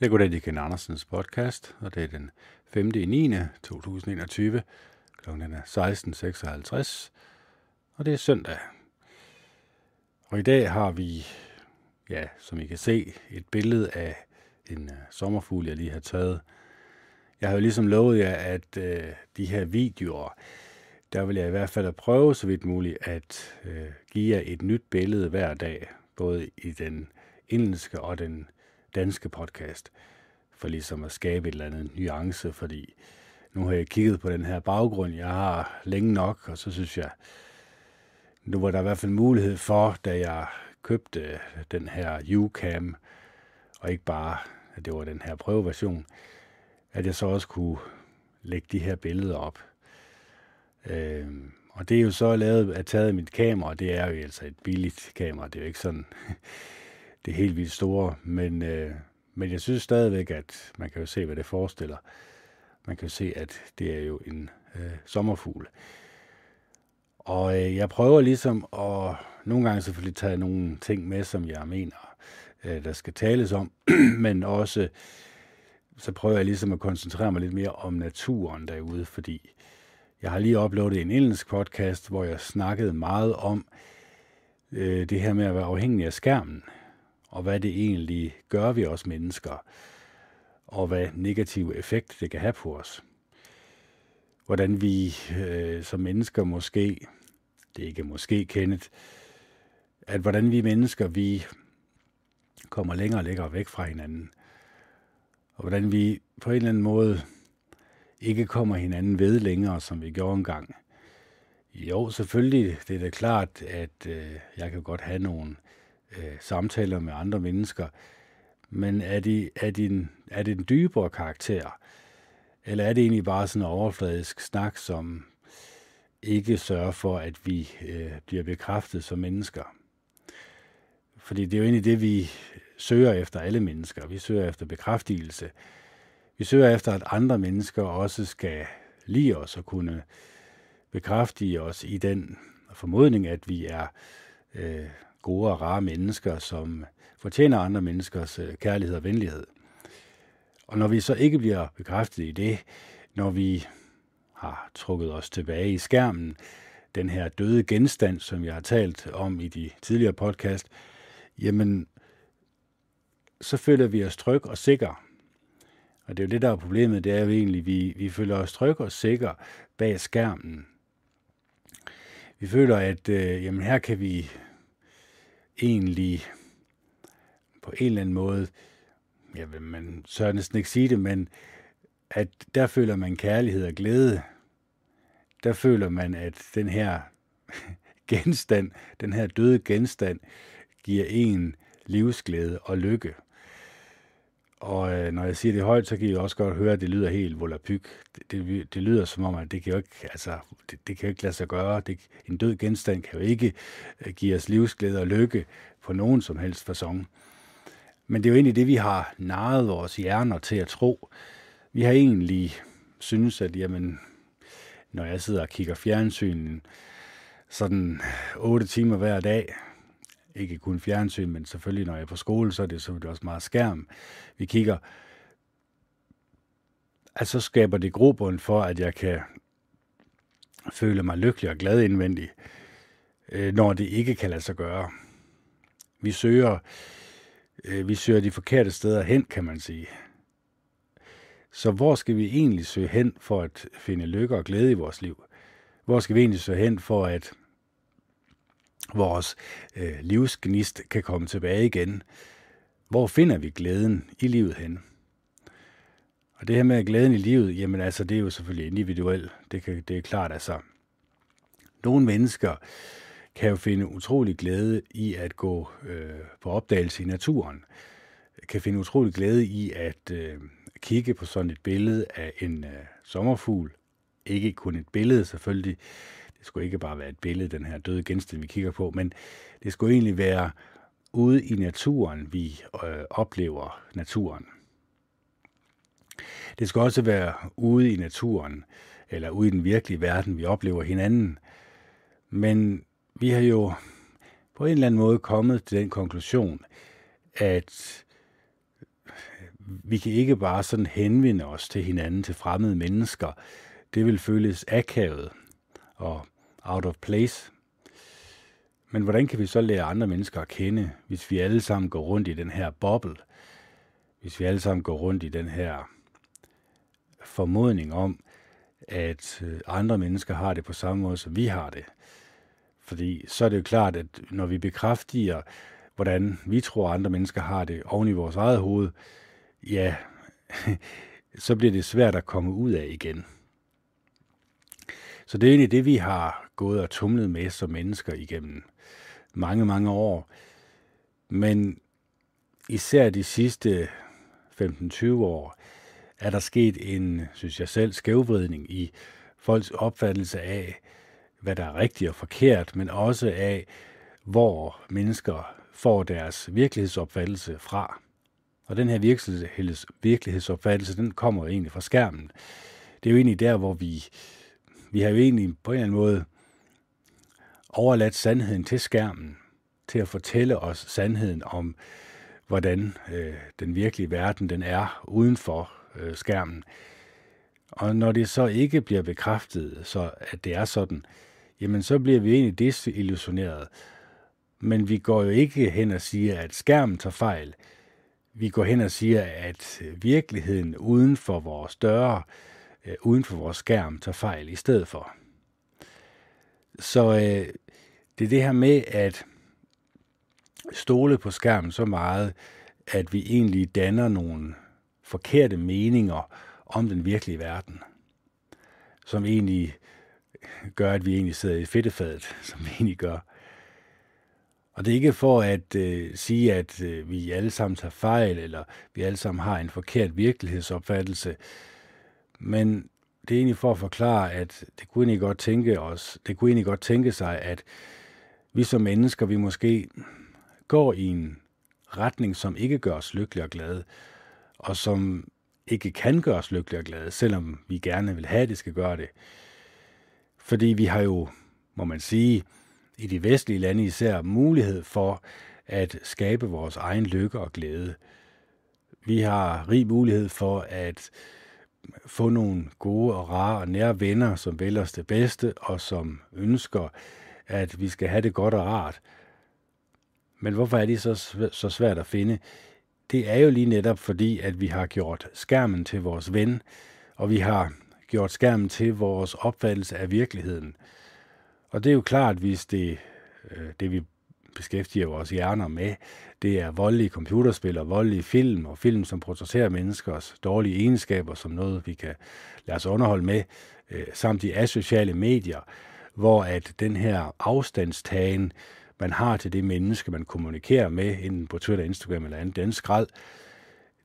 Jeg går det Ken Andersens podcast, og det er den 5. i 9. 2021. Klokken er 16.56, og det er søndag. Og i dag har vi, ja, som I kan se, et billede af en øh, sommerfugl, jeg lige har taget. Jeg har jo ligesom lovet jer, at øh, de her videoer, der vil jeg i hvert fald prøve så vidt muligt at øh, give jer et nyt billede hver dag, både i den engelske og den danske podcast, for ligesom at skabe et eller andet nuance, fordi nu har jeg kigget på den her baggrund, jeg har længe nok, og så synes jeg, nu var der i hvert fald mulighed for, da jeg købte den her UCAM, og ikke bare, at det var den her prøveversion, at jeg så også kunne lægge de her billeder op. Øh, og det er jo så lavet at taget af mit kamera, og det er jo altså et billigt kamera, det er jo ikke sådan det helt vildt store, men, øh, men jeg synes stadigvæk, at man kan jo se, hvad det forestiller. Man kan jo se, at det er jo en øh, sommerfugl. Og øh, jeg prøver ligesom at nogle gange selvfølgelig tage nogle ting med, som jeg mener, øh, der skal tales om, men også så prøver jeg ligesom at koncentrere mig lidt mere om naturen derude, fordi jeg har lige uploadet en engelsk podcast, hvor jeg snakkede meget om øh, det her med at være afhængig af skærmen og hvad det egentlig gør ved os mennesker, og hvad negativ effekt det kan have på os. Hvordan vi øh, som mennesker måske, det er ikke måske kendet, at hvordan vi mennesker, vi kommer længere og længere væk fra hinanden. Og hvordan vi på en eller anden måde ikke kommer hinanden ved længere, som vi gjorde engang. Jo, selvfølgelig, det er da klart, at øh, jeg kan godt have nogle øh, samtaler med andre mennesker, men er, de, er, de en, er det en dybere karakter? Eller er det egentlig bare sådan en overfladisk snak, som ikke sørger for, at vi øh, bliver bekræftet som mennesker? Fordi det er jo egentlig det, vi søger efter alle mennesker. Vi søger efter bekræftelse. Vi søger efter, at andre mennesker også skal lide os og kunne bekræfte os i den formodning, at vi er øh, gode og rare mennesker, som fortjener andre menneskers øh, kærlighed og venlighed. Og når vi så ikke bliver bekræftet i det, når vi har trukket os tilbage i skærmen, den her døde genstand, som jeg har talt om i de tidligere podcast, jamen, så føler vi os tryg og sikre. Og det er jo det, der er problemet, det er jo egentlig, at vi, vi føler os tryg og sikre bag skærmen. Vi føler, at øh, jamen her kan vi egentlig på en eller anden måde, jeg vil man så næsten ikke sige det, men at der føler man kærlighed og glæde. Der føler man, at den her genstand, den her døde genstand, giver en livsglæde og lykke. Og øh, når jeg siger det højt, så kan I også godt høre, at det lyder helt volapyk. Det, det, det lyder som om, at det kan jo ikke, altså, det, det kan jo ikke lade sig gøre. Det, en død genstand kan jo ikke øh, give os livsglæde og lykke på nogen som helst fasong. Men det er jo egentlig det, vi har naret vores hjerner til at tro. Vi har egentlig synes, at jamen, når jeg sidder og kigger fjernsyn sådan 8 timer hver dag, ikke kun fjernsyn, men selvfølgelig når jeg er på skole, så er det selvfølgelig også meget skærm. Vi kigger, altså skaber det grobund for, at jeg kan føle mig lykkelig og glad indvendigt, øh, når det ikke kan lade sig gøre. Vi søger, øh, vi søger de forkerte steder hen, kan man sige. Så hvor skal vi egentlig søge hen for at finde lykke og glæde i vores liv? Hvor skal vi egentlig søge hen for at vores øh, livsgnist kan komme tilbage igen. Hvor finder vi glæden i livet hen? Og det her med glæden i livet, jamen altså, det er jo selvfølgelig individuelt. Det, kan, det er klart, altså, nogle mennesker kan jo finde utrolig glæde i at gå øh, på opdagelse i naturen. Kan finde utrolig glæde i at øh, kigge på sådan et billede af en øh, sommerfugl. Ikke kun et billede selvfølgelig, det skulle ikke bare være et billede, den her døde genstand, vi kigger på, men det skulle egentlig være ude i naturen, vi øh, oplever naturen. Det skal også være ude i naturen, eller ude i den virkelige verden, vi oplever hinanden. Men vi har jo på en eller anden måde kommet til den konklusion, at vi kan ikke bare sådan henvende os til hinanden, til fremmede mennesker. Det vil føles akavet og out of place. Men hvordan kan vi så lære andre mennesker at kende, hvis vi alle sammen går rundt i den her boble? Hvis vi alle sammen går rundt i den her formodning om, at øh, andre mennesker har det på samme måde, som vi har det. Fordi så er det jo klart, at når vi bekræftiger, hvordan vi tror, andre mennesker har det oven i vores eget hoved, ja, så bliver det svært at komme ud af igen. Så det er egentlig det, vi har gået og tumlet med som mennesker igennem mange, mange år. Men især de sidste 15-20 år er der sket en, synes jeg selv, skævvridning i folks opfattelse af, hvad der er rigtigt og forkert, men også af, hvor mennesker får deres virkelighedsopfattelse fra. Og den her virkeligheds, virkelighedsopfattelse, den kommer egentlig fra skærmen. Det er jo egentlig der, hvor vi, vi har jo egentlig på en eller anden måde overladt sandheden til skærmen, til at fortælle os sandheden om, hvordan øh, den virkelige verden den er uden for øh, skærmen. Og når det så ikke bliver bekræftet, så at det er sådan, jamen så bliver vi egentlig desillusioneret. Men vi går jo ikke hen og siger, at skærmen tager fejl vi går hen og siger, at virkeligheden uden for vores døre, øh, uden for vores skærm, tager fejl i stedet for. Så øh, det er det her med at stole på skærmen så meget, at vi egentlig danner nogle forkerte meninger om den virkelige verden, som egentlig gør, at vi egentlig sidder i fedtefadet, som vi egentlig gør. Og det er ikke for at øh, sige, at øh, vi alle sammen tager fejl, eller vi alle sammen har en forkert virkelighedsopfattelse, men det er egentlig for at forklare, at det kunne egentlig godt tænke os, det kunne egentlig godt tænke sig, at vi som mennesker, vi måske går i en retning, som ikke gør os lykkelige og glade, og som ikke kan gøre os lykkelige og glade, selvom vi gerne vil have, at det skal gøre det. Fordi vi har jo, må man sige, i de vestlige lande især mulighed for at skabe vores egen lykke og glæde. Vi har rig mulighed for at få nogle gode og rare og nære venner, som vælger os det bedste, og som ønsker, at vi skal have det godt og rart. Men hvorfor er det så, så svært at finde? Det er jo lige netop fordi, at vi har gjort skærmen til vores ven, og vi har gjort skærmen til vores opfattelse af virkeligheden. Og det er jo klart, hvis det, øh, det vi beskæftiger vores hjerner med, det er voldelige computerspil og voldelige film, og film, som portrætterer menneskers dårlige egenskaber som noget, vi kan lade os underholde med, øh, samt de asociale medier, hvor at den her afstandstagen, man har til det menneske, man kommunikerer med, enten på Twitter, Instagram eller andet, den skrald,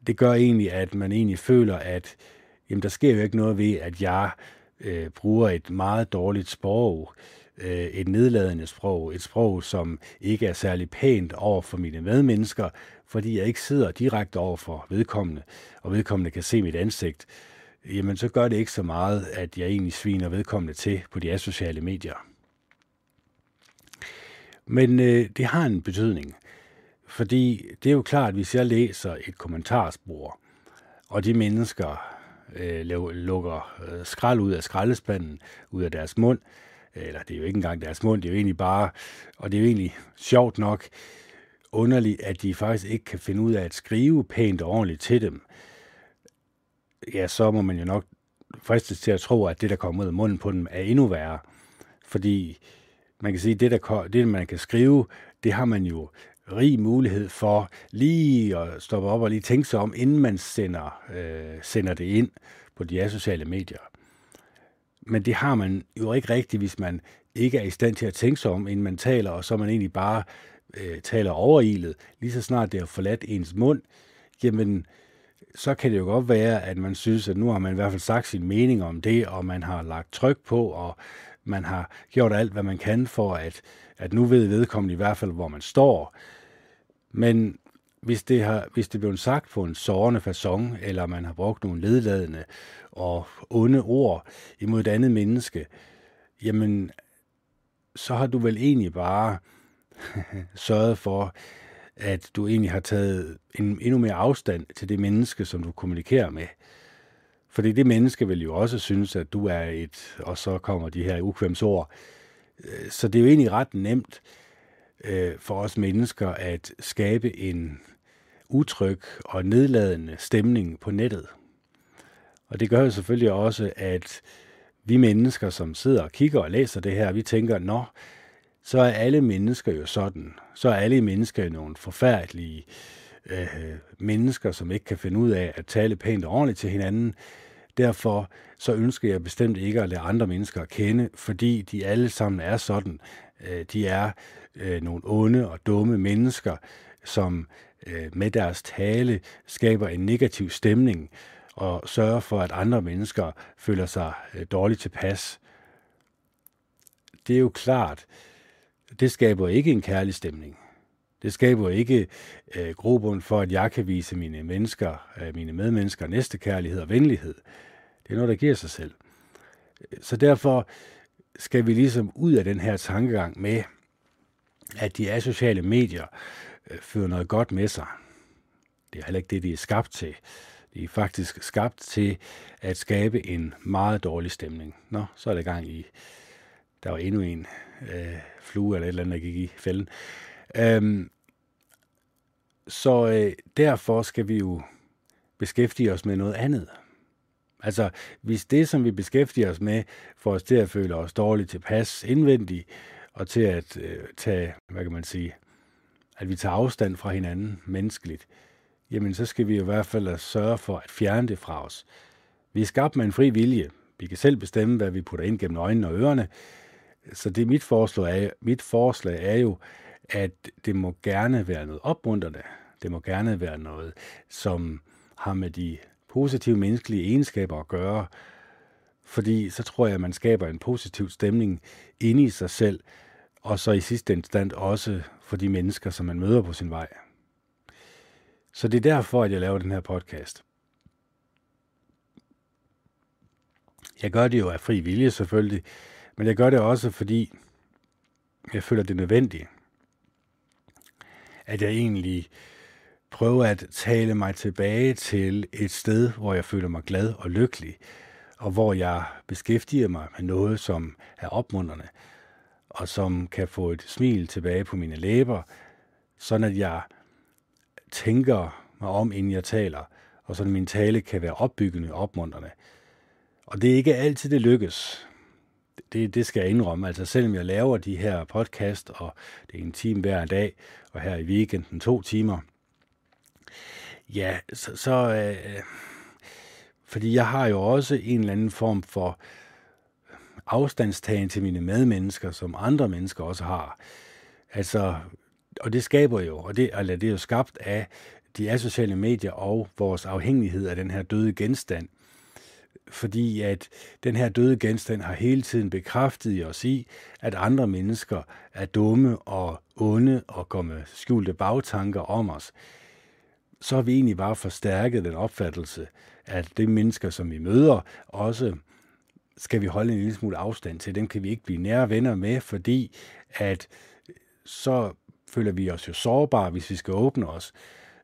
det gør egentlig, at man egentlig føler, at jamen, der sker jo ikke noget ved, at jeg øh, bruger et meget dårligt sprog, øh, et nedladende sprog, et sprog, som ikke er særlig pænt over for mine medmennesker, fordi jeg ikke sidder direkte over for vedkommende, og vedkommende kan se mit ansigt, jamen så gør det ikke så meget, at jeg egentlig sviner vedkommende til på de asociale medier. Men øh, det har en betydning, fordi det er jo klart, at hvis jeg læser et kommentarspor, og de mennesker øh, lukker øh, skrald ud af skraldespanden, ud af deres mund, eller det er jo ikke engang deres mund, det er jo egentlig bare, og det er jo egentlig sjovt nok, underligt, at de faktisk ikke kan finde ud af at skrive pænt og ordentligt til dem, ja, så må man jo nok fristes til at tro, at det, der kommer ud af munden på dem, er endnu værre. Fordi man kan sige, at det, der, det, man kan skrive, det har man jo rig mulighed for lige at stoppe op og lige tænke sig om, inden man sender, øh, sender det ind på de sociale medier. Men det har man jo ikke rigtigt, hvis man ikke er i stand til at tænke sig om, inden man taler, og så man egentlig bare øh, taler overilet. Lige så snart det har forladt ens mund, jamen, så kan det jo godt være, at man synes, at nu har man i hvert fald sagt sin mening om det, og man har lagt tryk på, og man har gjort alt, hvad man kan for, at, at nu ved vedkommende i hvert fald, hvor man står. Men hvis det, har, hvis det bliver sagt på en sårende façon, eller man har brugt nogle ledladende og onde ord imod et andet menneske, jamen, så har du vel egentlig bare sørget for, at du egentlig har taget en, endnu mere afstand til det menneske, som du kommunikerer med. Fordi det menneske vil jo også synes, at du er et, og så kommer de her ukvemsord. Øh, så det er jo egentlig ret nemt øh, for os mennesker at skabe en utryg og nedladende stemning på nettet. Og det gør jo selvfølgelig også, at vi mennesker, som sidder og kigger og læser det her, vi tænker, nå, så er alle mennesker jo sådan. Så er alle mennesker jo nogle forfærdelige øh, mennesker, som ikke kan finde ud af at tale pænt og ordentligt til hinanden. Derfor så ønsker jeg bestemt ikke at lade andre mennesker kende, fordi de alle sammen er sådan. Øh, de er øh, nogle onde og dumme mennesker, som øh, med deres tale skaber en negativ stemning og sørger for, at andre mennesker føler sig øh, dårligt tilpas. Det er jo klart, det skaber ikke en kærlig stemning. Det skaber ikke øh, grobund for, at jeg kan vise mine mennesker, øh, mine medmennesker næste kærlighed og venlighed. Det er noget, der giver sig selv. Så derfor skal vi ligesom ud af den her tankegang med, at de asociale medier øh, fører noget godt med sig. Det er heller ikke det, de er skabt til. De er faktisk skabt til at skabe en meget dårlig stemning. Nå, så er det gang i, der var endnu en øh, flue eller et eller andet, der gik i fælden. Øhm, så øh, derfor skal vi jo beskæftige os med noget andet. Altså, hvis det, som vi beskæftiger os med, får os til at føle os dårligt tilpas indvendigt, og til at øh, tage, hvad kan man sige, at vi tager afstand fra hinanden menneskeligt, jamen så skal vi i hvert fald sørge for at fjerne det fra os. Vi er skabt med en fri vilje. Vi kan selv bestemme, hvad vi putter ind gennem øjnene og ørerne. Så det mit forslag er, mit forslag er jo, at det må gerne være noget opmuntrende. Det må gerne være noget, som har med de positive menneskelige egenskaber at gøre, fordi så tror jeg, at man skaber en positiv stemning inde i sig selv, og så i sidste instans også for de mennesker, som man møder på sin vej. Så det er derfor, at jeg laver den her podcast. Jeg gør det jo af fri vilje selvfølgelig, men jeg gør det også, fordi jeg føler det nødvendigt, at jeg egentlig prøver at tale mig tilbage til et sted, hvor jeg føler mig glad og lykkelig, og hvor jeg beskæftiger mig med noget, som er opmuntrende, og som kan få et smil tilbage på mine læber, sådan at jeg tænker mig om, inden jeg taler, og så min tale kan være opbyggende og opmuntrende. Og det er ikke altid, det lykkes. Det, det skal jeg indrømme. Altså selvom jeg laver de her podcast, og det er en time hver dag, og her i weekenden to timer, ja, så, så øh, fordi jeg har jo også en eller anden form for afstandstagen til mine medmennesker, som andre mennesker også har. Altså, og det skaber jo, og det, eller det er jo skabt af de asociale medier og vores afhængighed af den her døde genstand. Fordi at den her døde genstand har hele tiden bekræftet i os i, at andre mennesker er dumme og onde og går med skjulte bagtanker om os. Så har vi egentlig bare forstærket den opfattelse, at de mennesker, som vi møder, også skal vi holde en lille smule afstand til. Dem kan vi ikke blive nære venner med, fordi at så føler vi os jo sårbare, hvis vi skal åbne os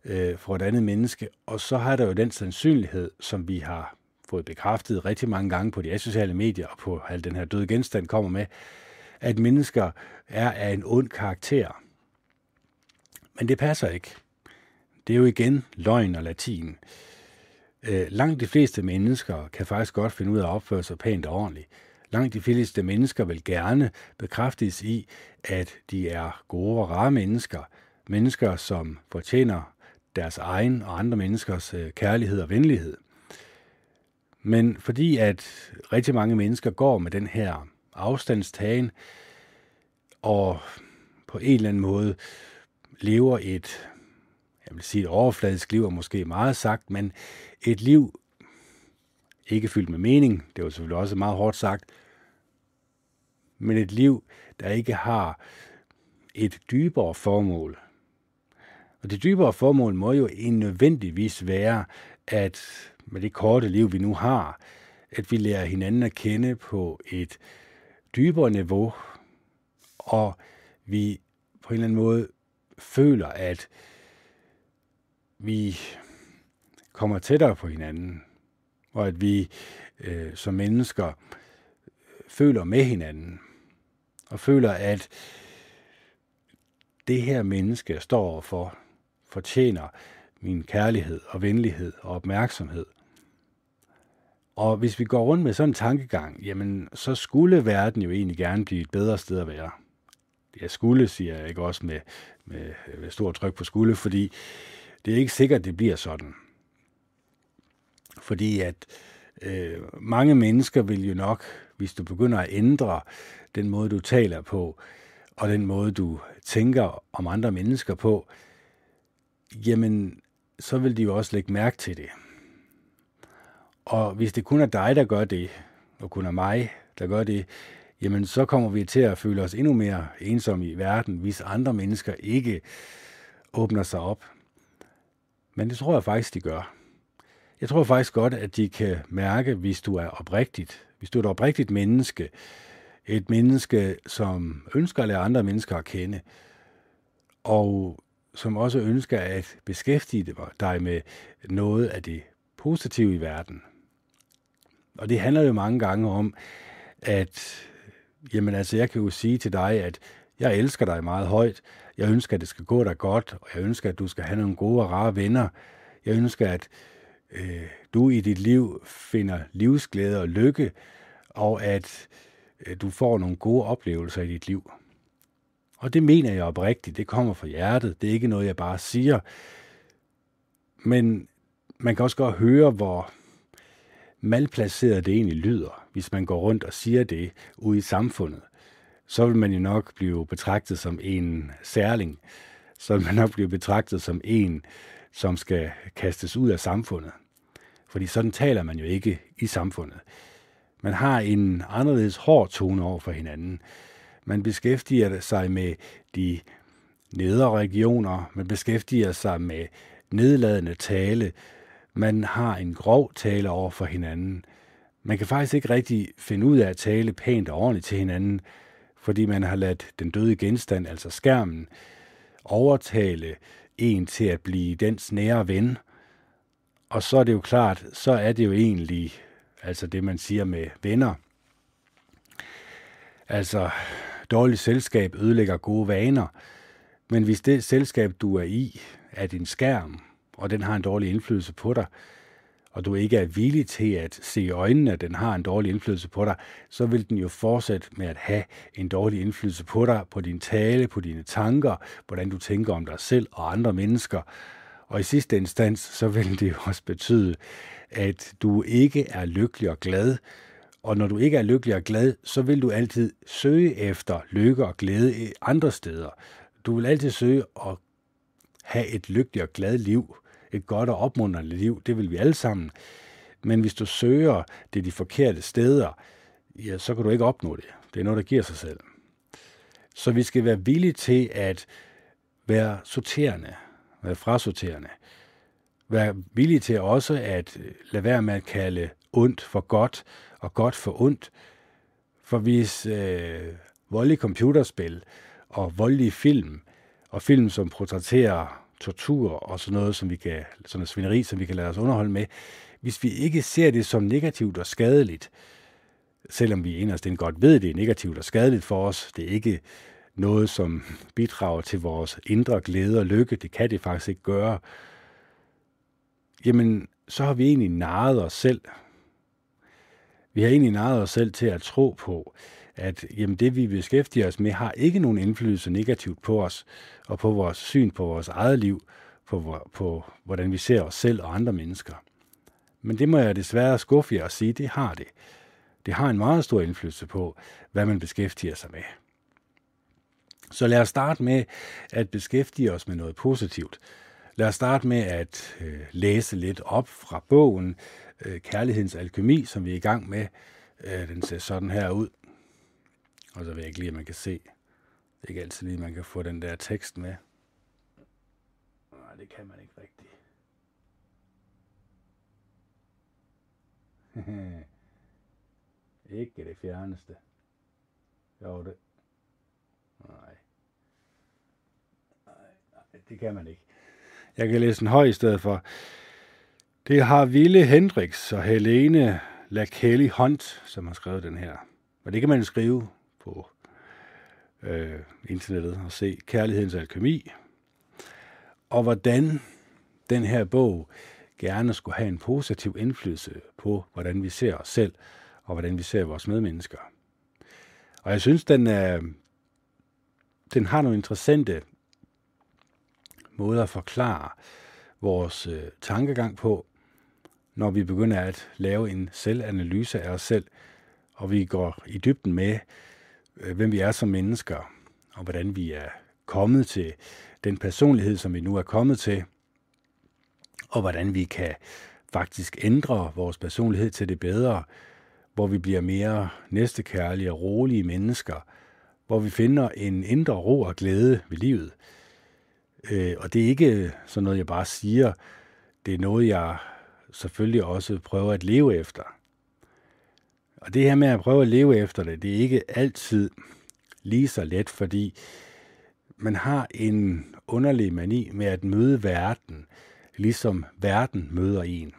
øh, for et andet menneske. Og så har der jo den sandsynlighed, som vi har fået bekræftet rigtig mange gange på de asociale medier og på al den her døde genstand kommer med, at mennesker er af en ond karakter. Men det passer ikke. Det er jo igen løgn og latin. Øh, langt de fleste mennesker kan faktisk godt finde ud af at opføre sig pænt og ordentligt. Langt de fleste mennesker vil gerne bekræftes i, at de er gode og rare mennesker. Mennesker, som fortjener deres egen og andre menneskers øh, kærlighed og venlighed. Men fordi at rigtig mange mennesker går med den her afstandstagen, og på en eller anden måde lever et, jeg vil sige et overfladisk liv, og måske meget sagt, men et liv ikke fyldt med mening, det var selvfølgelig også meget hårdt sagt, men et liv, der ikke har et dybere formål. Og det dybere formål må jo nødvendigvis være, at med det korte liv, vi nu har, at vi lærer hinanden at kende på et dybere niveau, og vi på en eller anden måde føler, at vi kommer tættere på hinanden, og at vi øh, som mennesker føler med hinanden, og føler, at det her menneske, jeg står for, fortjener min kærlighed og venlighed og opmærksomhed. Og hvis vi går rundt med sådan en tankegang, jamen så skulle verden jo egentlig gerne blive et bedre sted at være. Jeg skulle, siger jeg ikke også med, med, med stor tryk på skulle, fordi det er ikke sikkert, det bliver sådan. Fordi at øh, mange mennesker vil jo nok, hvis du begynder at ændre den måde, du taler på, og den måde, du tænker om andre mennesker på, jamen, så vil de jo også lægge mærke til det. Og hvis det kun er dig, der gør det, og kun er mig, der gør det, jamen så kommer vi til at føle os endnu mere ensomme i verden, hvis andre mennesker ikke åbner sig op. Men det tror jeg faktisk, de gør. Jeg tror faktisk godt, at de kan mærke, hvis du er oprigtigt, hvis du er et oprigtigt menneske, et menneske, som ønsker at lære andre mennesker at kende, og som også ønsker at beskæftige dig med noget af det positive i verden. Og det handler jo mange gange om, at jamen altså, jeg kan jo sige til dig, at jeg elsker dig meget højt. Jeg ønsker, at det skal gå dig godt, og jeg ønsker, at du skal have nogle gode og rare venner. Jeg ønsker, at øh, du i dit liv finder livsglæde og lykke, og at øh, du får nogle gode oplevelser i dit liv. Og det mener jeg oprigtigt. Det kommer fra hjertet. Det er ikke noget, jeg bare siger. Men man kan også godt høre, hvor malplaceret det egentlig lyder, hvis man går rundt og siger det ude i samfundet. Så vil man jo nok blive betragtet som en særling. Så vil man nok blive betragtet som en, som skal kastes ud af samfundet. Fordi sådan taler man jo ikke i samfundet. Man har en anderledes hård tone over for hinanden. Man beskæftiger sig med de nedre regioner, man beskæftiger sig med nedladende tale, man har en grov tale over for hinanden. Man kan faktisk ikke rigtig finde ud af at tale pænt og ordentligt til hinanden, fordi man har ladt den døde genstand, altså skærmen, overtale en til at blive dens nære ven. Og så er det jo klart, så er det jo egentlig, altså det man siger med venner. Altså, dårligt selskab ødelægger gode vaner, men hvis det selskab, du er i, er din skærm, og den har en dårlig indflydelse på dig, og du ikke er villig til at se i øjnene, at den har en dårlig indflydelse på dig, så vil den jo fortsætte med at have en dårlig indflydelse på dig, på din tale, på dine tanker, hvordan du tænker om dig selv og andre mennesker. Og i sidste instans, så vil det jo også betyde, at du ikke er lykkelig og glad, og når du ikke er lykkelig og glad, så vil du altid søge efter lykke og glæde andre steder. Du vil altid søge at have et lykkeligt og glad liv et godt og opmuntrende liv. Det vil vi alle sammen. Men hvis du søger det de forkerte steder, ja, så kan du ikke opnå det. Det er noget, der giver sig selv. Så vi skal være villige til at være sorterende, være frasorterende. Være villige til også at øh, lade være med at kalde ondt for godt og godt for ondt. For hvis øh, voldelige computerspil og voldelige film, og film, som portrætterer tortur og sådan noget, som vi kan, sådan noget svineri, som vi kan lade os underholde med, hvis vi ikke ser det som negativt og skadeligt, selvom vi inderst godt ved, at det er negativt og skadeligt for os, det er ikke noget, som bidrager til vores indre glæde og lykke, det kan det faktisk ikke gøre, jamen så har vi egentlig narret os selv. Vi har egentlig narret os selv til at tro på, at jamen, det, vi beskæftiger os med, har ikke nogen indflydelse negativt på os og på vores syn på vores eget liv, på, på hvordan vi ser os selv og andre mennesker. Men det må jeg desværre skuffe jer og sige, det har det. Det har en meget stor indflydelse på, hvad man beskæftiger sig med. Så lad os starte med at beskæftige os med noget positivt. Lad os starte med at øh, læse lidt op fra bogen øh, Kærlighedens Alkemi, som vi er i gang med. Øh, den ser sådan her ud. Og så vil jeg ikke lige, at man kan se. Det er ikke altid lige, at man kan få den der tekst med. Nej, det kan man ikke rigtigt. ikke det fjerneste. Jo, det. Nej. Nej, det kan man ikke. Jeg kan læse en høj i stedet for. Det har Ville Hendrix og Helene Lakelly Hunt, som har skrevet den her. Og det kan man skrive på øh, internettet og se Kærlighedens Alkemi. Og hvordan den her bog gerne skulle have en positiv indflydelse på, hvordan vi ser os selv og hvordan vi ser vores medmennesker. Og jeg synes, den, er, den har nogle interessante måder at forklare vores øh, tankegang på, når vi begynder at lave en selvanalyse af os selv, og vi går i dybden med, Øh, hvem vi er som mennesker, og hvordan vi er kommet til den personlighed, som vi nu er kommet til, og hvordan vi kan faktisk ændre vores personlighed til det bedre, hvor vi bliver mere næstekærlige og rolige mennesker, hvor vi finder en indre ro og glæde ved livet. Øh, og det er ikke sådan noget, jeg bare siger. Det er noget, jeg selvfølgelig også prøver at leve efter. Og det her med at prøve at leve efter det, det er ikke altid lige så let, fordi man har en underlig mani med at møde verden, ligesom verden møder en.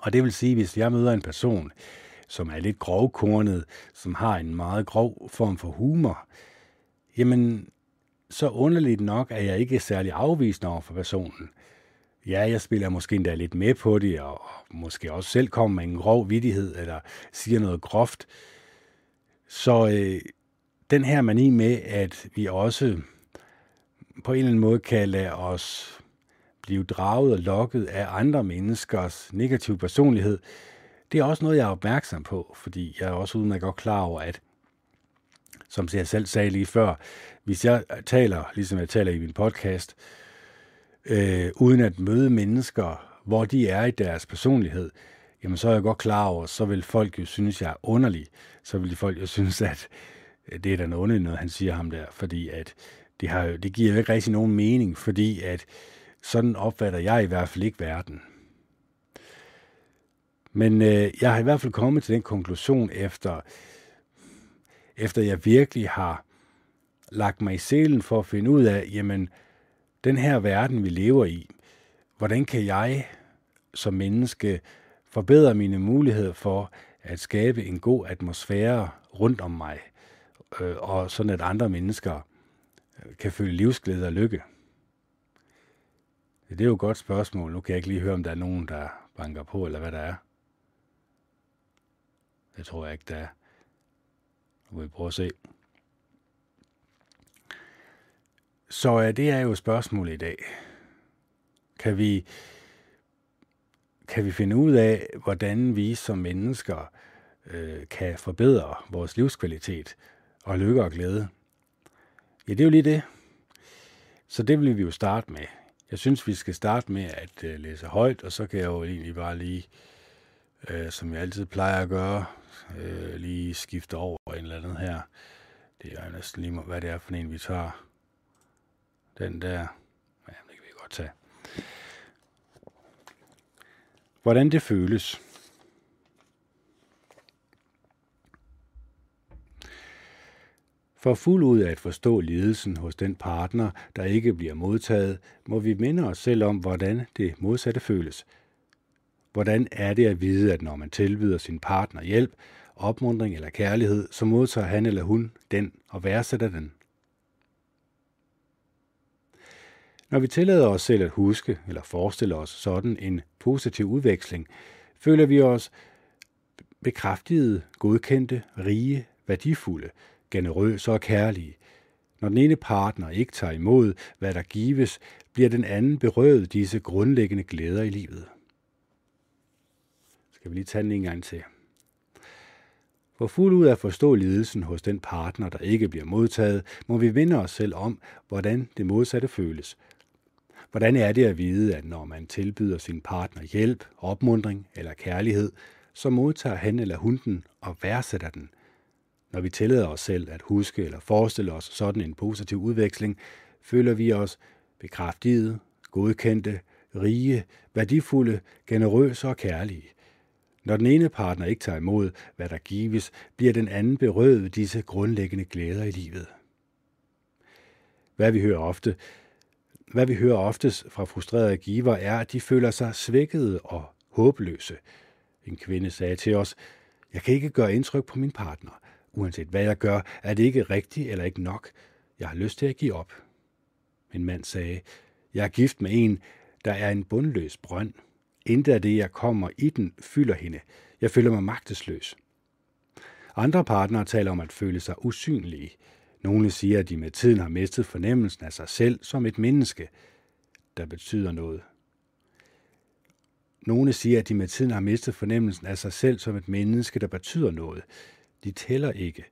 Og det vil sige, hvis jeg møder en person, som er lidt grovkornet, som har en meget grov form for humor, jamen, så underligt nok er jeg ikke særlig afvisende over for personen. Ja, jeg spiller måske endda lidt med på det, og måske også selv kommer med en grov vidighed, eller siger noget groft. Så øh, den her mani med, at vi også på en eller anden måde kan lade os blive draget og lokket af andre menneskers negative personlighed, det er også noget, jeg er opmærksom på, fordi jeg er også uden at godt klar over, at som jeg selv sagde lige før, hvis jeg taler, ligesom jeg taler i min podcast, øh, øh, uden at møde mennesker, hvor de er i deres personlighed, jamen så er jeg godt klar over, så vil folk jo synes, jeg er underlig. Så vil de folk jo synes, at det er da noget underligt, noget han siger ham der, fordi at det, har, det giver jo ikke rigtig nogen mening, fordi at sådan opfatter jeg i hvert fald ikke verden. Men øh, jeg har i hvert fald kommet til den konklusion efter, efter jeg virkelig har lagt mig i selen for at finde ud af, jamen, den her verden, vi lever i, hvordan kan jeg som menneske forbedre mine muligheder for at skabe en god atmosfære rundt om mig, øh, og sådan at andre mennesker øh, kan føle livsglæde og lykke. Det er jo et godt spørgsmål. Nu kan jeg ikke lige høre, om der er nogen, der banker på, eller hvad der er. Det tror jeg ikke, der er. Nu vil vi prøve at se. Så ja, det er jo spørgsmålet i dag. Kan vi, kan vi finde ud af, hvordan vi som mennesker øh, kan forbedre vores livskvalitet og lykke og glæde? Ja, det er jo lige det. Så det vil vi jo starte med. Jeg synes, vi skal starte med at øh, læse højt, og så kan jeg jo egentlig bare lige, øh, som jeg altid plejer at gøre, øh, lige skifte over en eller andet her. Det er jo næsten lige, hvad det er for en, vi tager. Den der. Ja, det kan vi godt tage. Hvordan det føles. For fuld ud af at forstå lidelsen hos den partner, der ikke bliver modtaget, må vi minde os selv om, hvordan det modsatte føles. Hvordan er det at vide, at når man tilbyder sin partner hjælp, opmundring eller kærlighed, så modtager han eller hun den og værdsætter den. Når vi tillader os selv at huske eller forestille os sådan en positiv udveksling, føler vi os bekræftede, godkendte, rige, værdifulde, generøse og kærlige. Når den ene partner ikke tager imod, hvad der gives, bliver den anden berøvet disse grundlæggende glæder i livet. Skal vi lige tage den en gang til. For fuld ud af at forstå lidelsen hos den partner, der ikke bliver modtaget, må vi vinde os selv om, hvordan det modsatte føles. Hvordan er det at vide, at når man tilbyder sin partner hjælp, opmundring eller kærlighed, så modtager han eller hun den og værdsætter den – når vi tillader os selv at huske eller forestille os sådan en positiv udveksling, føler vi os bekræftigede, godkendte, rige, værdifulde, generøse og kærlige. Når den ene partner ikke tager imod, hvad der gives, bliver den anden berøvet disse grundlæggende glæder i livet. Hvad vi hører ofte, hvad vi hører oftest fra frustrerede giver, er, at de føler sig svækkede og håbløse. En kvinde sagde til os, jeg kan ikke gøre indtryk på min partner. Uanset hvad jeg gør, er det ikke rigtigt eller ikke nok. Jeg har lyst til at give op. En mand sagde, jeg er gift med en, der er en bundløs brønd. Intet af det, jeg kommer i den, fylder hende. Jeg føler mig magtesløs. Andre partnere taler om at føle sig usynlige. Nogle siger, at de med tiden har mistet fornemmelsen af sig selv som et menneske, der betyder noget. Nogle siger, at de med tiden har mistet fornemmelsen af sig selv som et menneske, der betyder noget. De tæller ikke.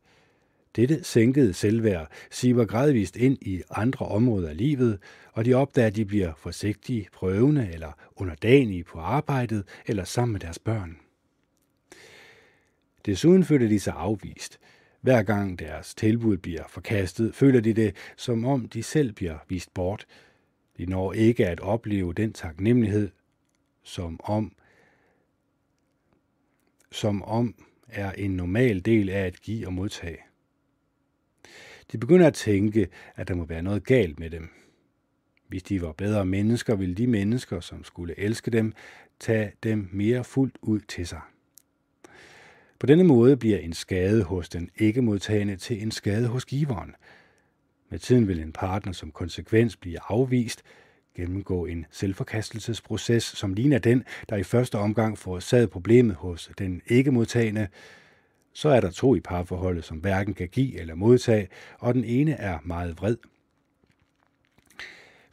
Dette sænkede selvværd siver gradvist ind i andre områder af livet, og de opdager, at de bliver forsigtige, prøvende eller underdanige på arbejdet eller sammen med deres børn. Desuden føler de sig afvist. Hver gang deres tilbud bliver forkastet, føler de det, som om de selv bliver vist bort. De når ikke at opleve den taknemmelighed, som om, som om er en normal del af at give og modtage. De begynder at tænke, at der må være noget galt med dem. Hvis de var bedre mennesker, ville de mennesker, som skulle elske dem, tage dem mere fuldt ud til sig. På denne måde bliver en skade hos den ikke-modtagende til en skade hos giveren. Med tiden vil en partner som konsekvens blive afvist, gennemgå en selvforkastelsesproces, som ligner den, der i første omgang forårsagede problemet hos den ikke-modtagende, så er der to i parforholdet, som hverken kan give eller modtage, og den ene er meget vred.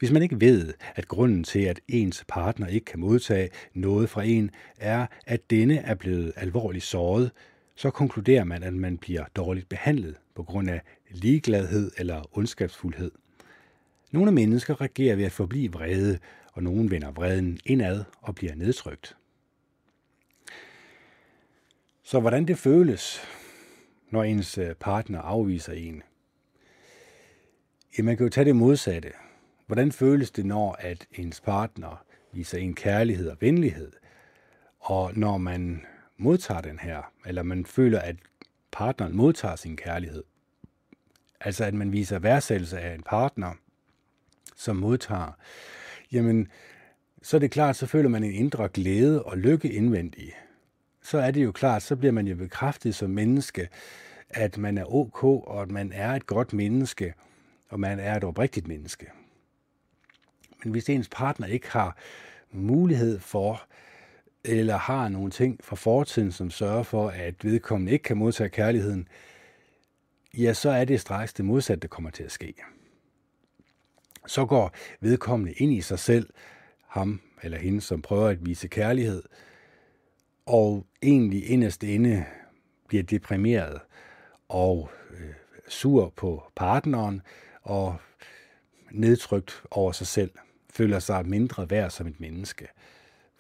Hvis man ikke ved, at grunden til, at ens partner ikke kan modtage noget fra en, er, at denne er blevet alvorligt såret, så konkluderer man, at man bliver dårligt behandlet på grund af ligegladhed eller ondskabsfuldhed. Nogle mennesker reagerer ved at forblive vrede, og nogen vender vreden indad og bliver nedtrykt. Så hvordan det føles, når ens øh, partner afviser en? Ja, man kan jo tage det modsatte. Hvordan føles det, når at ens partner viser en kærlighed og venlighed, og når man modtager den her, eller man føler, at partneren modtager sin kærlighed? Altså at man viser værdsættelse af en partner, som modtager, jamen, så er det klart, så føler man en indre glæde og lykke indvendigt så er det jo klart, så bliver man jo bekræftet som menneske, at man er ok, og at man er et godt menneske, og man er et oprigtigt menneske. Men hvis ens partner ikke har mulighed for, eller har nogle ting fra fortiden, som sørger for, at vedkommende ikke kan modtage kærligheden, ja, så er det straks det modsatte, der kommer til at ske. Så går vedkommende ind i sig selv, ham eller hende, som prøver at vise kærlighed, og egentlig inderst inde bliver deprimeret og øh, sur på partneren og nedtrykt over sig selv, føler sig mindre værd som et menneske,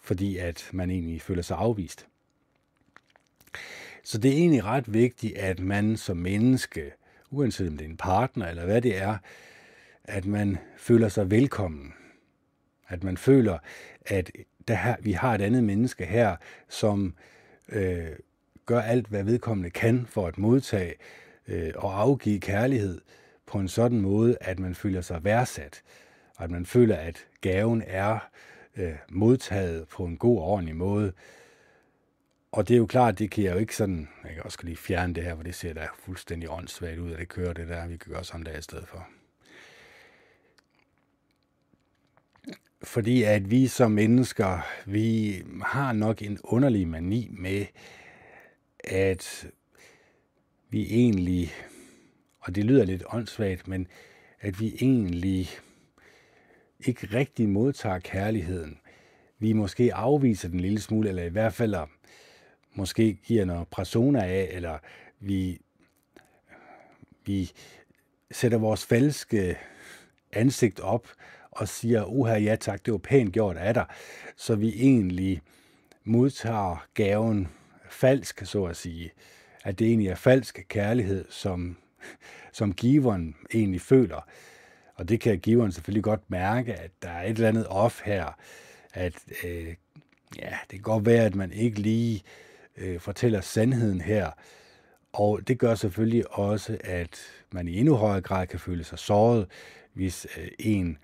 fordi at man egentlig føler sig afvist. Så det er egentlig ret vigtigt, at man som menneske, uanset om det er en partner eller hvad det er, at man føler sig velkommen. At man føler, at der vi har et andet menneske her, som øh, gør alt, hvad vedkommende kan for at modtage øh, og afgive kærlighed på en sådan måde, at man føler sig værdsat, og at man føler, at gaven er øh, modtaget på en god og ordentlig måde. Og det er jo klart, det kan jeg jo ikke sådan, jeg kan også lige fjerne det her, for det ser da fuldstændig åndssvagt ud, at det kører det der, vi kan gøre sådan der i stedet for. Fordi at vi som mennesker, vi har nok en underlig mani med, at vi egentlig, og det lyder lidt åndssvagt, men at vi egentlig ikke rigtig modtager kærligheden. Vi måske afviser den lille smule, eller i hvert fald måske giver noget persona af, eller vi, vi sætter vores falske ansigt op og siger, uha, ja tak, det var pænt gjort af dig, så vi egentlig modtager gaven falsk, så at sige. At det egentlig er falsk kærlighed, som, som giveren egentlig føler. Og det kan giveren selvfølgelig godt mærke, at der er et eller andet off her. At øh, ja, det kan godt være, at man ikke lige øh, fortæller sandheden her. Og det gør selvfølgelig også, at man i endnu højere grad kan føle sig såret, hvis øh, en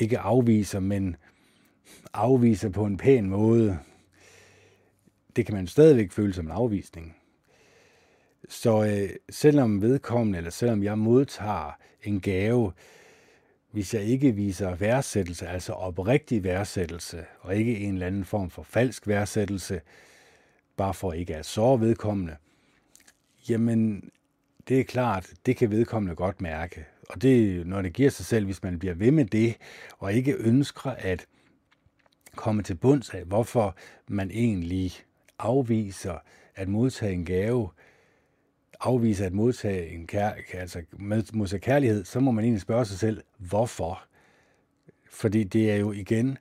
ikke afviser, men afviser på en pæn måde, det kan man stadigvæk føle som en afvisning. Så øh, selvom vedkommende, eller selvom jeg modtager en gave, hvis jeg ikke viser værdsættelse, altså oprigtig værdsættelse, og ikke en eller anden form for falsk værdsættelse, bare for ikke at såre vedkommende, jamen det er klart, det kan vedkommende godt mærke. Og det, når det giver sig selv, hvis man bliver ved med det, og ikke ønsker at komme til bunds af, hvorfor man egentlig afviser at modtage en gave, afvise at modtage en kær, altså modtage kærlighed, så må man egentlig spørge sig selv, hvorfor? Fordi det er jo igen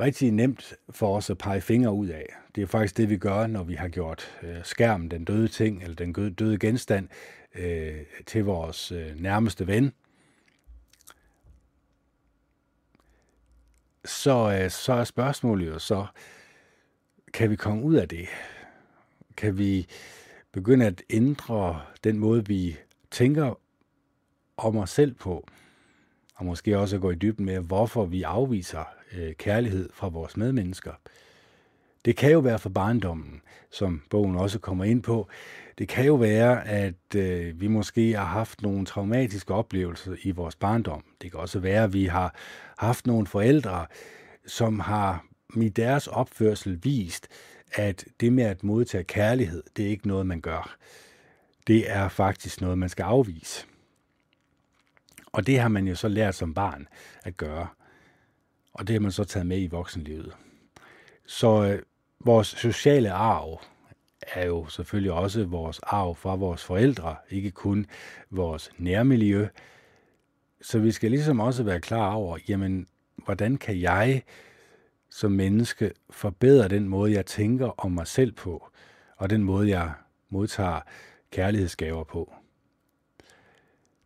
rigtig nemt for os at pege fingre ud af. Det er faktisk det, vi gør, når vi har gjort øh, skærmen, den døde ting, eller den døde genstand, øh, til vores øh, nærmeste ven. Så, øh, så er spørgsmålet jo så, kan vi komme ud af det? Kan vi begynde at ændre den måde, vi tænker om os selv på? Og måske også gå i dybden med, hvorfor vi afviser øh, kærlighed fra vores medmennesker. Det kan jo være fra barndommen, som bogen også kommer ind på. Det kan jo være, at øh, vi måske har haft nogle traumatiske oplevelser i vores barndom. Det kan også være, at vi har haft nogle forældre, som har i deres opførsel vist, at det med at modtage kærlighed, det er ikke noget, man gør. Det er faktisk noget, man skal afvise. Og det har man jo så lært som barn at gøre. Og det har man så taget med i voksenlivet. Så øh, vores sociale arv er jo selvfølgelig også vores arv fra vores forældre, ikke kun vores nærmiljø. Så vi skal ligesom også være klar over, jamen, hvordan kan jeg som menneske forbedre den måde, jeg tænker om mig selv på, og den måde, jeg modtager kærlighedsgaver på.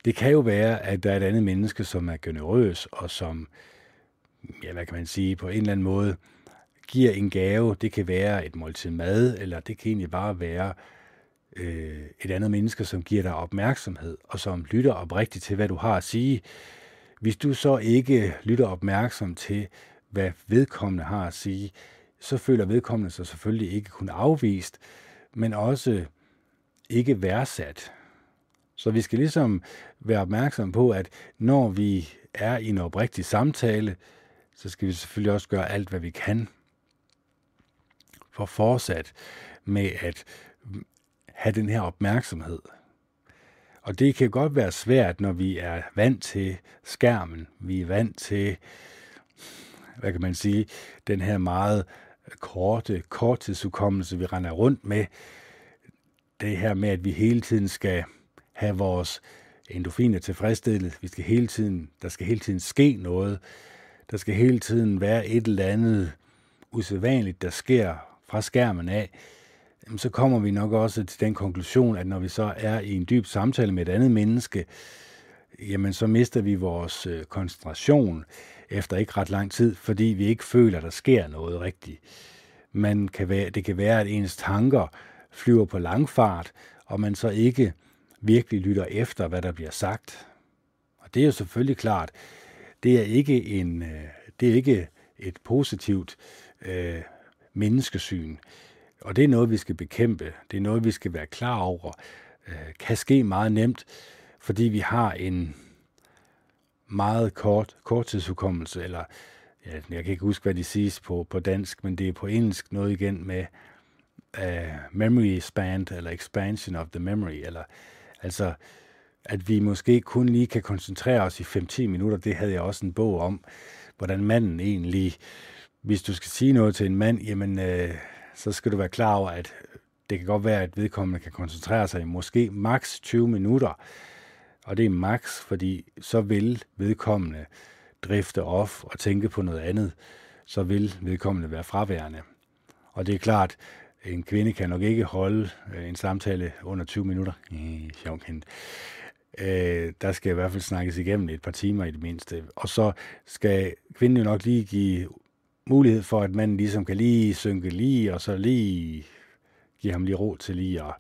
Det kan jo være, at der er et andet menneske, som er generøs, og som, ja, hvad kan man sige, på en eller anden måde giver en gave. Det kan være et måltid mad, eller det kan egentlig bare være øh, et andet menneske, som giver dig opmærksomhed, og som lytter oprigtigt til, hvad du har at sige. Hvis du så ikke lytter opmærksom til, hvad vedkommende har at sige, så føler vedkommende sig selvfølgelig ikke kun afvist, men også ikke værdsat. Så vi skal ligesom være opmærksom på, at når vi er i en oprigtig samtale, så skal vi selvfølgelig også gøre alt, hvad vi kan for fortsat med at have den her opmærksomhed. Og det kan godt være svært, når vi er vant til skærmen, vi er vant til hvad kan man sige, den her meget korte korttidsudkommelse, vi render rundt med. Det her med, at vi hele tiden skal have vores endorfiner tilfredsstillet. Vi skal hele tiden, der skal hele tiden ske noget. Der skal hele tiden være et eller andet usædvanligt, der sker fra skærmen af. Så kommer vi nok også til den konklusion, at når vi så er i en dyb samtale med et andet menneske, jamen så mister vi vores øh, koncentration efter ikke ret lang tid, fordi vi ikke føler, at der sker noget rigtigt. Man kan være, det kan være, at ens tanker flyver på langfart, og man så ikke virkelig lytter efter, hvad der bliver sagt. Og det er jo selvfølgelig klart, det er ikke, en, øh, det er ikke et positivt øh, menneskesyn. Og det er noget, vi skal bekæmpe. Det er noget, vi skal være klar over. Øh, kan ske meget nemt, fordi vi har en meget kort korttidshukommelse, eller ja, jeg kan ikke huske, hvad de siges på, på dansk, men det er på engelsk noget igen med uh, memory span, eller expansion of the memory, eller altså, at vi måske kun lige kan koncentrere os i 5-10 minutter, det havde jeg også en bog om, hvordan manden egentlig, hvis du skal sige noget til en mand, jamen, uh, så skal du være klar over, at det kan godt være, at vedkommende kan koncentrere sig i måske maks 20 minutter, og det er max, fordi så vil vedkommende drifte off og tænke på noget andet, så vil vedkommende være fraværende. Og det er klart, en kvinde kan nok ikke holde øh, en samtale under 20 minutter. Sjovt Øh, der skal i hvert fald snakkes igennem et par timer i det mindste. Og så skal kvinden jo nok lige give mulighed for, at manden ligesom kan lige synke lige, og så lige give ham lige ro til lige at,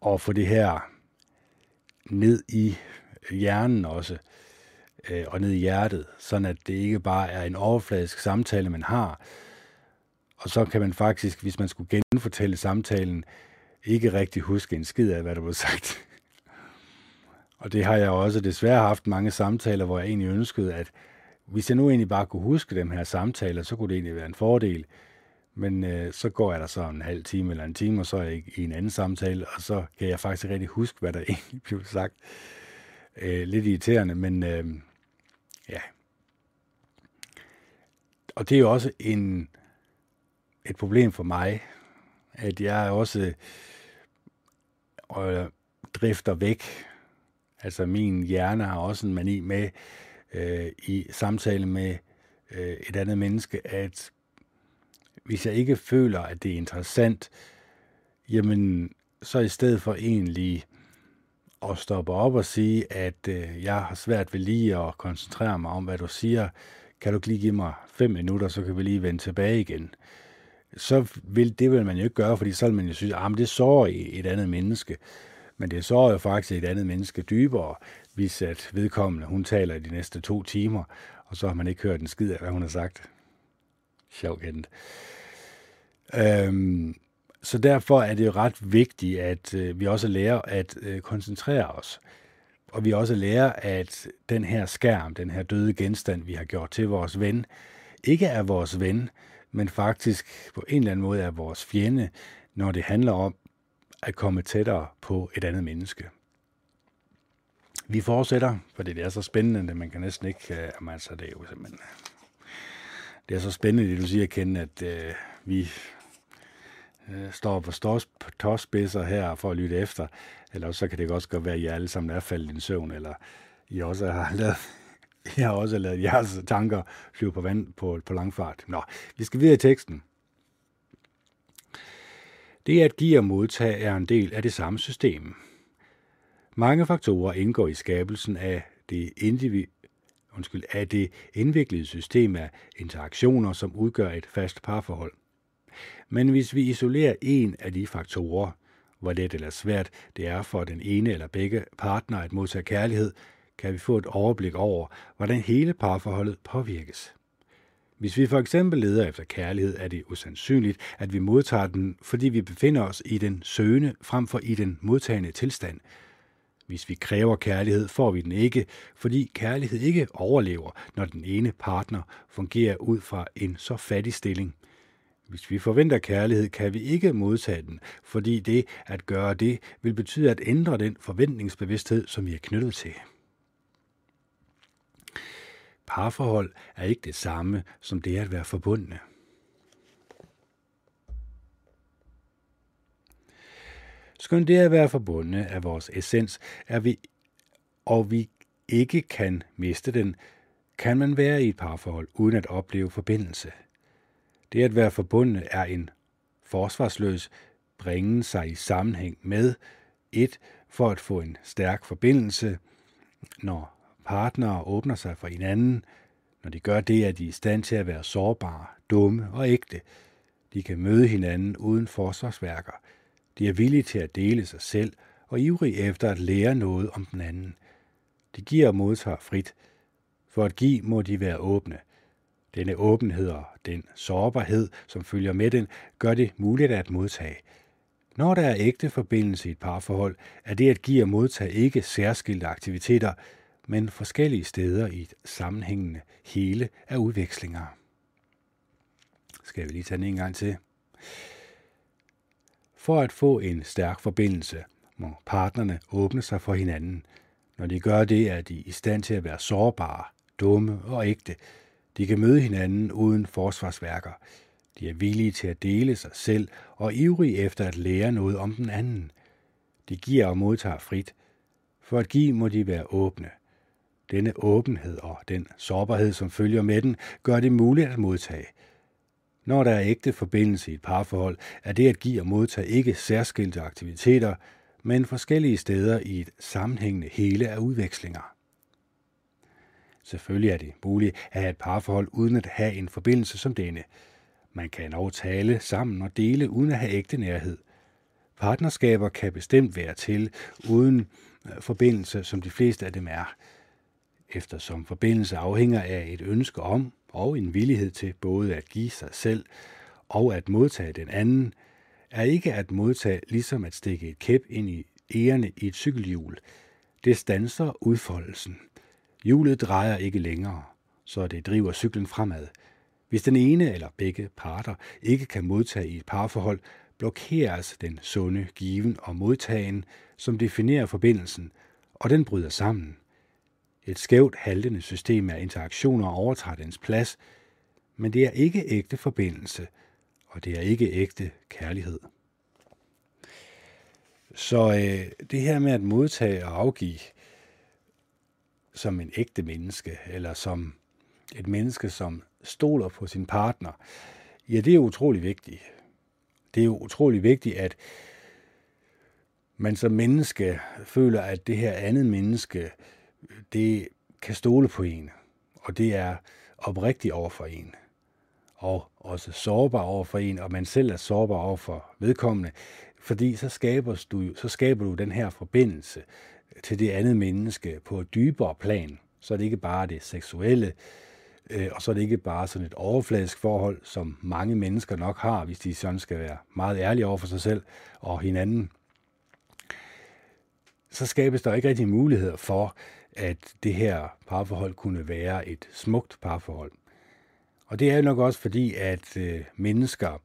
og få det her ned i hjernen også. øh, og ned i hjertet, sådan at det ikke bare er en overfladisk samtale, man har. Og så kan man faktisk, hvis man skulle genfortælle samtalen, ikke rigtig huske en skid af, hvad der blev sagt. Og det har jeg også desværre haft mange samtaler, hvor jeg egentlig ønskede, at hvis jeg nu egentlig bare kunne huske dem her samtaler, så kunne det egentlig være en fordel. Men øh, så går jeg der så en halv time eller en time, og så er jeg i en anden samtale, og så kan jeg faktisk ikke rigtig huske, hvad der egentlig blev sagt. Øh, lidt irriterende, men øh, ja. Og det er jo også en, et problem for mig, at jeg også øh, drifter væk. Altså min hjerne har også en mani med øh, i samtale med øh, et andet menneske, at hvis jeg ikke føler, at det er interessant, jamen så i stedet for egentlig at stoppe op og sige, at øh, jeg har svært ved lige at koncentrere mig om, hvad du siger, kan du lige give mig fem minutter, så kan vi lige vende tilbage igen. Så vil det vil man jo ikke gøre, fordi så vil man jo synes, at ah, det sår i et andet menneske. Men det sår jo faktisk et andet menneske dybere, hvis at vedkommende, hun taler i de næste to timer, og så har man ikke hørt en skid af, hvad hun har sagt. Sjov kendt. Øhm, så derfor er det jo ret vigtigt, at øh, vi også lærer at øh, koncentrere os. Og vi også lærer, at den her skærm, den her døde genstand, vi har gjort til vores ven, ikke er vores ven, men faktisk på en eller anden måde er vores fjende, når det handler om at komme tættere på et andet menneske. Vi fortsætter, for det er så spændende, at man kan næsten ikke... Altså, det er jo simpelthen... Det er så spændende, det du siger, Ken, at øh, vi uh, står på tåspidser her for at lytte efter. Eller så kan det også godt være, at I alle sammen er faldet i en søvn, eller I også har lavet jeg har også lavet jeres tanker flyve på vand på, på langfart. Nå, vi skal videre i teksten. Det at give og modtage er en del af det samme system. Mange faktorer indgår i skabelsen af det, individ, undskyld, af det indviklede system af interaktioner, som udgør et fast parforhold. Men hvis vi isolerer en af de faktorer, hvor let eller svært det er for den ene eller begge partner at modtage kærlighed, kan vi få et overblik over, hvordan hele parforholdet påvirkes. Hvis vi for eksempel leder efter kærlighed, er det usandsynligt, at vi modtager den, fordi vi befinder os i den søgende frem for i den modtagende tilstand. Hvis vi kræver kærlighed, får vi den ikke, fordi kærlighed ikke overlever, når den ene partner fungerer ud fra en så fattig stilling. Hvis vi forventer kærlighed, kan vi ikke modtage den, fordi det at gøre det vil betyde at ændre den forventningsbevidsthed, som vi er knyttet til. Parforhold er ikke det samme som det at være forbundne. Skønt det at være forbundne af vores essens, er vi, og vi ikke kan miste den, kan man være i et parforhold uden at opleve forbindelse. Det at være forbundne er en forsvarsløs bringen sig i sammenhæng med et for at få en stærk forbindelse, når partnere åbner sig for hinanden. Når de gør det, er de i stand til at være sårbare, dumme og ægte. De kan møde hinanden uden forsvarsværker. De er villige til at dele sig selv og ivrige efter at lære noget om den anden. De giver og modtager frit. For at give må de være åbne. Denne åbenhed og den sårbarhed, som følger med den, gør det muligt at modtage. Når der er ægte forbindelse i et parforhold, er det at give og modtage ikke særskilte aktiviteter, men forskellige steder i et sammenhængende hele af udvekslinger. Skal vi lige tage den en gang til? For at få en stærk forbindelse, må partnerne åbne sig for hinanden. Når de gør det, er de i stand til at være sårbare, dumme og ægte. De kan møde hinanden uden forsvarsværker. De er villige til at dele sig selv og ivrige efter at lære noget om den anden. De giver og modtager frit. For at give må de være åbne. Denne åbenhed og den sårbarhed, som følger med den, gør det muligt at modtage. Når der er ægte forbindelse i et parforhold, er det at give og modtage ikke særskilte aktiviteter, men forskellige steder i et sammenhængende hele af udvekslinger. Selvfølgelig er det muligt at have et parforhold uden at have en forbindelse som denne. Man kan også tale sammen og dele uden at have ægte nærhed. Partnerskaber kan bestemt være til uden øh, forbindelse, som de fleste af dem er. eftersom forbindelse afhænger af et ønske om og en villighed til både at give sig selv og at modtage den anden, er ikke at modtage ligesom at stikke et kæp ind i ærerne i et cykelhjul. Det stanser udfoldelsen. Hjulet drejer ikke længere, så det driver cyklen fremad. Hvis den ene eller begge parter ikke kan modtage i et parforhold, blokeres den sunde given og modtagen, som definerer forbindelsen, og den bryder sammen. Et skævt haltende system af interaktioner overtager dens plads, men det er ikke ægte forbindelse, og det er ikke ægte kærlighed. Så øh, det her med at modtage og afgive som en ægte menneske, eller som et menneske, som stoler på sin partner, ja, det er utrolig vigtigt. Det er jo utrolig vigtigt, at man som menneske føler, at det her andet menneske, det kan stole på en, og det er oprigtig over for en, og også sårbar over for en, og man selv er sårbar over for vedkommende, fordi så skaber du, så skaber du den her forbindelse til det andet menneske på et dybere plan. Så er det ikke bare det seksuelle, øh, og så er det ikke bare sådan et overfladisk forhold, som mange mennesker nok har, hvis de sådan skal være meget ærlige over for sig selv og hinanden. Så skabes der ikke rigtig muligheder for, at det her parforhold kunne være et smukt parforhold. Og det er jo nok også fordi, at øh, mennesker,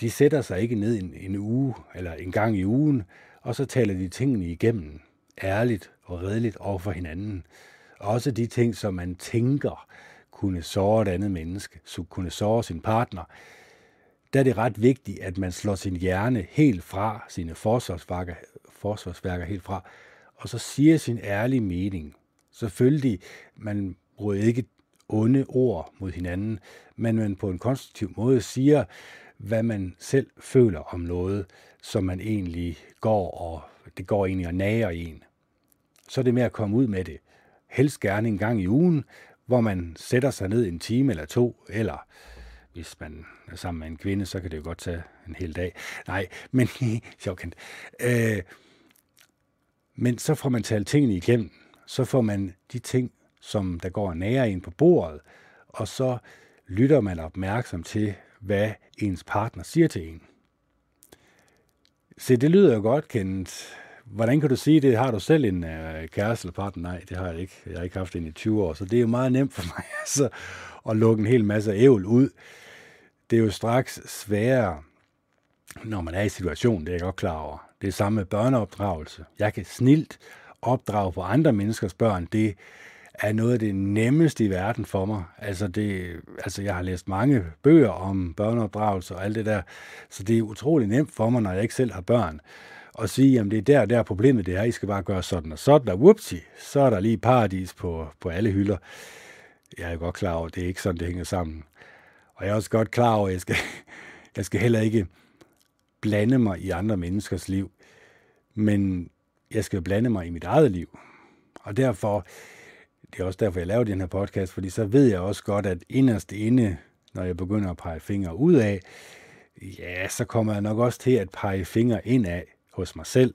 de sætter sig ikke ned en, en uge eller en gang i ugen, og så taler de tingene igennem ærligt og redeligt over for hinanden. Også de ting, som man tænker kunne såre et andet menneske, så kunne såre sin partner, der er det ret vigtigt, at man slår sin hjerne helt fra, sine forsvarsværker, forsvarsværker helt fra, og så siger sin ærlige mening. Selvfølgelig, man bruger ikke onde ord mod hinanden, men man på en konstruktiv måde siger, hvad man selv føler om noget, som man egentlig går og det går egentlig og nager en. Så er det med at komme ud med det. Helst gerne en gang i ugen, hvor man sætter sig ned en time eller to, eller hvis man er sammen med en kvinde, så kan det jo godt tage en hel dag. Nej, men sjovkendt. Øh, men så får man talt tingene igennem. Så får man de ting, som der går nære ind på bordet, og så lytter man opmærksom til, hvad ens partner siger til en. Se, det lyder jo godt, kendt. Hvordan kan du sige det? Har du selv en øh, kæreste eller partner? Nej, det har jeg ikke. Jeg har ikke haft en i 20 år, så det er jo meget nemt for mig altså, at lukke en hel masse ævl ud. Det er jo straks sværere, når man er i situationen, det er jeg godt klar over. Det er samme med børneopdragelse. Jeg kan snilt opdrage på andre menneskers børn. Det er noget af det nemmeste i verden for mig. Altså, det, altså jeg har læst mange bøger om børneopdragelse og alt det der, så det er utrolig nemt for mig, når jeg ikke selv har børn, og sige, at det er der, der problemet det er, I skal bare gøre sådan og sådan, og whoopsie, så er der lige paradis på, på alle hylder. Jeg er godt klar over, at det er ikke sådan, det hænger sammen. Og jeg er også godt klar over, at jeg skal, jeg skal heller ikke blande mig i andre menneskers liv, men jeg skal blande mig i mit eget liv. Og derfor, det er også derfor, jeg laver den her podcast, fordi så ved jeg også godt, at inderst inde, når jeg begynder at pege fingre ud af, ja, så kommer jeg nok også til at pege fingre ind af hos mig selv,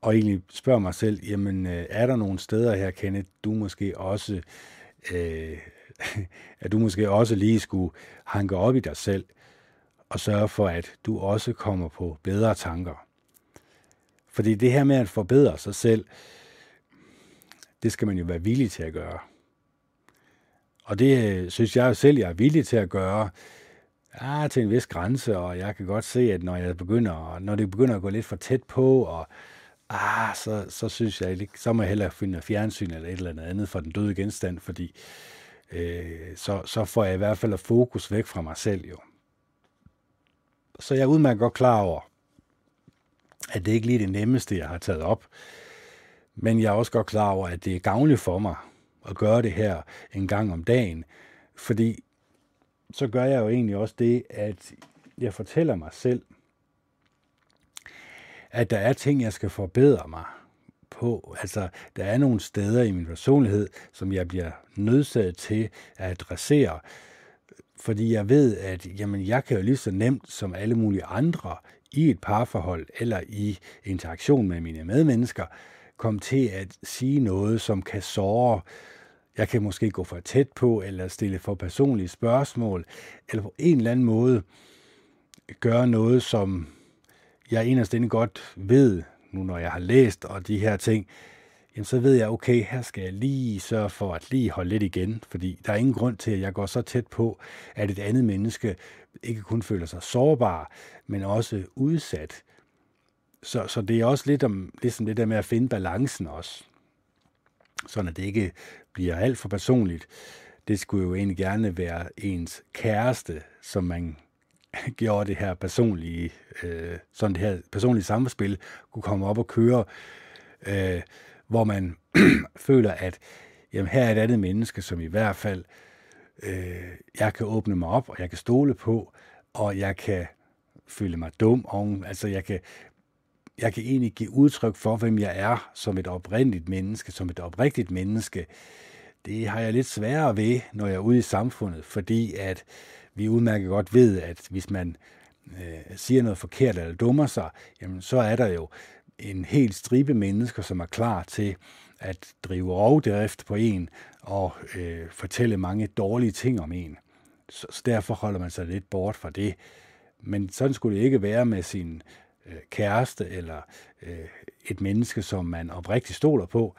og egentlig spørge mig selv, jamen, øh, er der nogle steder her, Kenneth, du måske også, øh, at du måske også lige skulle hanke op i dig selv, og sørge for, at du også kommer på bedre tanker. Fordi det her med at forbedre sig selv, det skal man jo være villig til at gøre. Og det øh, synes jeg jo selv, jeg er villig til at gøre, ja, til en vis grænse, og jeg kan godt se, at når, jeg begynder, når det begynder at gå lidt for tæt på, og ah, så, så synes jeg, så må jeg hellere finde fjernsyn eller et eller andet for den døde genstand, fordi øh, så, så får jeg i hvert fald fokus væk fra mig selv jo. Så jeg er udmærket godt klar over, at det ikke lige er det nemmeste, jeg har taget op. Men jeg er også godt klar over, at det er gavnligt for mig at gøre det her en gang om dagen, fordi så gør jeg jo egentlig også det, at jeg fortæller mig selv, at der er ting, jeg skal forbedre mig på. Altså, der er nogle steder i min personlighed, som jeg bliver nødsaget til at adressere, fordi jeg ved, at jamen, jeg kan jo lige så nemt som alle mulige andre i et parforhold eller i interaktion med mine medmennesker komme til at sige noget, som kan såre. Jeg kan måske gå for tæt på, eller stille for personlige spørgsmål, eller på en eller anden måde gøre noget, som jeg inderst inde godt ved, nu når jeg har læst og de her ting, jamen så ved jeg, okay, her skal jeg lige sørge for at lige holde lidt igen, fordi der er ingen grund til, at jeg går så tæt på, at et andet menneske ikke kun føler sig sårbar, men også udsat. Så, så det er også lidt om ligesom det der med at finde balancen også, sådan at det ikke bliver alt for personligt. Det skulle jo egentlig gerne være ens kæreste, som man gjorde det her personlige, øh, sådan det her personlige samspil, kunne komme op og køre, øh, hvor man føler, at jamen, her er et andet menneske, som i hvert fald øh, jeg kan åbne mig op, og jeg kan stole på, og jeg kan føle mig dum, og altså jeg kan, jeg kan egentlig give udtryk for, hvem jeg er som et oprindeligt menneske, som et oprigtigt menneske. Det har jeg lidt sværere ved, når jeg er ude i samfundet, fordi at vi udmærket godt ved, at hvis man øh, siger noget forkert eller dummer sig, jamen så er der jo en helt stribe mennesker, som er klar til at drive rovdrift på en og øh, fortælle mange dårlige ting om en. Så, så derfor holder man sig lidt bort fra det. Men sådan skulle det ikke være med sin øh, kæreste eller øh, et menneske, som man oprigtigt stoler på.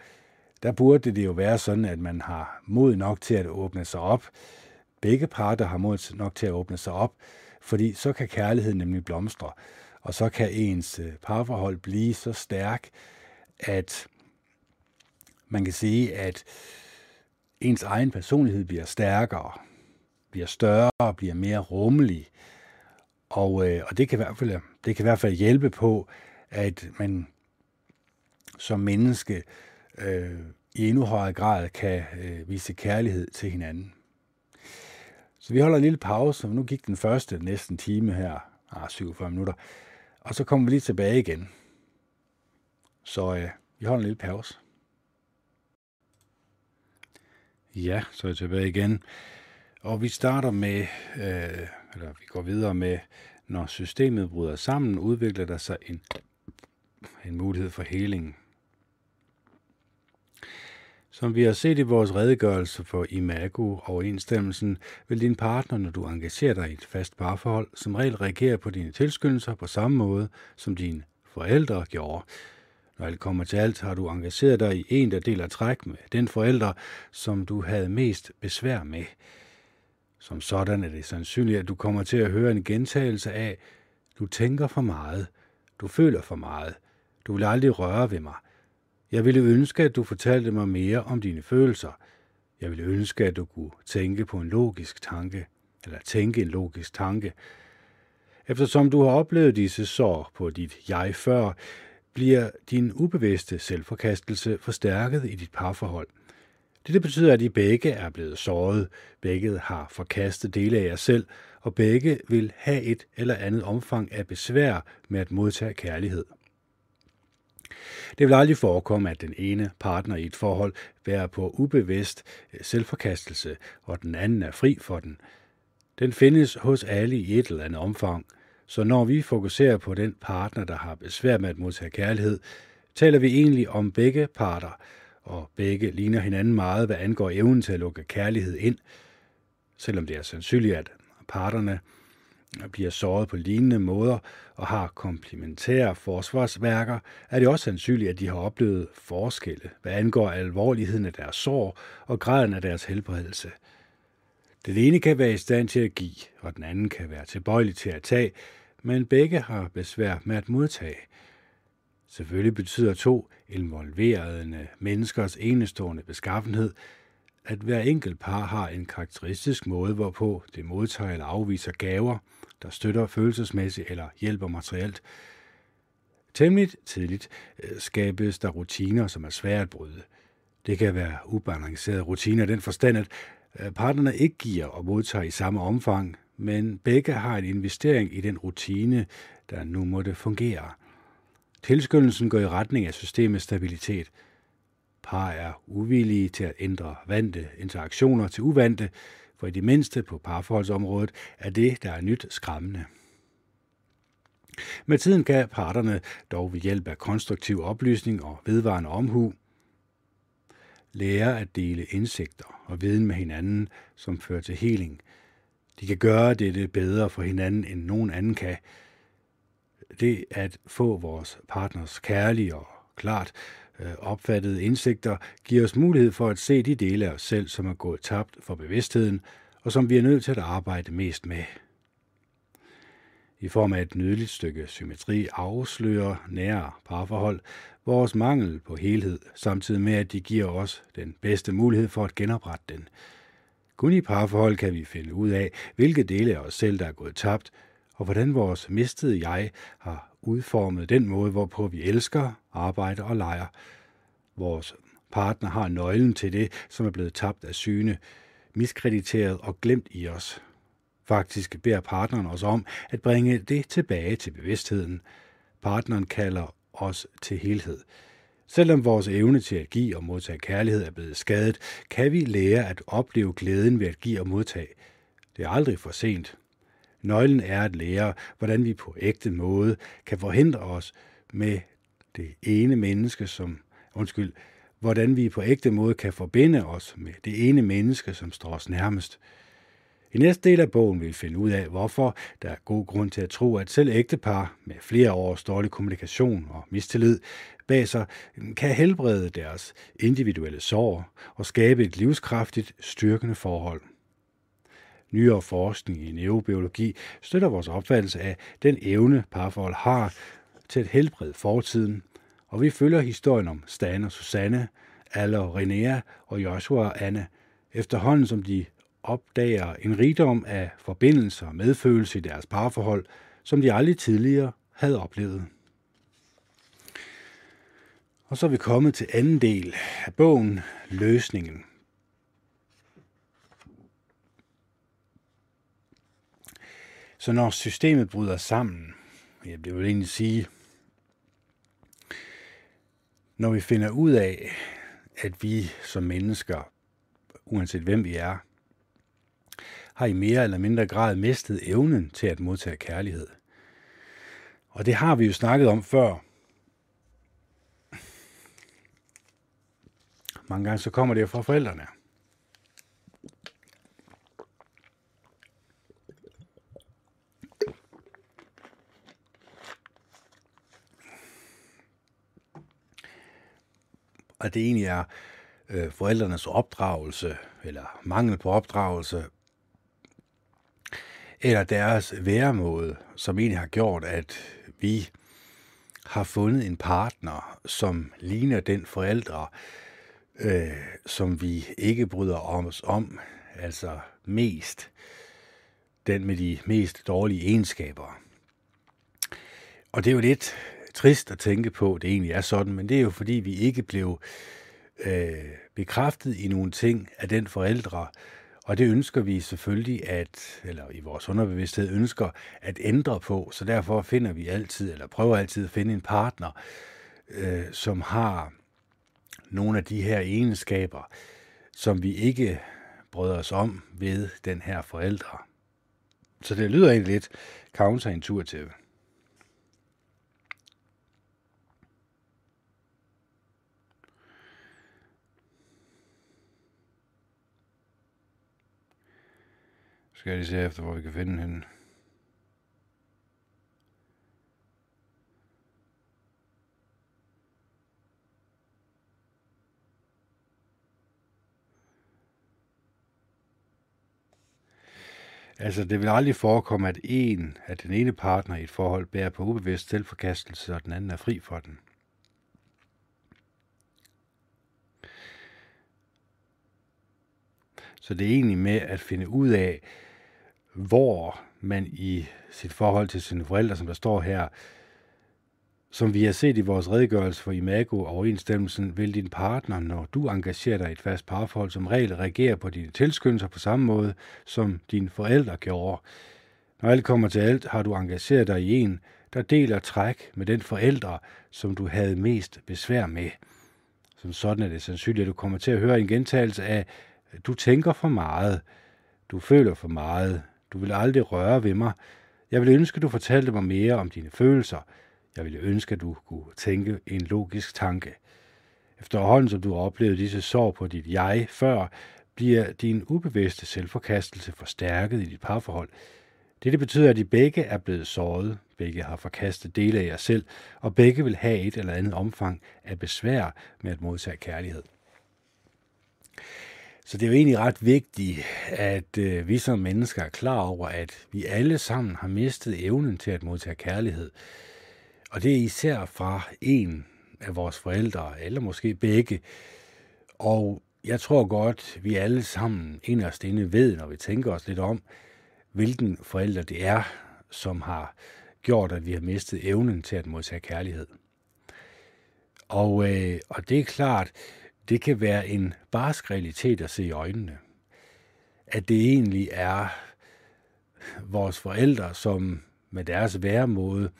Der burde det jo være sådan, at man har mod nok til at åbne sig op. Begge parter har mod nok til at åbne sig op, fordi så kan kærligheden nemlig blomstre, og så kan ens øh, parforhold blive så stærk, at man kan sige, at ens egen personlighed bliver stærkere, bliver større, bliver mere rummelig. Og, øh, og det, kan i hvert fald, det kan i hvert fald hjælpe på, at man som menneske øh, i endnu højere grad kan øh, vise kærlighed til hinanden. Så vi holder en lille pause, og nu gik den første næsten time her, ah, 47 minutter, og så kommer vi lige tilbage igen. Så øh, vi holder en lille pause. Ja, så er jeg tilbage igen. Og vi starter med, øh, eller vi går videre med, når systemet bryder sammen, udvikler der sig en, en mulighed for heling. Som vi har set i vores redegørelse for Imago-overensstemmelsen, vil din partner, når du engagerer dig i et fast parforhold, som regel reagere på dine tilskyndelser på samme måde, som dine forældre gjorde. Når alt kommer til alt, har du engageret dig i en, der deler træk med den forælder, som du havde mest besvær med. Som sådan er det sandsynligt, at du kommer til at høre en gentagelse af, du tænker for meget, du føler for meget, du vil aldrig røre ved mig – jeg ville ønske, at du fortalte mig mere om dine følelser. Jeg ville ønske, at du kunne tænke på en logisk tanke, eller tænke en logisk tanke. Eftersom du har oplevet disse sår på dit jeg før, bliver din ubevidste selvforkastelse forstærket i dit parforhold. Dette betyder, at I begge er blevet såret, begge har forkastet dele af jer selv, og begge vil have et eller andet omfang af besvær med at modtage kærlighed. Det vil aldrig forekomme, at den ene partner i et forhold bærer på ubevidst øh, selvforkastelse, og den anden er fri for den. Den findes hos alle i et eller andet omfang, så når vi fokuserer på den partner, der har besvær med at modtage kærlighed, taler vi egentlig om begge parter, og begge ligner hinanden meget, hvad angår evnen til at lukke kærlighed ind, selvom det er sandsynligt, at parterne bliver såret på lignende måder og har komplementære forsvarsværker, er det også sandsynligt, at de har oplevet forskelle, hvad angår alvorligheden af deres sår og graden af deres helbredelse. Den ene kan være i stand til at give, og den anden kan være tilbøjelig til at tage, men begge har besvær med at modtage. Selvfølgelig betyder to involverede menneskers enestående beskaffenhed, at hver enkelt par har en karakteristisk måde, hvorpå det modtager eller afviser gaver – der støtter følelsesmæssigt eller hjælper materielt. Temmelig tidligt øh, skabes der rutiner, som er svære at bryde. Det kan være ubalancerede rutiner i den forstand, at øh, parterne partnerne ikke giver og modtager i samme omfang, men begge har en investering i den rutine, der nu måtte fungere. Tilskyndelsen går i retning af systemets stabilitet. Par er uvillige til at ændre vante interaktioner til uvante, for i det mindste på parforholdsområdet er det, der er nyt, skræmmende. Med tiden kan parterne dog ved hjælp af konstruktiv oplysning og vedvarende omhu lære at dele indsigter og viden med hinanden, som fører til heling. De kan gøre dette bedre for hinanden, end nogen anden kan. Det at få vores partners kærlige og klart Øh, opfattede indsigter giver os mulighed for at se de dele af os selv, som er gået tabt for bevidstheden, og som vi er nødt til at arbejde mest med. I form af et nydeligt stykke symmetri afslører nære parforhold vores mangel på helhed, samtidig med at de giver os den bedste mulighed for at genoprette den. Kun i parforhold kan vi finde ud af, hvilke dele af os selv, der er gået tabt, og hvordan vores mistede jeg har udformet den måde, hvorpå vi elsker, arbejder og leger. Vores partner har nøglen til det, som er blevet tabt af syne, miskrediteret og glemt i os. Faktisk beder partneren os om at bringe det tilbage til bevidstheden. Partneren kalder os til helhed. Selvom vores evne til at give og modtage kærlighed er blevet skadet, kan vi lære at opleve glæden ved at give og modtage. Det er aldrig for sent. Nøglen er at lære, hvordan vi på ægte måde kan forhindre os med det ene menneske, som, undskyld, hvordan vi på ægte måde kan forbinde os med det ene menneske, som står os nærmest. I næste del af bogen vil vi finde ud af, hvorfor der er god grund til at tro, at selv ægtepar med flere års dårlig kommunikation og mistillid bag sig kan helbrede deres individuelle sår og skabe et livskraftigt, styrkende forhold. Nyere forskning i neurobiologi støtter vores opfattelse af den evne, parforhold har til at helbrede fortiden, og vi følger historien om Stan og Susanne, Alle og Renea og Joshua og Anne, efterhånden som de opdager en rigdom af forbindelser og medfølelse i deres parforhold, som de aldrig tidligere havde oplevet. Og så er vi kommet til anden del af bogen, Løsningen. Så når systemet bryder sammen, jeg vil egentlig sige, når vi finder ud af, at vi som mennesker, uanset hvem vi er, har i mere eller mindre grad mistet evnen til at modtage kærlighed. Og det har vi jo snakket om før. Mange gange så kommer det fra forældrene. Og det egentlig er øh, forældrenes opdragelse, eller mangel på opdragelse, eller deres væremåde, som egentlig har gjort, at vi har fundet en partner, som ligner den forældre, øh, som vi ikke bryder os om, altså mest den med de mest dårlige egenskaber. Og det er jo lidt trist at tænke på, at det egentlig er sådan, men det er jo fordi, vi ikke blev øh, bekræftet i nogle ting af den forældre, og det ønsker vi selvfølgelig, at, eller i vores underbevidsthed ønsker at ændre på, så derfor finder vi altid, eller prøver altid at finde en partner, øh, som har nogle af de her egenskaber, som vi ikke bryder os om ved den her forældre. Så det lyder egentlig lidt counterintuitivt. Skal jeg lige se efter, hvor vi kan finde hende. Altså, det vil aldrig forekomme, at en af den ene partner i et forhold bærer på ubevidst selvforkastelse, og den anden er fri for den. Så det er egentlig med at finde ud af, hvor man i sit forhold til sine forældre, som der står her, som vi har set i vores redegørelse for Imago og overensstemmelsen, vil din partner, når du engagerer dig i et fast parforhold, som regel reagere på dine tilskyndelser på samme måde, som dine forældre gjorde. Når alt kommer til alt, har du engageret dig i en, der deler træk med den forældre, som du havde mest besvær med. Som sådan er det sandsynligt, at du kommer til at høre en gentagelse af, du tænker for meget, du føler for meget, du vil aldrig røre ved mig, Jeg ville ønske, du fortalte mig mere om dine følelser. Jeg ville ønske, at du kunne tænke en logisk tanke. Efterhånden som du har oplevet disse sår på dit jeg før, bliver din ubevidste selvforkastelse forstærket i dit parforhold. Dette betyder, at I begge er blevet såret, begge har forkastet dele af jer selv, og begge vil have et eller andet omfang af besvær med at modtage kærlighed. Så det er jo egentlig ret vigtigt, at øh, vi som mennesker er klar over, at vi alle sammen har mistet evnen til at modtage kærlighed. Og det er især fra en af vores forældre, eller måske begge. Og jeg tror godt, vi alle sammen inderst inde ved, når vi tænker os lidt om, hvilken forælder det er, som har gjort, at vi har mistet evnen til at modtage kærlighed. Og, øh, og det er klart, det kan være en barsk realitet at se i øjnene. At det egentlig er vores forældre, som med deres væremåde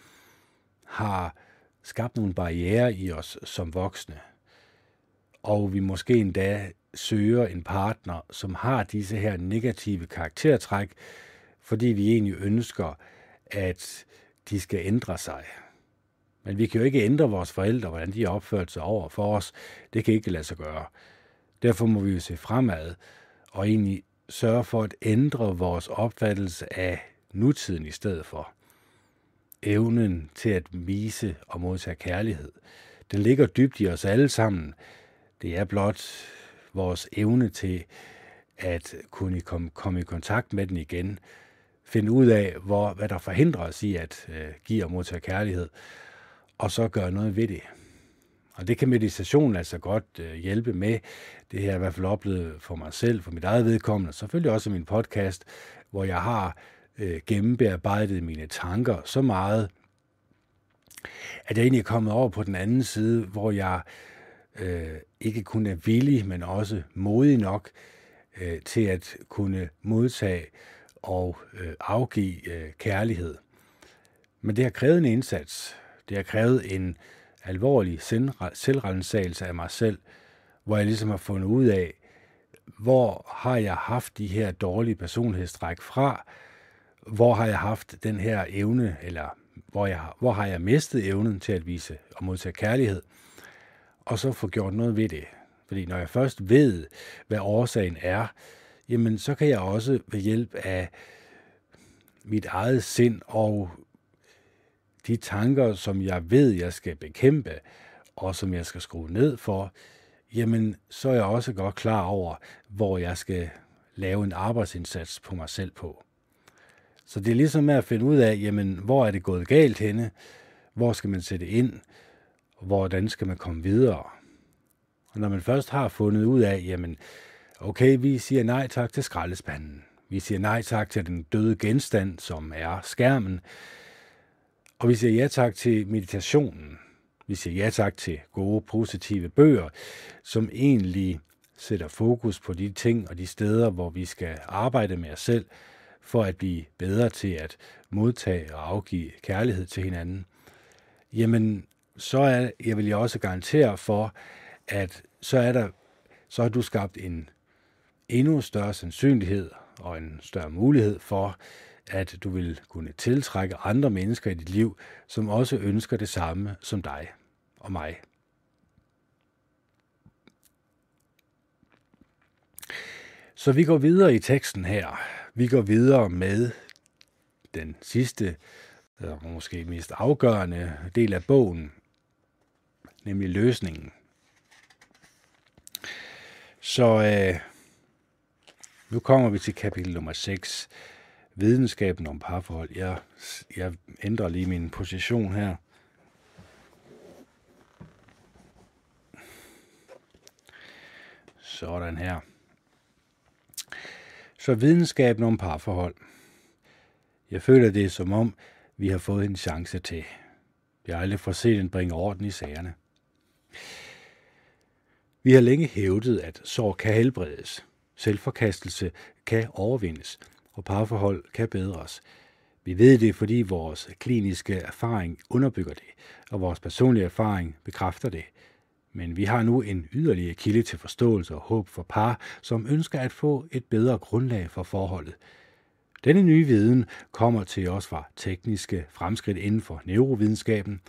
har skabt nogle barriere i os som voksne. Og vi måske endda søger en partner, som har disse her negative karaktertræk, fordi vi egentlig ønsker, at de skal ændre sig. Men vi kan jo ikke ændre vores forældre, hvordan de har opført sig over for os. Det kan ikke lade sig gøre. Derfor må vi jo se fremad og egentlig sørge for at ændre vores opfattelse af nutiden i stedet for. Evnen til at vise og modtage kærlighed. Den ligger dybt i os alle sammen. Det er blot vores evne til at kunne komme, i kontakt med den igen. Finde ud af, hvor, hvad der forhindrer os i at øh, give og modtage kærlighed og så gøre noget ved det. Og det kan meditation altså godt øh, hjælpe med. Det har jeg i hvert fald oplevet for mig selv, for mit eget vedkommende, selvfølgelig også min podcast, hvor jeg har øh, gennembearbejdet mine tanker så meget, at jeg egentlig er kommet over på den anden side, hvor jeg øh, ikke kun er villig, men også modig nok øh, til at kunne modtage og øh, afgive øh, kærlighed. Men det har krævet en indsats. Det har krævet en alvorlig selvrensagelse af mig selv, hvor jeg ligesom har fundet ud af, hvor har jeg haft de her dårlige personlighedstræk fra, hvor har jeg haft den her evne, eller hvor, jeg, hvor har jeg mistet evnen til at vise og modtage kærlighed, og så få gjort noget ved det. Fordi når jeg først ved, hvad årsagen er, jamen så kan jeg også ved hjælp af mit eget sind og de tanker, som jeg ved, jeg skal bekæmpe, og som jeg skal skrue ned for, jamen så er jeg også godt klar over, hvor jeg skal lave en arbejdsindsats på mig selv på. Så det er ligesom med at finde ud af, jamen, hvor er det gået galt henne, hvor skal man sætte ind, og hvordan skal man komme videre. Og når man først har fundet ud af, jamen, okay, vi siger nej tak til skraldespanden, vi siger nej tak til den døde genstand, som er skærmen, og vi siger ja tak til meditationen. Vi siger ja tak til gode, positive bøger, som egentlig sætter fokus på de ting og de steder, hvor vi skal arbejde med os selv, for at blive bedre til at modtage og afgive kærlighed til hinanden. Jamen, så er, jeg vil jeg også garantere for, at så er der, så har du skabt en endnu større sandsynlighed og en større mulighed for, at du vil kunne tiltrække andre mennesker i dit liv, som også ønsker det samme som dig og mig. Så vi går videre i teksten her. Vi går videre med den sidste, og måske mest afgørende del af bogen, nemlig løsningen. Så øh, nu kommer vi til kapitel nummer 6, videnskaben om parforhold. Jeg, jeg ændrer lige min position her. Sådan her. Så videnskaben om parforhold. Jeg føler det som om, vi har fået en chance til. Vi har aldrig for set en bringe orden i sagerne. Vi har længe hævdet, at sår kan helbredes. Selvforkastelse kan overvindes – og parforhold kan bedres. Vi ved det, fordi vores kliniske erfaring underbygger det, og vores personlige erfaring bekræfter det. Men vi har nu en yderligere kilde til forståelse og håb for par, som ønsker at få et bedre grundlag for forholdet. Denne nye viden kommer til os fra tekniske fremskridt inden for neurovidenskaben.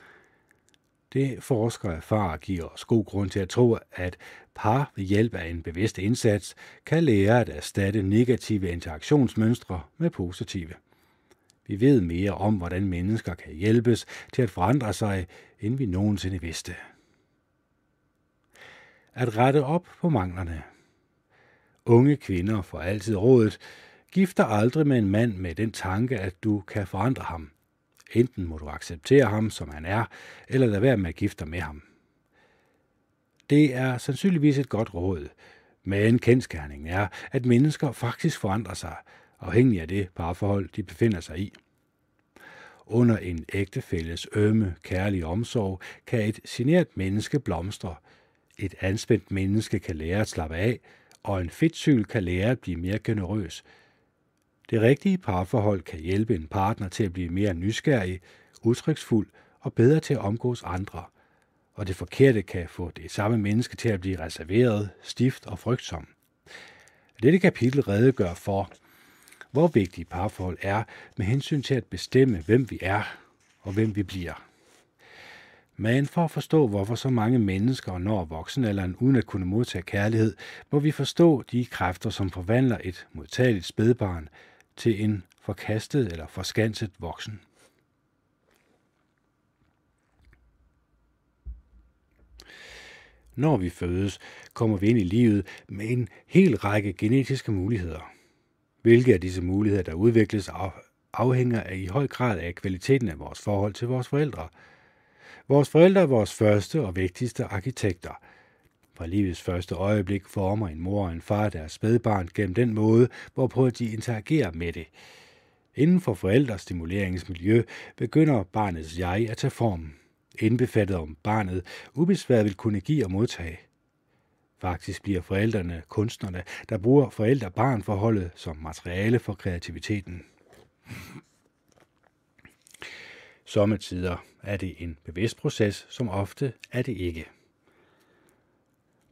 Det forskere erfarer giver os god grund til at tro, at par ved hjælp af en bevidst indsats kan lære at erstatte negative interaktionsmønstre med positive. Vi ved mere om, hvordan mennesker kan hjælpes til at forandre sig, end vi nogensinde vidste. At rette op på manglerne. Unge kvinder får altid rådet, gift dig aldrig med en mand med den tanke, at du kan forandre ham. Enten må du acceptere ham, som han er, eller lade være med at gifte dig med ham. Det er sandsynligvis et godt råd, men kendskærningen er, at mennesker faktisk forandrer sig, afhængig af det parforhold, de befinder sig i. Under en ægtefælles ømme, kærlig omsorg kan et generet menneske blomstre. Et anspændt menneske kan lære at slappe af, og en fedtsyl kan lære at blive mere generøs. Det rigtige parforhold kan hjælpe en partner til at blive mere nysgerrig, udtryksfuld og bedre til at omgås andre. Og det forkerte kan få det samme menneske til at blive reserveret, stift og frygtsom. Dette kapitel redegør for, hvor vigtigt parforhold er med hensyn til at bestemme, hvem vi er og hvem vi bliver. Men for at forstå, hvorfor så mange mennesker når voksenalderen uden at kunne modtage kærlighed, må vi forstå de kræfter, som forvandler et modtageligt spædbarn til en forkastet eller forskanset voksen. Når vi fødes, kommer vi ind i livet med en hel række genetiske muligheder. Hvilke af disse muligheder, der udvikles, afhænger af i høj grad af kvaliteten af vores forhold til vores forældre. Vores forældre er vores første og vigtigste arkitekter. Fra livets første øjeblik former en mor og en far deres spædbarn gennem den måde, hvorpå de interagerer med det. Inden for forældrestimuleringsmiljø begynder barnets jeg at tage form, indbefattet om barnet ubesværet vil kunne give og modtage – Faktisk bliver forældrene kunstnerne, der bruger forældre-barn-forholdet som materiale for kreativiteten. Sommetider er det en bevidst proces, som ofte er det ikke.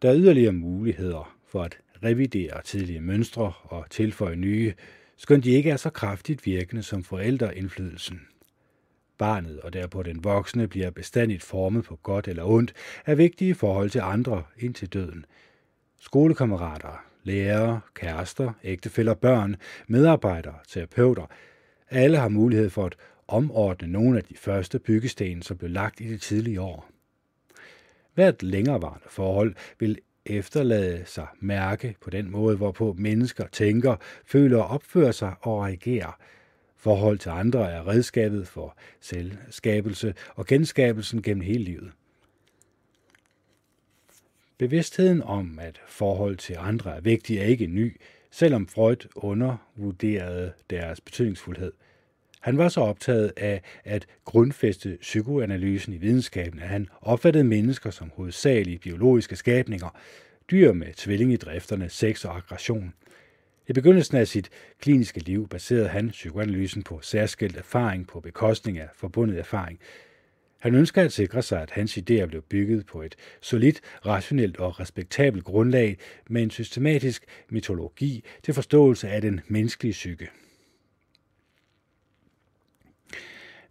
Der er yderligere muligheder for at revidere tidlige mønstre og tilføje nye, skønt de ikke er så kraftigt virkende som forældreindflydelsen. Barnet og derpå den voksne bliver bestandigt formet på godt eller ondt af vigtige forhold til andre indtil døden. Skolekammerater, lærere, kærester, ægtefæller, børn, medarbejdere, terapeuter, alle har mulighed for at omordne nogle af de første byggesten, som blev lagt i de tidlige år. Hvert længerevarende forhold vil efterlade sig mærke på den måde, hvorpå mennesker tænker, føler, opfører sig og reagerer – Forhold til andre er redskabet for selvskabelse og genskabelsen gennem hele livet. Bevidstheden om, at forhold til andre er vigtige, er ikke ny, selvom Freud undervurderede deres betydningsfuldhed. Han var så optaget af at grundfæste psykoanalysen i videnskaben, at han opfattede mennesker som hovedsagelige biologiske skabninger, dyr med tvilling i drifterne, sex og aggression – i begyndelsen af sit kliniske liv baserede han psykoanalysen på særskilt erfaring på bekostning af forbundet erfaring. Han ønsker at sikre sig, at hans idéer blev bygget på et solidt, rationelt og respektabelt grundlag med en systematisk mitologi til forståelse af den menneskelige psyke.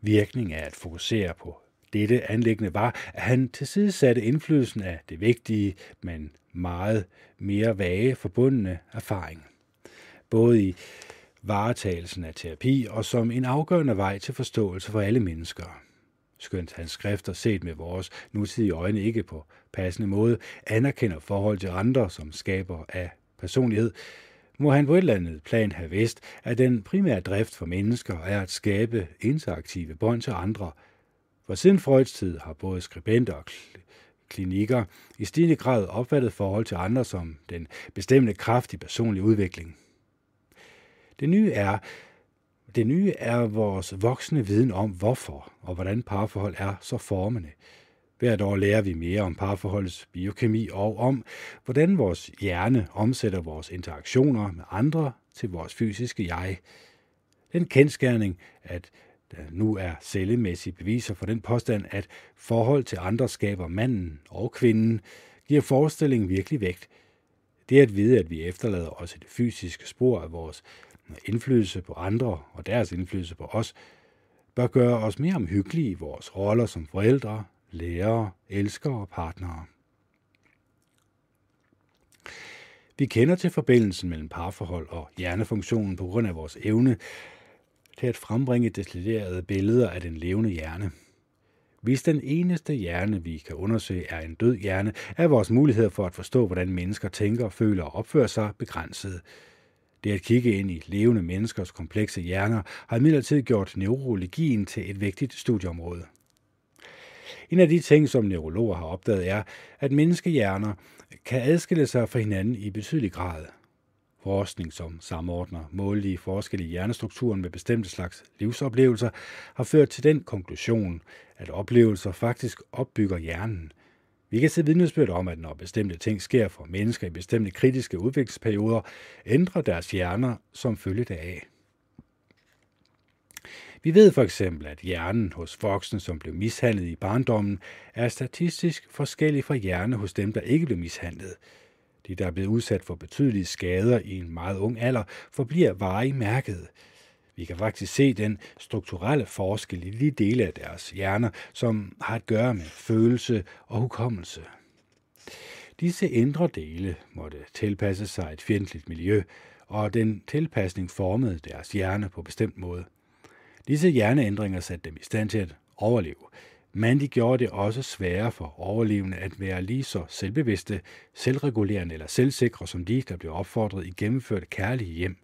Virkning af at fokusere på dette anlæggende var, at han tilsidesatte indflydelsen af det vigtige, men meget mere vage forbundne erfaring både i varetagelsen af terapi og som en afgørende vej til forståelse for alle mennesker. Skønt hans skrifter set med vores nutidige øjne ikke på passende måde anerkender forhold til andre som skaber af personlighed, må han på et eller andet plan have vidst, at den primære drift for mennesker er at skabe interaktive bånd til andre. For siden Freuds tid har både skribenter og klinikker i stigende grad opfattet forhold til andre som den bestemmende kraft i personlig udvikling. Det nye er, det nye er vores voksne viden om, hvorfor og hvordan parforhold er så formende. Hvert år lærer vi mere om parforholdets biokemi og om, hvordan vores hjerne omsætter vores interaktioner med andre til vores fysiske jeg. Den kendskærning, at der nu er cellemæssige beviser for den påstand, at forhold til andre skaber manden og kvinden, giver forestillingen virkelig vægt. Det at vide, at vi efterlader os et fysisk spor af vores indflydelse på andre og deres indflydelse på os, bør gøre os mere omhyggelige i vores roller som forældre, lærere, elskere og partnere. Vi kender til forbindelsen mellem parforhold og hjernefunktionen på grund af vores evne til at frembringe detaljerede billeder af den levende hjerne. Hvis den eneste hjerne, vi kan undersøge, er en død hjerne, er vores muligheder for at forstå, hvordan mennesker tænker, føler og opfører sig begrænset. Det at kigge ind i levende menneskers komplekse hjerner har imidlertid gjort neurologien til et vigtigt studieområde. En af de ting, som neurologer har opdaget, er, at menneskehjerner kan adskille sig fra hinanden i betydelig grad. Forskning, som samordner målige forskelle i hjernestrukturen med bestemte slags livsoplevelser, har ført til den konklusion, at oplevelser faktisk opbygger hjernen. Vi kan se vidnesbyrd om, at når bestemte ting sker for mennesker i bestemte kritiske udviklingsperioder, ændrer deres hjerner som følge deraf. Vi ved for eksempel, at hjernen hos voksne, som blev mishandlet i barndommen, er statistisk forskellig fra hjerne hos dem, der ikke blev mishandlet. De, der er blevet udsat for betydelige skader i en meget ung alder, forbliver varigt mærket. Vi kan faktisk se den strukturelle forskel i de dele af deres hjerner, som har at gøre med følelse og hukommelse. Disse indre dele måtte tilpasse sig et fjendtligt miljø, og den tilpasning formede deres hjerne på bestemt måde. Disse hjerneændringer satte dem i stand til at overleve, men de gjorde det også sværere for overlevende at være lige så selvbevidste, selvregulerende eller selvsikre som de, der blev opfordret i gennemført kærlige hjem.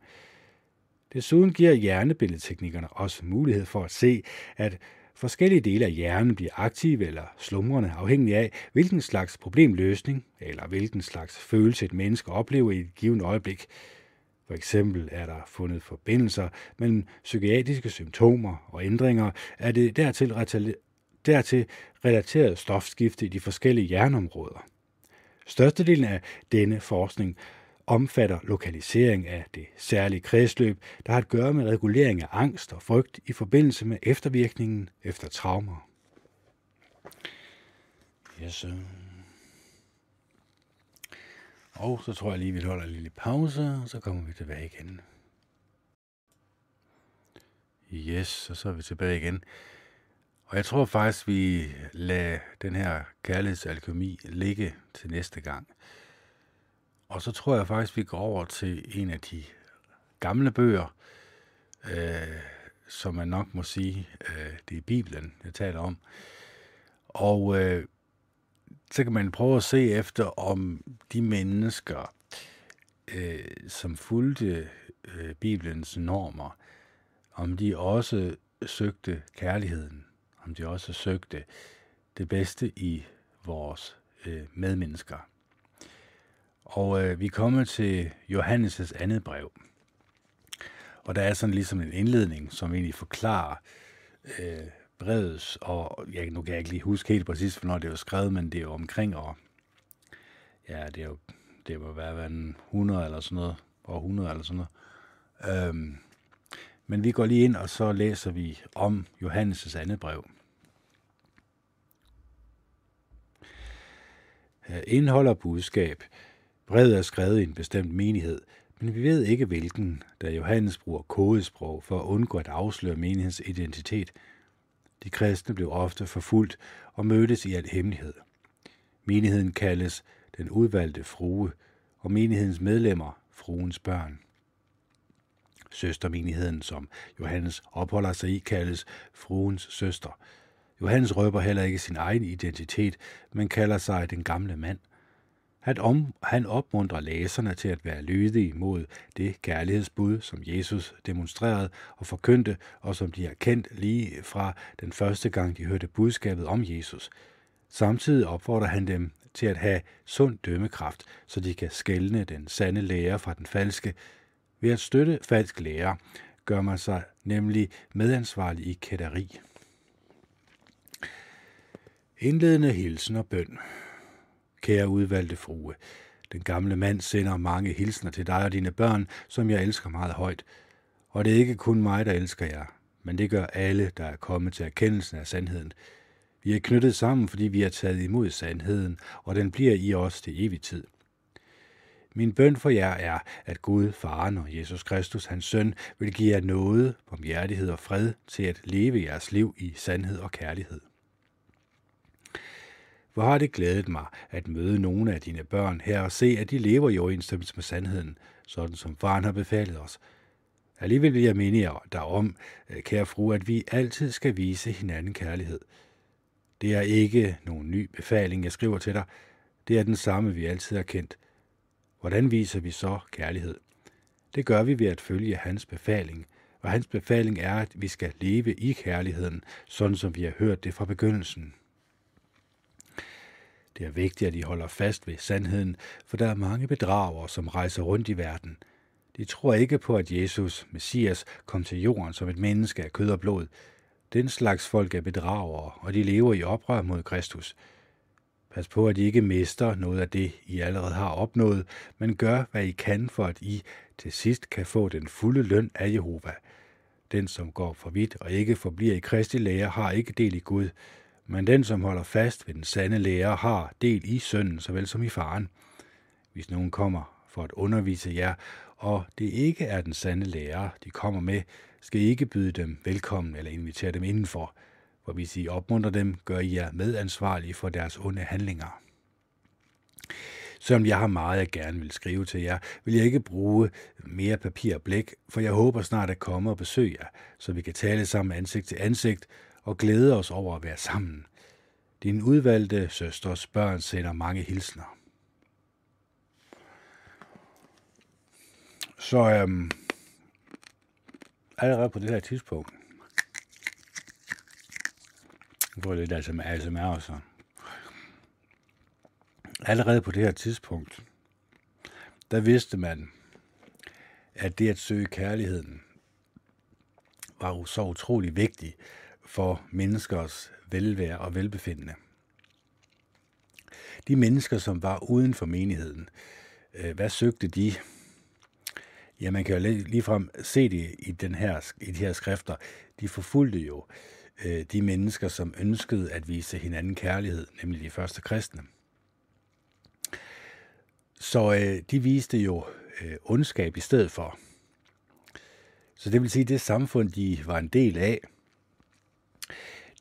Desuden giver hjernebilledteknikkerne også mulighed for at se, at forskellige dele af hjernen bliver aktive eller slumrende, afhængig af, hvilken slags problemløsning eller hvilken slags følelse et menneske oplever i et givet øjeblik. For eksempel er der fundet forbindelser mellem psykiatriske symptomer og ændringer af det dertil, dertil relateret stofskifte i de forskellige hjerneområder. Størstedelen af denne forskning omfatter lokalisering af det særlige kredsløb, der har at gøre med regulering af angst og frygt i forbindelse med eftervirkningen efter traumer. Yes, og så tror jeg lige, vi holder en lille pause, og så kommer vi tilbage igen. Yes, og så er vi tilbage igen. Og jeg tror faktisk, vi lader den her kærlighedsalkemi ligge til næste gang. Og så tror jeg faktisk, vi går over til en af de gamle bøger, øh, som man nok må sige, øh, det er Bibelen, jeg taler om. Og øh, så kan man prøve at se efter, om de mennesker, øh, som fulgte øh, Bibelens normer, om de også søgte kærligheden, om de også søgte det bedste i vores øh, medmennesker. Og øh, vi kommer til Johannes' andet brev. Og der er sådan ligesom en indledning, som egentlig forklarer øh, brevet, og jeg, nu kan jeg ikke lige huske helt præcis, hvornår det var skrevet, men det er jo omkring år, ja, det er jo, det være hvad, 100 eller sådan noget, år 100 eller sådan noget. Øhm, men vi går lige ind, og så læser vi om Johannes' andet brev. Indeholder budskab. Brevet er skrevet i en bestemt menighed, men vi ved ikke hvilken, da Johannes bruger kodesprog for at undgå at afsløre menighedens identitet – de kristne blev ofte forfulgt og mødtes i al hemmelighed. Menigheden kaldes den udvalgte frue, og menighedens medlemmer fruens børn. Søstermenigheden, som Johannes opholder sig i, kaldes fruens søster. Johannes røber heller ikke sin egen identitet, men kalder sig den gamle mand – at om, han opmuntrer læserne til at være lydige mod det kærlighedsbud, som Jesus demonstrerede og forkyndte, og som de har kendt lige fra den første gang, de hørte budskabet om Jesus. Samtidig opfordrer han dem til at have sund dømmekraft, så de kan skelne den sande lære fra den falske. Ved at støtte falsk lære gør man sig nemlig medansvarlig i kætteri. Indledende hilsen og bøn. Kære udvalgte frue, den gamle mand sender mange hilsner til dig og dine børn, som jeg elsker meget højt. Og det er ikke kun mig, der elsker jer, men det gør alle, der er kommet til erkendelsen af sandheden. Vi er knyttet sammen, fordi vi har taget imod sandheden, og den bliver i os til evig tid. Min bøn for jer er, at Gud, Faren og Jesus Kristus, hans søn, vil give jer noget, barmhjertighed og fred til at leve jeres liv i sandhed og kærlighed. Hvor har det glædet mig at møde nogle af dine børn her og se, at de lever i overensstemmelse med sandheden, sådan som faren har befalet os. Alligevel vil jeg minde jer derom, øh, kære fru, at vi altid skal vise hinanden kærlighed. Det er ikke nogen ny befaling, jeg skriver til dig. Det er den samme, vi altid har kendt. Hvordan viser vi så kærlighed? Det gør vi ved at følge hans befaling, og hans befaling er, at vi skal leve i kærligheden, sådan som vi har hørt det fra begyndelsen. Det er vigtigt, at I holder fast ved sandheden, for der er mange bedragere, som rejser rundt i verden. De tror ikke på, at Jesus, Messias, kom til jorden som et menneske af kød og blod. Den slags folk er bedragere, og de lever i oprør mod Kristus. Pas på, at I ikke mister noget af det, I allerede har opnået, men gør, hvad I kan, for at I til sidst kan få den fulde løn af Jehova. Den, som går for vidt og ikke forbliver i Kristi lære, har ikke del i Gud, men den, som holder fast ved den sande lære, har del i sønnen, såvel som i faren. Hvis nogen kommer for at undervise jer, og det ikke er den sande lære, de kommer med, skal I ikke byde dem velkommen eller invitere dem indenfor, for hvis I opmuntrer dem, gør I jer medansvarlige for deres onde handlinger. Selvom jeg har meget, jeg gerne vil skrive til jer, vil jeg ikke bruge mere papir og blæk, for jeg håber snart at komme og besøge jer, så vi kan tale sammen ansigt til ansigt og glæde os over at være sammen. Din udvalgte søsters børn sender mange hilsner. Så øhm, allerede på det her tidspunkt, får lidt ASMR også. Allerede på det her tidspunkt, der vidste man, at det at søge kærligheden var så utrolig vigtigt for menneskers velvære og velbefindende. De mennesker, som var uden for menigheden, øh, hvad søgte de? Ja, man kan jo ligefrem se det i, den her, i de her skrifter. De forfulgte jo øh, de mennesker, som ønskede at vise hinanden kærlighed, nemlig de første kristne. Så øh, de viste jo øh, ondskab i stedet for. Så det vil sige, at det samfund, de var en del af,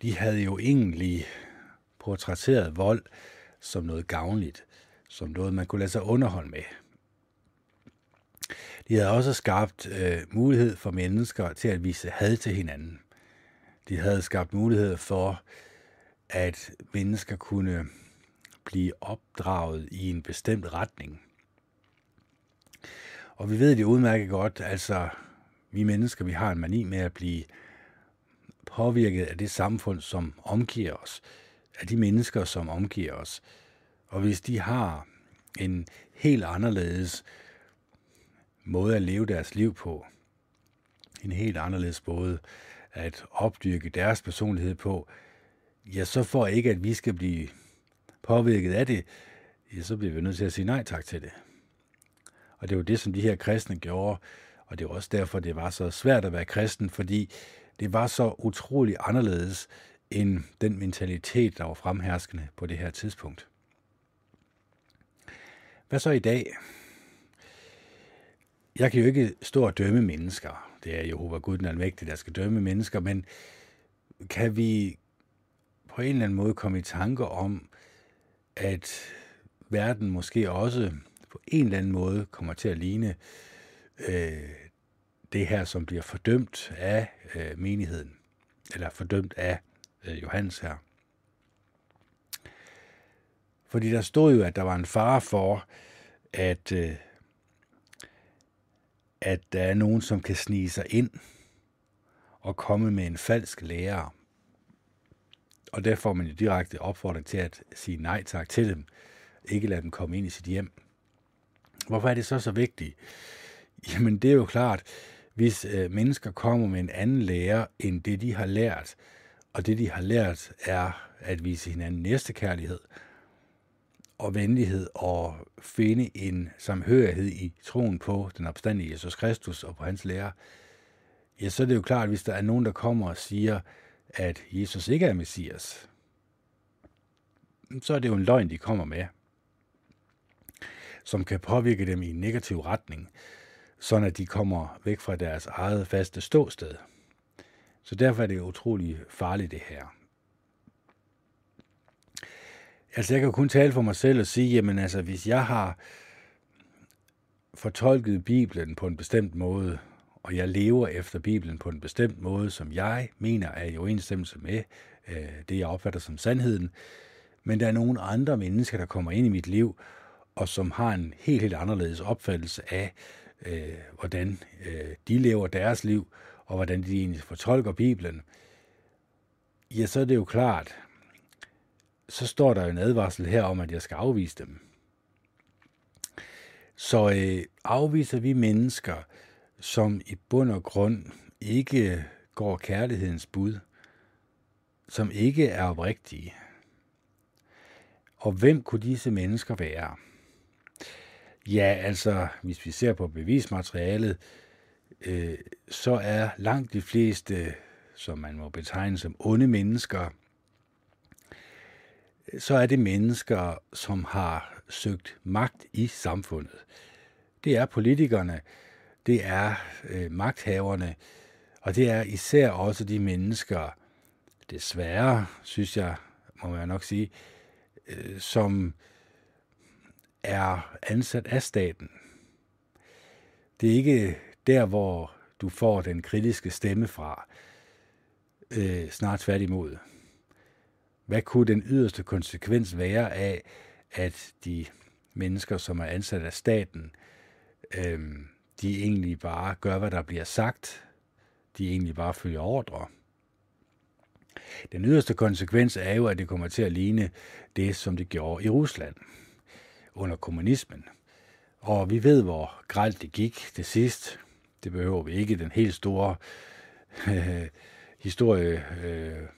de havde jo egentlig portrætteret vold som noget gavnligt, som noget, man kunne lade sig underholde med. De havde også skabt øh, mulighed for mennesker til at vise had til hinanden. De havde skabt mulighed for, at mennesker kunne blive opdraget i en bestemt retning. Og vi ved det udmærket godt, altså vi mennesker, vi har en mani med at blive påvirket af det samfund, som omgiver os, af de mennesker, som omgiver os. Og hvis de har en helt anderledes måde at leve deres liv på, en helt anderledes måde at opdyrke deres personlighed på, ja, så for ikke, at vi skal blive påvirket af det, ja, så bliver vi nødt til at sige nej tak til det. Og det var det, som de her kristne gjorde, og det var også derfor, det var så svært at være kristen, fordi det var så utrolig anderledes end den mentalitet, der var fremherskende på det her tidspunkt. Hvad så i dag? Jeg kan jo ikke stå og dømme mennesker. Det er Jehova Gud den almægtige, der skal dømme mennesker, men kan vi på en eller anden måde komme i tanke om, at verden måske også på en eller anden måde kommer til at ligne øh, det her, som bliver fordømt af øh, menigheden, eller fordømt af øh, Johannes her. Fordi der stod jo, at der var en fare for, at, øh, at der er nogen, som kan snige sig ind og komme med en falsk lærer. Og der får man jo direkte opfordring til at sige nej tak til dem. Ikke lade dem komme ind i sit hjem. Hvorfor er det så så vigtigt? Jamen det er jo klart, hvis øh, mennesker kommer med en anden lære end det, de har lært, og det, de har lært, er at vise hinanden næstekærlighed og venlighed og finde en samhørighed i troen på den opstandige Jesus Kristus og på hans lære, ja, så er det jo klart, at hvis der er nogen, der kommer og siger, at Jesus ikke er Messias, så er det jo en løgn, de kommer med. som kan påvirke dem i en negativ retning, sådan at de kommer væk fra deres eget faste ståsted. Så derfor er det utrolig farligt det her. Altså jeg kan kun tale for mig selv og sige, jamen altså hvis jeg har fortolket Bibelen på en bestemt måde, og jeg lever efter Bibelen på en bestemt måde, som jeg mener er i overensstemmelse med øh, det, jeg opfatter som sandheden, men der er nogle andre mennesker, der kommer ind i mit liv, og som har en helt, helt anderledes opfattelse af, øh, Øh, hvordan øh, de lever deres liv, og hvordan de egentlig fortolker Bibelen, ja, så er det jo klart, så står der jo en advarsel her om, at jeg skal afvise dem. Så øh, afviser vi mennesker, som i bund og grund ikke går kærlighedens bud, som ikke er oprigtige. Og hvem kunne disse mennesker være? Ja, altså, hvis vi ser på bevismaterialet, øh, så er langt de fleste, som man må betegne som onde mennesker, så er det mennesker, som har søgt magt i samfundet. Det er politikerne, det er øh, magthaverne, og det er især også de mennesker, desværre, synes jeg, må man nok sige, øh, som er ansat af staten. Det er ikke der, hvor du får den kritiske stemme fra. Øh, snart tværtimod. Hvad kunne den yderste konsekvens være af, at de mennesker, som er ansat af staten, øh, de egentlig bare gør, hvad der bliver sagt. De egentlig bare følger ordre. Den yderste konsekvens er jo, at det kommer til at ligne det, som det gjorde i Rusland under kommunismen. Og vi ved, hvor gralt det gik til sidst. Det behøver vi ikke den helt store øh, historie, øh,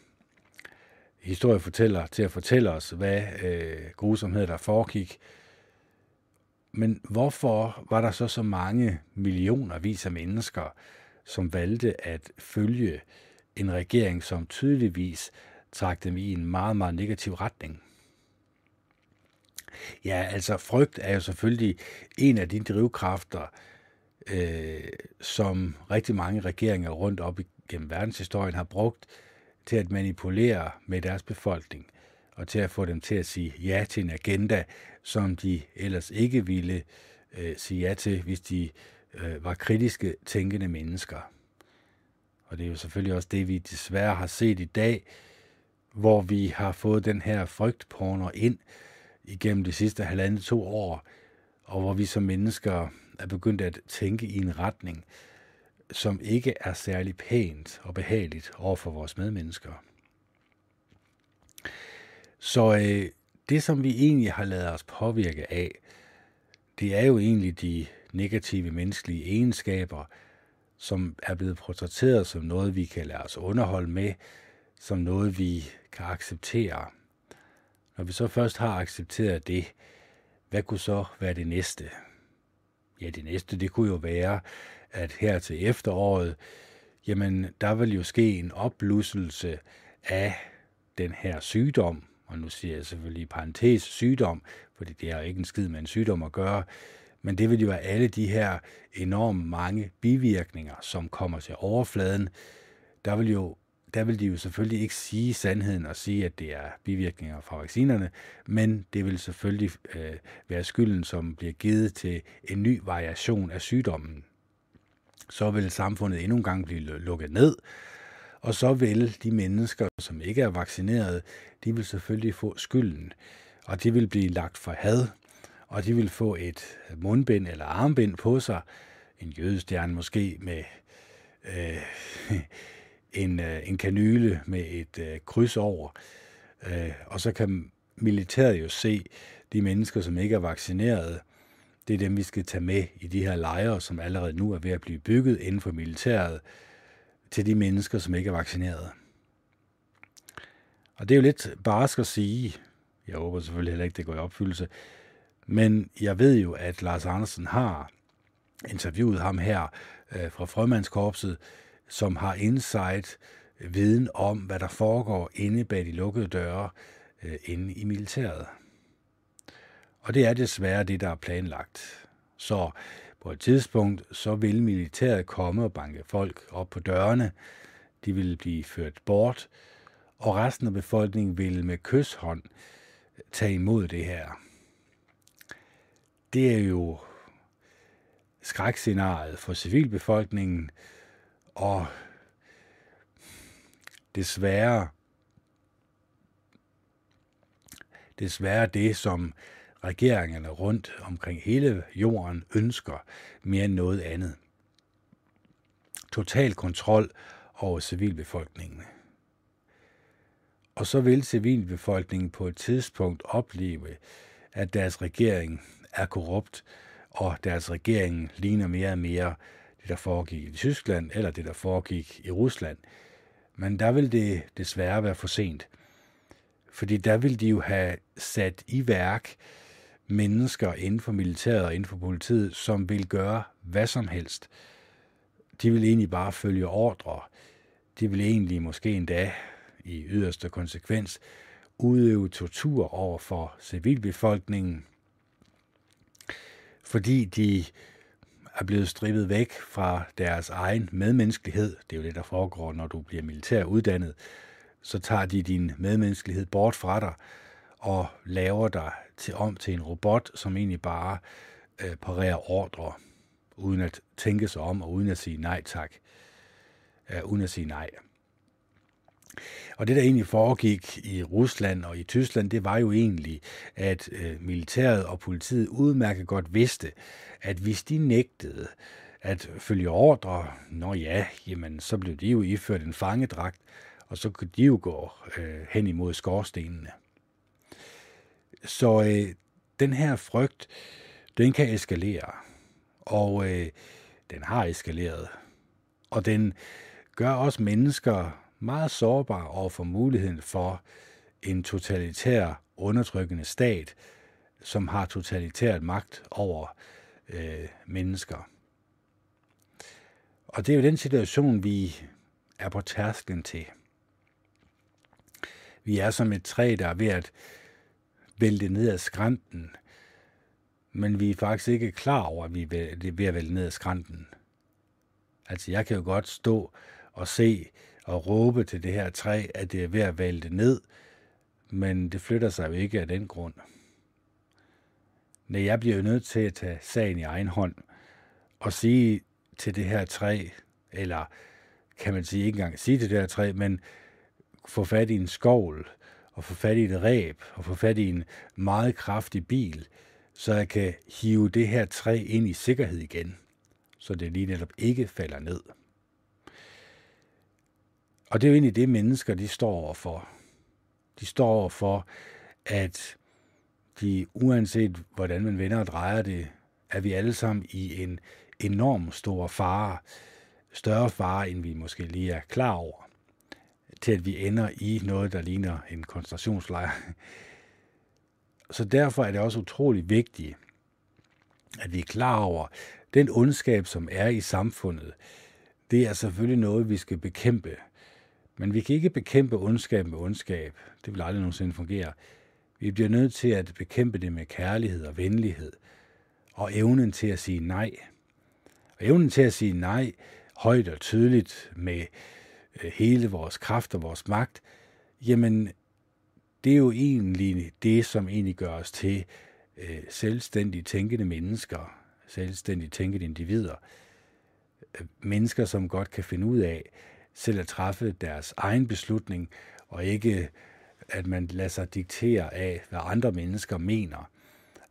historiefortæller til at fortælle os, hvad øh, grusomheder der foregik. Men hvorfor var der så så mange millioner vis af mennesker, som valgte at følge en regering, som tydeligvis trak dem i en meget, meget negativ retning? Ja, altså frygt er jo selvfølgelig en af de drivkræfter, øh, som rigtig mange regeringer rundt op gennem verdenshistorien har brugt til at manipulere med deres befolkning og til at få dem til at sige ja til en agenda, som de ellers ikke ville øh, sige ja til, hvis de øh, var kritiske tænkende mennesker. Og det er jo selvfølgelig også det, vi desværre har set i dag, hvor vi har fået den her frygtporno ind igennem de sidste halvandet to år, og hvor vi som mennesker er begyndt at tænke i en retning, som ikke er særlig pænt og behageligt over for vores medmennesker. Så øh, det, som vi egentlig har lavet os påvirke af, det er jo egentlig de negative menneskelige egenskaber, som er blevet portrætteret som noget, vi kan lade os underholde med, som noget, vi kan acceptere. Når vi så først har accepteret det, hvad kunne så være det næste? Ja, det næste, det kunne jo være, at her til efteråret, jamen, der vil jo ske en opblusselse af den her sygdom, og nu siger jeg selvfølgelig i parentes sygdom, fordi det har ikke en skid med en sygdom at gøre, men det vil jo være alle de her enormt mange bivirkninger, som kommer til overfladen. Der vil jo der vil de jo selvfølgelig ikke sige sandheden og sige, at det er bivirkninger fra vaccinerne, men det vil selvfølgelig øh, være skylden, som bliver givet til en ny variation af sygdommen. Så vil samfundet endnu en gang blive lukket ned, og så vil de mennesker, som ikke er vaccineret, de vil selvfølgelig få skylden, og de vil blive lagt for had, og de vil få et mundbind eller armbind på sig, en jødestjerne måske med øh, en, øh, en kanyle med et øh, kryds over, øh, og så kan militæret jo se de mennesker, som ikke er vaccineret, det er dem, vi skal tage med i de her lejre, som allerede nu er ved at blive bygget inden for militæret, til de mennesker, som ikke er vaccineret. Og det er jo lidt barsk at sige, jeg håber selvfølgelig heller ikke, det går i opfyldelse, men jeg ved jo, at Lars Andersen har interviewet ham her øh, fra Frømandskorpset, som har insight, viden om, hvad der foregår inde bag de lukkede døre øh, inde i militæret. Og det er desværre det, der er planlagt. Så på et tidspunkt, så vil militæret komme og banke folk op på dørene. De vil blive ført bort, og resten af befolkningen vil med kysshånd øh, tage imod det her. Det er jo skrækscenariet for civilbefolkningen, og desværre desværre det, som regeringerne rundt omkring hele jorden ønsker mere end noget andet. Total kontrol over civilbefolkningen. Og så vil civilbefolkningen på et tidspunkt opleve, at deres regering er korrupt, og deres regering ligner mere og mere det, der foregik i Tyskland, eller det, der foregik i Rusland. Men der vil det desværre være for sent. Fordi der vil de jo have sat i værk mennesker inden for militæret og inden for politiet, som vil gøre hvad som helst. De vil egentlig bare følge ordre. De vil egentlig måske endda i yderste konsekvens udøve tortur over for civilbefolkningen, fordi de er blevet strippet væk fra deres egen medmenneskelighed. Det er jo det, der foregår, når du bliver militær uddannet. Så tager de din medmenneskelighed bort fra dig og laver dig til om til en robot, som egentlig bare øh, parerer ordre, uden at tænke sig om og uden at sige nej tak. Øh, uden at sige nej. Og det, der egentlig foregik i Rusland og i Tyskland, det var jo egentlig, at øh, militæret og politiet udmærket godt vidste, at hvis de nægtede at følge ordre, nå ja, jamen, så blev de jo iført en fangedragt, og så kunne de jo gå øh, hen imod skorstenene. Så øh, den her frygt, den kan eskalere, og øh, den har eskaleret. Og den gør også mennesker meget sårbar over for muligheden for en totalitær undertrykkende stat, som har totalitært magt over øh, mennesker. Og det er jo den situation, vi er på tærsklen til. Vi er som et træ, der er ved at vælte ned ad skrænten, men vi er faktisk ikke klar over, at vi er ved at vælte ned ad skrænten. Altså, jeg kan jo godt stå og se og råbe til det her træ, at det er ved at vælte ned, men det flytter sig jo ikke af den grund. Nej, jeg bliver jo nødt til at tage sagen i egen hånd og sige til det her træ, eller kan man sige ikke engang sige til det her træ, men få fat i en skovl, og få fat i et ræb, og få fat i en meget kraftig bil, så jeg kan hive det her træ ind i sikkerhed igen, så det lige netop ikke falder ned. Og det er jo egentlig det, mennesker de står overfor. De står overfor, at de, uanset hvordan man vender og drejer det, er vi alle sammen i en enorm stor fare, større fare, end vi måske lige er klar over til at vi ender i noget, der ligner en koncentrationslejr. Så derfor er det også utrolig vigtigt, at vi er klar over, den ondskab, som er i samfundet, det er selvfølgelig noget, vi skal bekæmpe. Men vi kan ikke bekæmpe ondskab med ondskab. Det vil aldrig nogensinde fungere. Vi bliver nødt til at bekæmpe det med kærlighed og venlighed. Og evnen til at sige nej. Og evnen til at sige nej højt og tydeligt med øh, hele vores kraft og vores magt, jamen det er jo egentlig det, som egentlig gør os til øh, selvstændigt tænkende mennesker, selvstændigt tænkende individer. Øh, mennesker, som godt kan finde ud af selv at træffe deres egen beslutning, og ikke at man lader sig diktere af, hvad andre mennesker mener,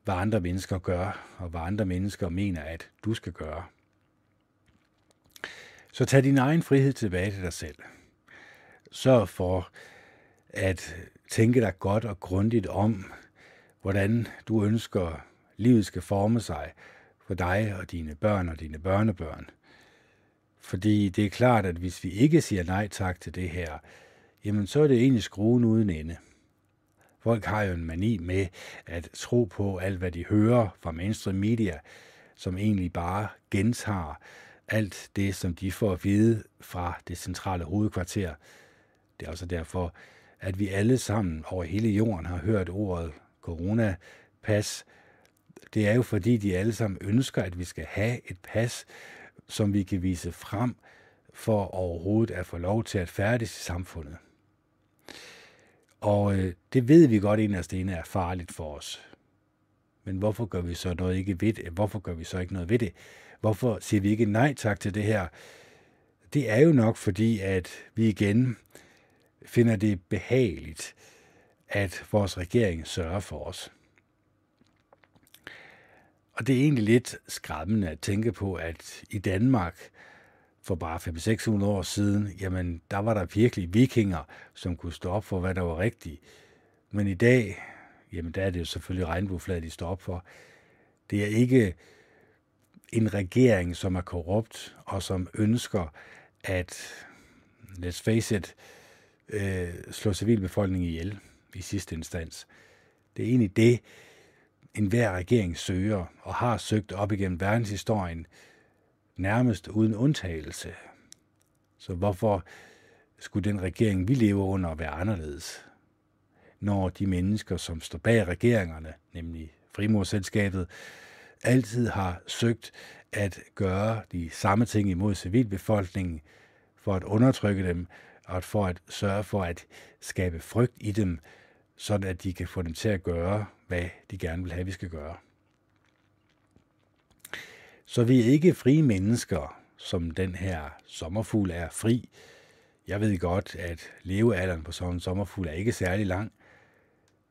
hvad andre mennesker gør, og hvad andre mennesker mener, at du skal gøre. Så tag din egen frihed tilbage til dig selv. Sørg for at tænke dig godt og grundigt om, hvordan du ønsker, livet skal forme sig for dig og dine børn og dine børnebørn. Fordi det er klart, at hvis vi ikke siger nej tak til det her, jamen så er det egentlig skruen uden ende. Folk har jo en mani med at tro på alt, hvad de hører fra mainstream media, som egentlig bare gentager alt det, som de får at vide fra det centrale hovedkvarter. Det er også derfor, at vi alle sammen over hele jorden har hørt ordet coronapas det er jo fordi, de alle sammen ønsker, at vi skal have et pas, som vi kan vise frem for overhovedet at få lov til at færdes i samfundet. Og øh, det ved vi godt inderst inde er farligt for os. Men hvorfor gør vi så noget ikke ved det? Hvorfor gør vi så ikke noget ved det? Hvorfor siger vi ikke nej tak til det her? Det er jo nok fordi, at vi igen finder det behageligt, at vores regering sørger for os. Og det er egentlig lidt skræmmende at tænke på, at i Danmark for bare 500-600 år siden, jamen der var der virkelig vikinger, som kunne stå op for, hvad der var rigtigt. Men i dag, jamen der er det jo selvfølgelig regnbueflaget, de står op for. Det er ikke en regering, som er korrupt og som ønsker at, let's face it, øh, slå civilbefolkningen ihjel i sidste instans. Det er egentlig det, enhver regering søger og har søgt op igennem verdenshistorien, nærmest uden undtagelse. Så hvorfor skulle den regering, vi lever under, være anderledes? Når de mennesker, som står bag regeringerne, nemlig frimurselskabet, altid har søgt at gøre de samme ting imod civilbefolkningen, for at undertrykke dem, og for at sørge for at skabe frygt i dem, sådan at de kan få dem til at gøre, hvad de gerne vil have, vi skal gøre. Så vi er ikke frie mennesker, som den her sommerfugl er fri. Jeg ved godt, at levealderen på sådan en sommerfugl er ikke særlig lang,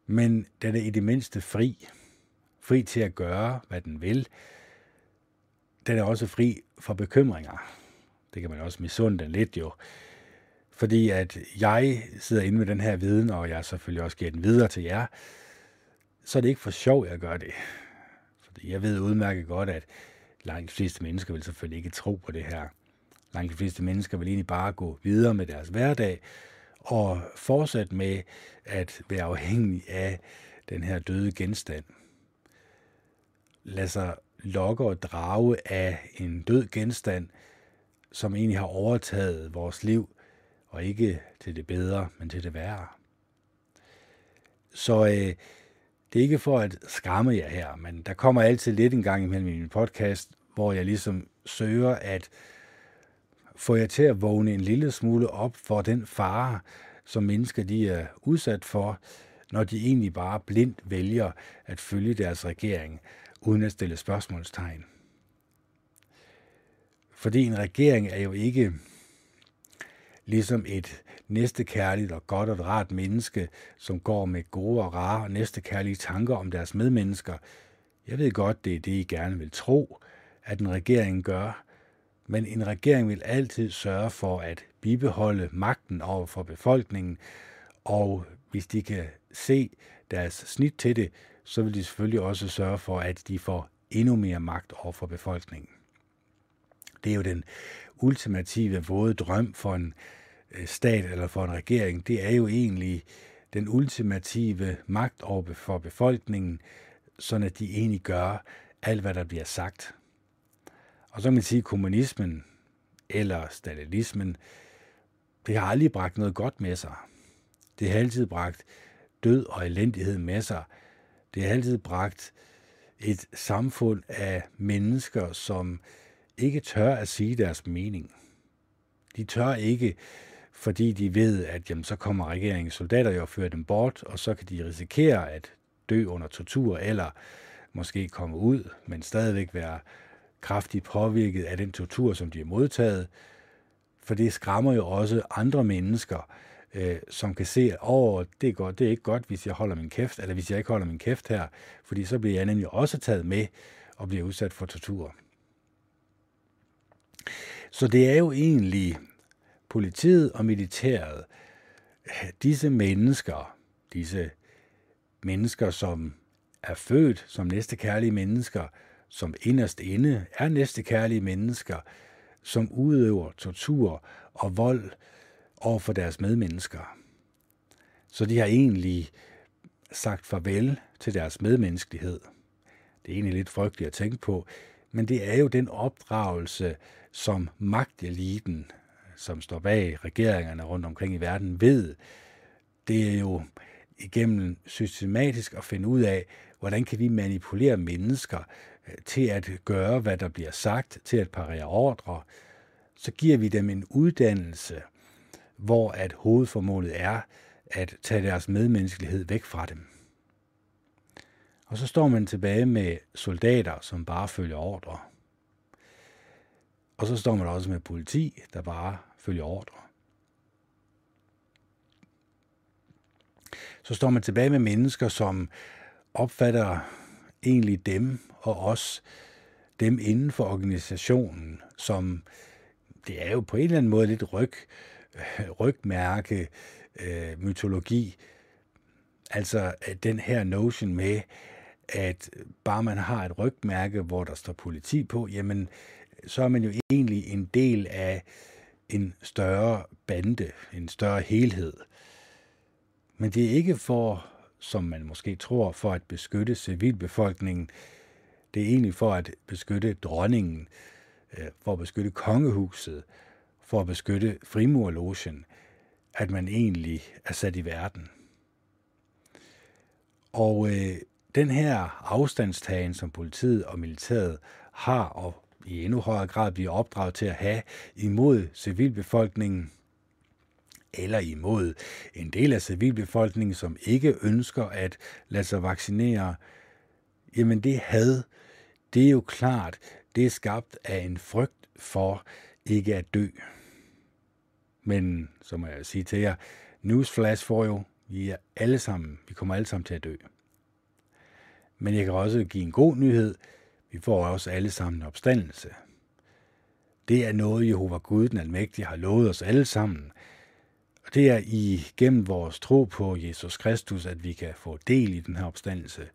men den er i det mindste fri. Fri til at gøre, hvad den vil. Den er også fri for bekymringer. Det kan man også misunde den lidt jo. Fordi at jeg sidder inde med den her viden, og jeg selvfølgelig også giver den videre til jer, så er det ikke for sjov, jeg gør det. Fordi jeg ved udmærket godt, at langt de fleste mennesker vil selvfølgelig ikke tro på det her. Langt de fleste mennesker vil egentlig bare gå videre med deres hverdag og fortsætte med at være afhængig af den her døde genstand. Lad sig lokke og drage af en død genstand, som egentlig har overtaget vores liv, og ikke til det bedre, men til det værre. Så øh, det er ikke for at skræmme jer her, men der kommer altid lidt en gang imellem i min podcast, hvor jeg ligesom søger at få jer til at vågne en lille smule op for den fare, som mennesker de er udsat for, når de egentlig bare blindt vælger at følge deres regering, uden at stille spørgsmålstegn. Fordi en regering er jo ikke ligesom et næstekærligt og godt og rart menneske, som går med gode og rare og næstekærlige tanker om deres medmennesker. Jeg ved godt, det er det, I gerne vil tro, at en regering gør, men en regering vil altid sørge for at bibeholde magten over for befolkningen, og hvis de kan se deres snit til det, så vil de selvfølgelig også sørge for, at de får endnu mere magt over for befolkningen. Det er jo den ultimative våde drøm for en øh, stat eller for en regering. Det er jo egentlig den ultimative magt over for befolkningen, sådan at de egentlig gør alt, hvad der bliver sagt. Og så kan man sige, at kommunismen eller stalinismen, det har aldrig bragt noget godt med sig. Det har altid bragt død og elendighed med sig. Det har altid bragt et samfund af mennesker, som ikke tør at sige deres mening. De tør ikke, fordi de ved, at jamen, så kommer regeringens soldater jo og fører dem bort, og så kan de risikere at dø under tortur, eller måske komme ud, men stadigvæk være kraftigt påvirket af den tortur, som de har modtaget. For det skræmmer jo også andre mennesker, øh, som kan se, at oh, det, er godt, det er ikke godt, hvis jeg holder min kæft, eller hvis jeg ikke holder min kæft her, fordi så bliver jeg nemlig også taget med og bliver udsat for tortur. Så det er jo egentlig politiet og militæret, disse mennesker, disse mennesker, som er født som næstekærlige mennesker, som inderst inde er næstekærlige mennesker, som udøver tortur og vold over for deres medmennesker. Så de har egentlig sagt farvel til deres medmenneskelighed. Det er egentlig lidt frygteligt at tænke på, men det er jo den opdragelse, som magteliten, som står bag regeringerne rundt omkring i verden, ved. Det er jo igennem systematisk at finde ud af, hvordan kan vi manipulere mennesker øh, til at gøre, hvad der bliver sagt, til at parere ordre, så giver vi dem en uddannelse, hvor at hovedformålet er at tage deres medmenneskelighed væk fra dem. Og så står man tilbage med soldater, som bare følger ordre. Og så står man også med politi, der bare følger ordre. Så står man tilbage med mennesker, som opfatter egentlig dem og os, dem inden for organisationen, som det er jo på en eller anden måde lidt ryg, rygmærke, øh, mytologi. Altså den her notion med, at bare man har et rygmærke, hvor der står politi på, jamen så er man jo egentlig en del af en større bande, en større helhed. Men det er ikke for, som man måske tror, for at beskytte civilbefolkningen. Det er egentlig for at beskytte dronningen, øh, for at beskytte kongehuset, for at beskytte frimurlogen, at man egentlig er sat i verden. Og øh, den her afstandstagen, som politiet og militæret har, og i endnu højere grad bliver opdraget til at have imod civilbefolkningen, eller imod en del af civilbefolkningen, som ikke ønsker at lade sig vaccinere, jamen det had, det er jo klart, det er skabt af en frygt for ikke at dø. Men, så må jeg sige til jer, newsflash for jo, vi er alle sammen, vi kommer alle sammen til at dø. Men jeg kan også give en god nyhed. Vi får også alle sammen opstandelse. Det er noget, Jehova Gud, den almægtige, har lovet os alle sammen. Og det er igennem vores tro på Jesus Kristus, at vi kan få del i den her opstandelse.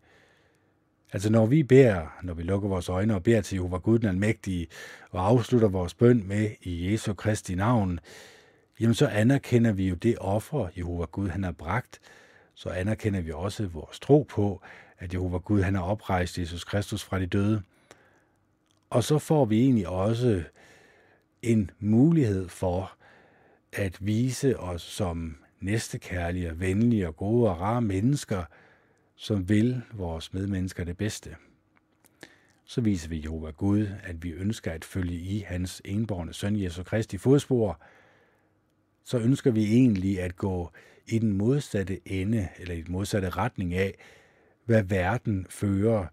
Altså når vi beder, når vi lukker vores øjne og beder til Jehova Gud, den almægtige, og afslutter vores bøn med i Jesu Kristi navn, jamen så anerkender vi jo det offer, Jehova Gud han har bragt, så anerkender vi også vores tro på, at Jehova Gud han har oprejst Jesus Kristus fra de døde. Og så får vi egentlig også en mulighed for at vise os som næstekærlige, venlige og gode og rare mennesker, som vil vores medmennesker det bedste. Så viser vi Jehova Gud, at vi ønsker at følge i hans enborne søn Jesu Kristi fodspor, så ønsker vi egentlig at gå i den modsatte ende, eller i den modsatte retning af, hvad verden fører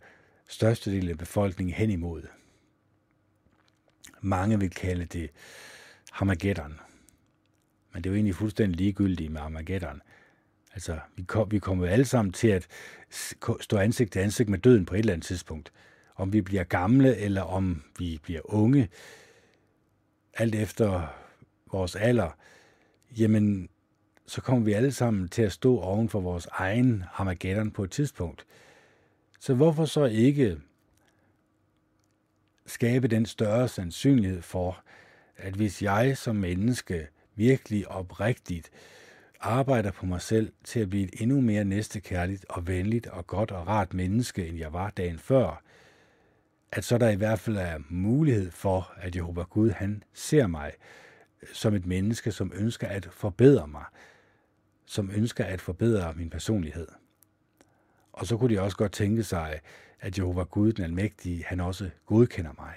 størstedelen af befolkningen hen imod. Mange vil kalde det Armageddon. Men det er jo egentlig fuldstændig ligegyldigt med Armageddon. Altså, vi, kom, vi kommer jo alle sammen til at stå ansigt til ansigt med døden på et eller andet tidspunkt. Om vi bliver gamle, eller om vi bliver unge, alt efter vores alder, jamen, så kommer vi alle sammen til at stå oven for vores egen Armageddon på et tidspunkt. Så hvorfor så ikke skabe den større sandsynlighed for, at hvis jeg som menneske virkelig oprigtigt arbejder på mig selv til at blive et endnu mere næstekærligt og venligt og godt og rart menneske, end jeg var dagen før, at så der i hvert fald er mulighed for, at Jehova Gud, han ser mig som et menneske, som ønsker at forbedre mig, som ønsker at forbedre min personlighed. Og så kunne de også godt tænke sig, at Jehova Gud, den almægtige, han også godkender mig.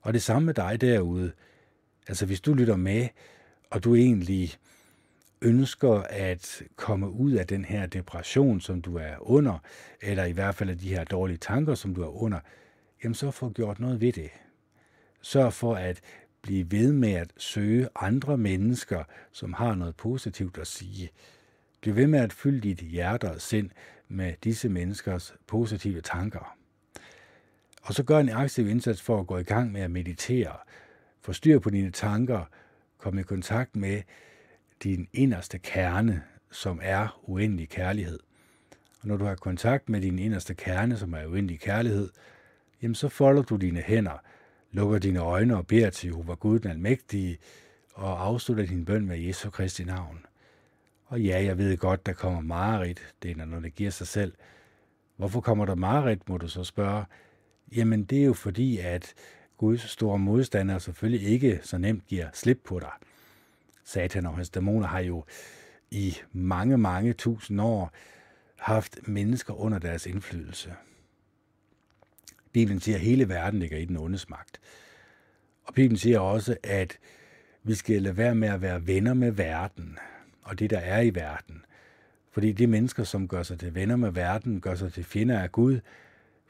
Og det samme med dig derude. Altså hvis du lytter med, og du egentlig ønsker at komme ud af den her depression, som du er under, eller i hvert fald af de her dårlige tanker, som du er under, jamen så få gjort noget ved det. Sørg for at blive ved med at søge andre mennesker, som har noget positivt at sige. Bliv ved med at fylde dit hjerte og sind med disse menneskers positive tanker. Og så gør en aktiv indsats for at gå i gang med at meditere. Få styr på dine tanker, komme i kontakt med din inderste kerne, som er uendelig kærlighed. Og når du har kontakt med din inderste kerne, som er uendelig kærlighed, jamen så folder du dine hænder, lukker dine øjne og beder til Jehova Gud den Almægtige, og afslutter din bøn med Jesu Kristi navn. Og ja, jeg ved godt, der kommer mareridt, det er når det giver sig selv. Hvorfor kommer der mareridt, må du så spørge. Jamen, det er jo fordi, at Guds store modstandere selvfølgelig ikke så nemt giver slip på dig. Satan og hans dæmoner har jo i mange, mange tusind år haft mennesker under deres indflydelse. Bibelen siger, at hele verden ligger i den ondes magt. Og Bibelen siger også, at vi skal lade være med at være venner med verden, og det, der er i verden. Fordi de mennesker, som gør sig til venner med verden, gør sig til fjender af Gud,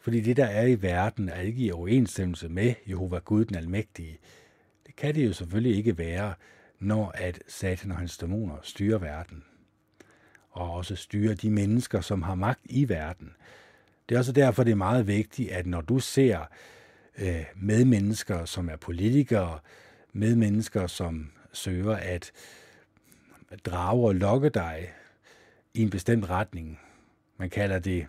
fordi det, der er i verden, er ikke i overensstemmelse med Jehova Gud den Almægtige. Det kan det jo selvfølgelig ikke være, når at Satan og hans dæmoner styrer verden. Og også styrer de mennesker, som har magt i verden. Det er også derfor, det er meget vigtigt, at når du ser øh, medmennesker, som er politikere, medmennesker, som søger at drage og lokke dig i en bestemt retning. Man kalder det,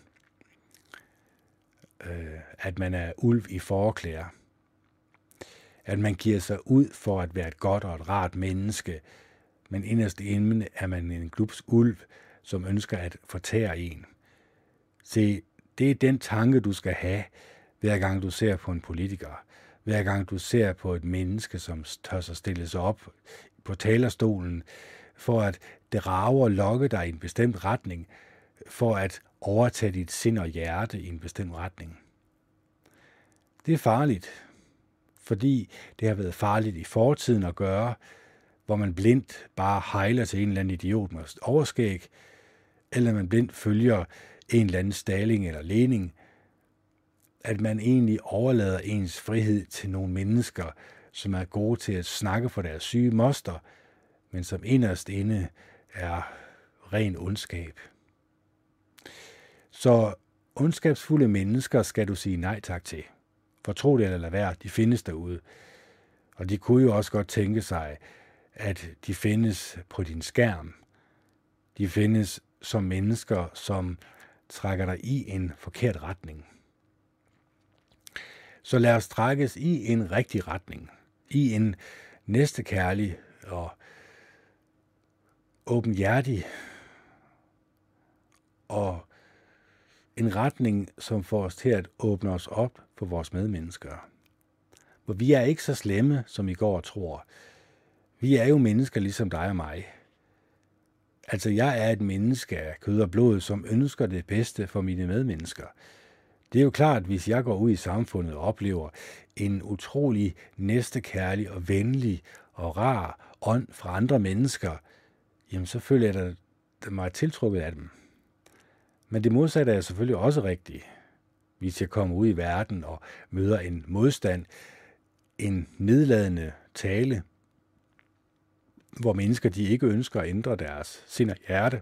øh, at man er ulv i forklæder. At man giver sig ud for at være et godt og et rart menneske, men inderst inde er man en klubs ulv, som ønsker at fortære en. Se, det er den tanke, du skal have, hver gang du ser på en politiker. Hver gang du ser på et menneske, som tør sig stille sig op på talerstolen, for at drage og lokke dig i en bestemt retning, for at overtage dit sind og hjerte i en bestemt retning. Det er farligt, fordi det har været farligt i fortiden at gøre, hvor man blindt bare hejler til en eller anden idiot med overskæg, eller man blindt følger en eller anden staling eller lening, at man egentlig overlader ens frihed til nogle mennesker, som er gode til at snakke for deres syge moster, men som inderst inde er ren ondskab. Så ondskabsfulde mennesker skal du sige nej tak til. For tro det eller lad være, de findes derude. Og de kunne jo også godt tænke sig, at de findes på din skærm. De findes som mennesker, som trækker dig i en forkert retning. Så lad os trækkes i en rigtig retning, i en næstekærlig og åbenhjertig og en retning, som får os til at åbne os op for vores medmennesker. For vi er ikke så slemme, som I går og tror. Vi er jo mennesker ligesom dig og mig. Altså, jeg er et menneske af kød og blod, som ønsker det bedste for mine medmennesker. Det er jo klart, at hvis jeg går ud i samfundet og oplever en utrolig næstekærlig og venlig og rar ånd fra andre mennesker, jamen så føler jeg da mig tiltrukket af dem. Men det modsatte er selvfølgelig også rigtigt. Hvis jeg kommer ud i verden og møder en modstand, en nedladende tale, hvor mennesker de ikke ønsker at ændre deres sind og hjerte,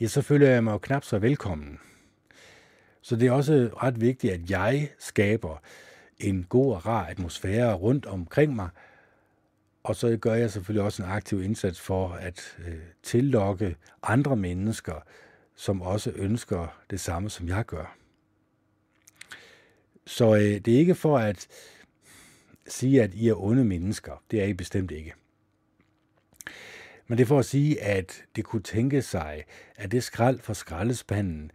ja, så føler jeg mig jo knap så velkommen. Så det er også ret vigtigt, at jeg skaber en god og rar atmosfære rundt omkring mig, og så gør jeg selvfølgelig også en aktiv indsats for at øh, tillokke andre mennesker, som også ønsker det samme, som jeg gør. Så øh, det er ikke for at sige, at I er onde mennesker. Det er I bestemt ikke. Men det er for at sige, at det kunne tænke sig, at det skrald fra skraldespanden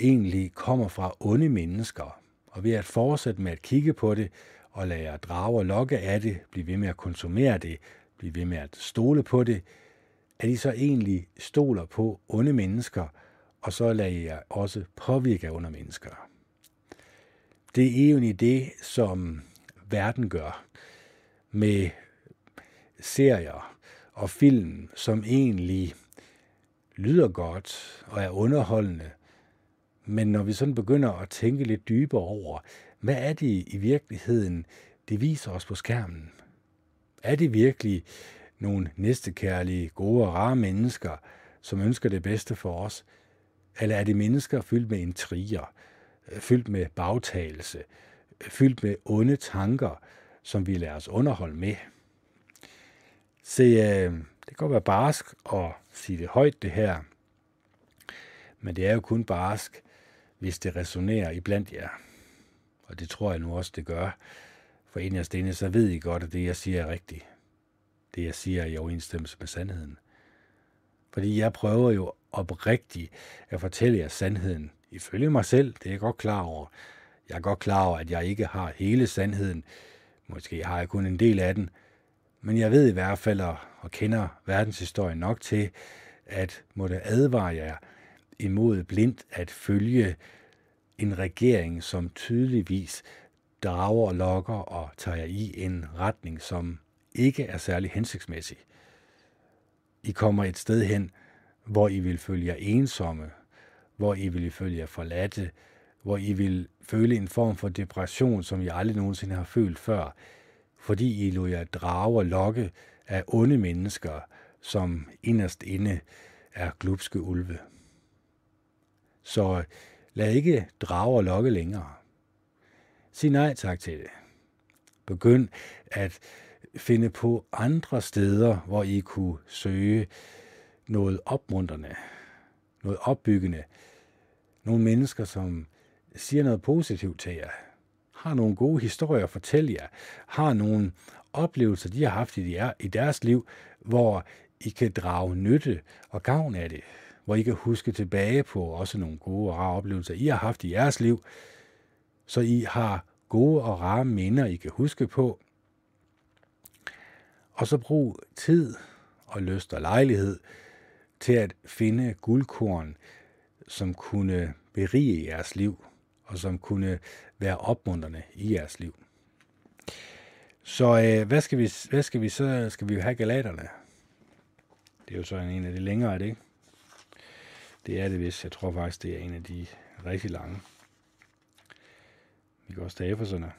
egentlig kommer fra onde mennesker. Og ved at fortsætte med at kigge på det, og lade jer drage og lokke af det, blive ved med at konsumere det, blive ved med at stole på det, at I så egentlig stoler på onde mennesker, og så lader jer også påvirke af onde mennesker. Det er egentlig en idé, som verden gør med serier og film, som egentlig lyder godt og er underholdende, men når vi sådan begynder at tænke lidt dybere over, hvad er det i virkeligheden, det viser os på skærmen? Er det virkelig nogle næstekærlige, gode og rare mennesker, som ønsker det bedste for os? Eller er det mennesker fyldt med intriger, fyldt med bagtagelse, fyldt med onde tanker, som vi lader os underholde med? Se, øh, det kan være barsk at sige det højt, det her, men det er jo kun barsk, hvis det resonerer iblandt jer og det tror jeg nu også, det gør, for en af stene, så ved I godt, at det, jeg siger, er rigtigt. Det, jeg siger, er i overensstemmelse med sandheden. Fordi jeg prøver jo oprigtigt at fortælle jer sandheden. Ifølge mig selv, det er jeg godt klar over. Jeg er godt klar over, at jeg ikke har hele sandheden. Måske har jeg kun en del af den. Men jeg ved i hvert fald, og kender verdenshistorien nok til, at måtte advare jer imod blindt at følge en regering, som tydeligvis drager, og lokker og tager i en retning, som ikke er særlig hensigtsmæssig. I kommer et sted hen, hvor I vil følge jer ensomme, hvor I vil følge jer forladte, hvor I vil føle en form for depression, som I aldrig nogensinde har følt før, fordi I lå jer drage og lokke af onde mennesker, som inderst inde er glupske ulve. Så lad ikke drage og lokke længere. Sig nej tak til det. Begynd at finde på andre steder, hvor I kunne søge noget opmuntrende, noget opbyggende, nogle mennesker, som siger noget positivt til jer, har nogle gode historier at fortælle jer, har nogle oplevelser, de har haft i deres liv, hvor I kan drage nytte og gavn af det, hvor I kan huske tilbage på også nogle gode og rare oplevelser, I har haft i jeres liv, så I har gode og rare minder, I kan huske på. Og så brug tid og lyst og lejlighed til at finde guldkorn, som kunne berige jeres liv, og som kunne være opmuntrende i jeres liv. Så øh, hvad, skal vi, hvad skal vi så? Skal vi have galaterne? Det er jo så en af de længere, er det ikke? Det er det vist. Jeg tror faktisk, det er en af de rigtig lange. Vi kan også tage Efeserne.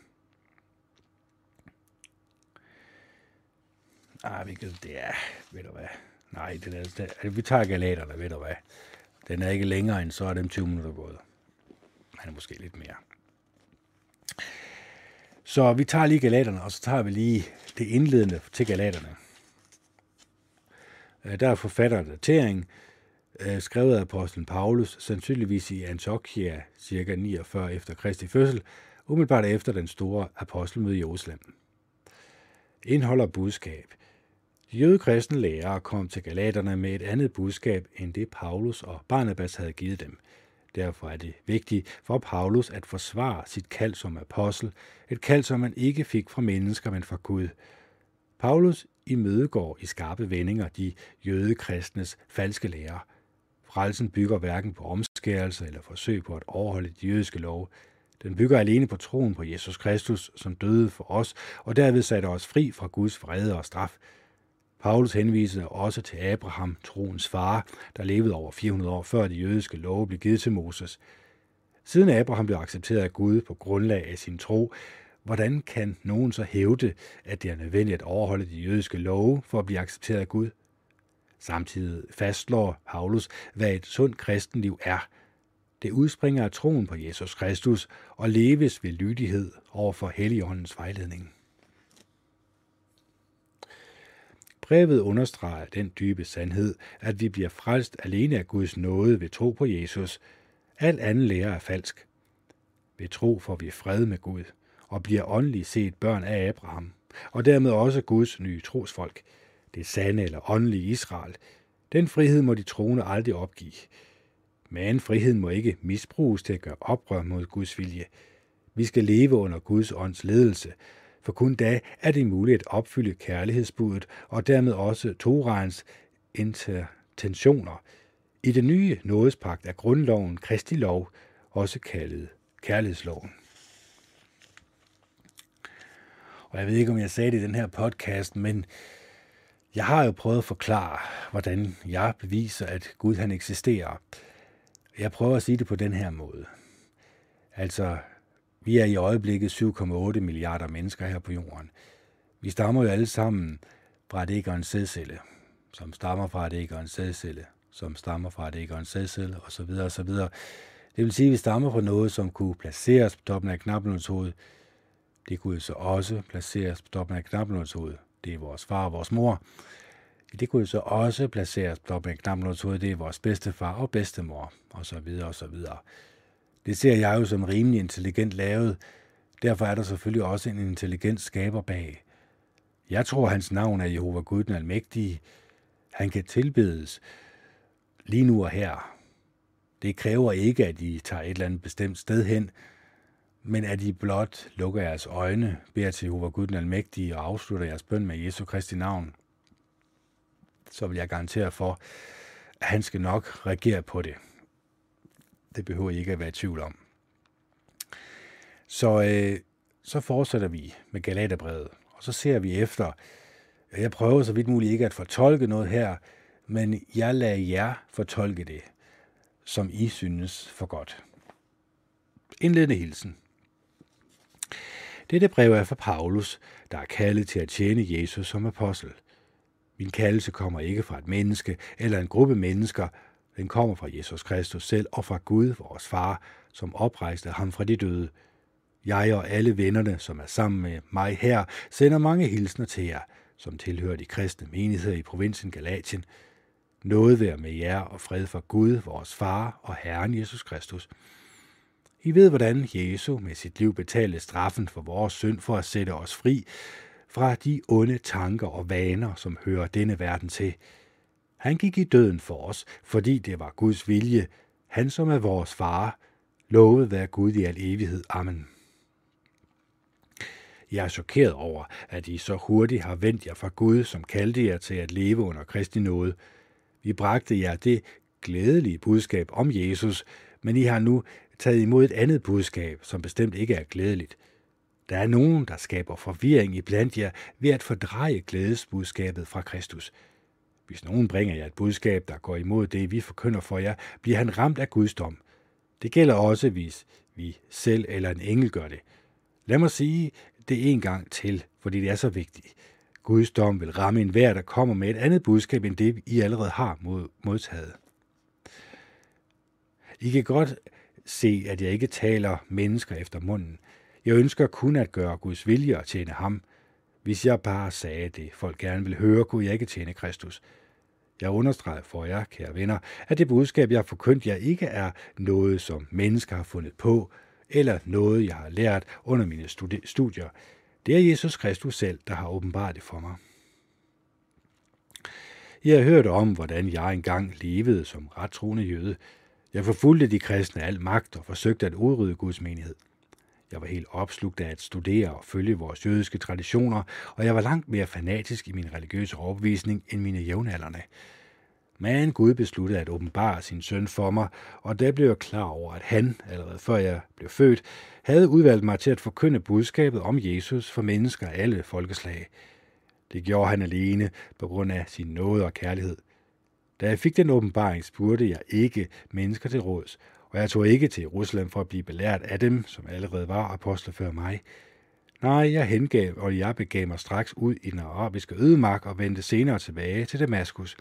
Ah, vi kan, det er, ved du hvad. Nej, det er, det, vi tager galaterne, ved du hvad. Den er ikke længere end så er dem 20 minutter gået. Han er måske lidt mere. Så vi tager lige galaterne, og så tager vi lige det indledende til galaterne. Øh, der er forfatteren datering, øh, skrevet af apostlen Paulus, sandsynligvis i Antiochia, cirka 49 efter Kristi fødsel, umiddelbart efter den store apostelmøde i Jerusalem. Indeholder budskab. De jødekristne lærere kom til galaterne med et andet budskab end det Paulus og Barnabas havde givet dem. Derfor er det vigtigt for Paulus at forsvare sit kald som apostel, et kald, som man ikke fik fra mennesker, men fra Gud. Paulus imødegår i skarpe vendinger de jødekristnes falske lærer. Frelsen bygger hverken på omskærelse eller forsøg på at overholde de jødiske lov. Den bygger alene på troen på Jesus Kristus, som døde for os, og derved satte os fri fra Guds vrede og straf. Paulus henviser også til Abraham, troens far, der levede over 400 år før de jødiske love blev givet til Moses. Siden Abraham blev accepteret af Gud på grundlag af sin tro, hvordan kan nogen så hævde, at det er nødvendigt at overholde de jødiske love for at blive accepteret af Gud? Samtidig fastslår Paulus, hvad et sundt kristenliv er. Det udspringer af troen på Jesus Kristus og leves ved lydighed over for Helligåndens vejledning. Brevet understreger den dybe sandhed, at vi bliver frelst alene af Guds nåde ved tro på Jesus. Al anden lære er falsk. Ved tro får vi fred med Gud og bliver åndeligt set børn af Abraham, og dermed også Guds nye trosfolk, det sande eller åndelige Israel. Den frihed må de troende aldrig opgive. Men friheden må ikke misbruges til at gøre oprør mod Guds vilje. Vi skal leve under Guds ånds ledelse, for kun da er det muligt at opfylde kærlighedsbuddet og dermed også Torans intentioner. I den nye nådespagt er grundloven Kristi lov, også kaldet kærlighedsloven. Og jeg ved ikke, om jeg sagde det i den her podcast, men jeg har jo prøvet at forklare, hvordan jeg beviser, at Gud han eksisterer. Jeg prøver at sige det på den her måde. Altså, vi er i øjeblikket 7,8 milliarder mennesker her på jorden. Vi stammer jo alle sammen fra et æg og en sædcelle, som stammer fra et æg og en sædcelle, som stammer fra et æg og en sædcelle, osv. osv. Det vil sige, at vi stammer fra noget, som kunne placeres på toppen af knappenåls hoved. Det kunne så også placeres på toppen af knappenåls hoved. Det er vores far og vores mor. Det kunne så også placeres på toppen af knappenåls hoved. Det er vores bedstefar og bedstemor, og så det ser jeg jo som rimelig intelligent lavet. Derfor er der selvfølgelig også en intelligent skaber bag. Jeg tror, hans navn er Jehova Gud den Almægtige. Han kan tilbedes lige nu og her. Det kræver ikke, at I tager et eller andet bestemt sted hen, men at I blot lukker jeres øjne, beder til Jehova Gud den Almægtige og afslutter jeres bøn med Jesu Kristi navn, så vil jeg garantere for, at han skal nok reagere på det. Det behøver I ikke at være i tvivl om. Så, øh, så fortsætter vi med Galaterbrevet, og så ser vi efter. Jeg prøver så vidt muligt ikke at fortolke noget her, men jeg lader jer fortolke det, som I synes for godt. Indledende hilsen. Dette brev er fra Paulus, der er kaldet til at tjene Jesus som apostel. Min kaldelse kommer ikke fra et menneske eller en gruppe mennesker, den kommer fra Jesus Kristus selv og fra Gud, vores far, som oprejste ham fra de døde. Jeg og alle vennerne, som er sammen med mig her, sender mange hilsner til jer, som tilhører de kristne menigheder i provinsen Galatien. Noget være med jer og fred for Gud, vores far og Herren Jesus Kristus. I ved, hvordan Jesu med sit liv betalte straffen for vores synd for at sætte os fri fra de onde tanker og vaner, som hører denne verden til. Han gik i døden for os, fordi det var Guds vilje, han som er vores far, lovet være Gud i al evighed. Amen. Jeg er chokeret over, at I så hurtigt har vendt jer fra Gud, som kaldte jer til at leve under Kristi nåde. Vi bragte jer det glædelige budskab om Jesus, men I har nu taget imod et andet budskab, som bestemt ikke er glædeligt. Der er nogen, der skaber forvirring i blandt jer ved at fordreje glædesbudskabet fra Kristus. Hvis nogen bringer jer et budskab, der går imod det, vi forkynder for jer, bliver han ramt af Guds dom. Det gælder også, hvis vi selv eller en engel gør det. Lad mig sige det en gang til, fordi det er så vigtigt. Guds dom vil ramme enhver, der kommer med et andet budskab, end det, I allerede har modtaget. I kan godt se, at jeg ikke taler mennesker efter munden. Jeg ønsker kun at gøre Guds vilje og tjene ham. Hvis jeg bare sagde det, folk gerne vil høre, kunne jeg ikke tjene Kristus. Jeg understreger for jer, kære venner, at det budskab, jeg har forkyndt jer, ikke er noget, som mennesker har fundet på, eller noget, jeg har lært under mine studier. Det er Jesus Kristus selv, der har åbenbart det for mig. Jeg har hørt om, hvordan jeg engang levede som rettroende jøde. Jeg forfulgte de kristne al magt og forsøgte at udrydde Guds menighed. Jeg var helt opslugt af at studere og følge vores jødiske traditioner, og jeg var langt mere fanatisk i min religiøse overbevisning end mine jævnaldrende. Men Gud besluttede at åbenbare sin søn for mig, og der blev jeg klar over, at han, allerede før jeg blev født, havde udvalgt mig til at forkynde budskabet om Jesus for mennesker af alle folkeslag. Det gjorde han alene på grund af sin nåde og kærlighed. Da jeg fik den åbenbaring, spurgte jeg ikke mennesker til råds, og jeg tog ikke til Jerusalem for at blive belært af dem, som allerede var apostler før mig. Nej, jeg hengav, og jeg begav mig straks ud i den arabiske ødemark og vendte senere tilbage til Damaskus.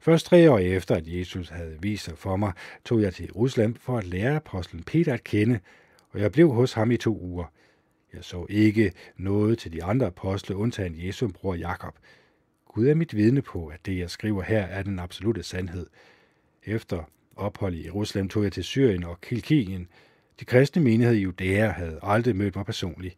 Først tre år efter, at Jesus havde vist sig for mig, tog jeg til Jerusalem for at lære apostlen Peter at kende, og jeg blev hos ham i to uger. Jeg så ikke noget til de andre apostle, undtagen Jesu bror Jakob. Gud er mit vidne på, at det, jeg skriver her, er den absolute sandhed. Efter ophold i Jerusalem tog jeg til Syrien og Kilkien. De kristne menigheder i Judæa havde aldrig mødt mig personligt.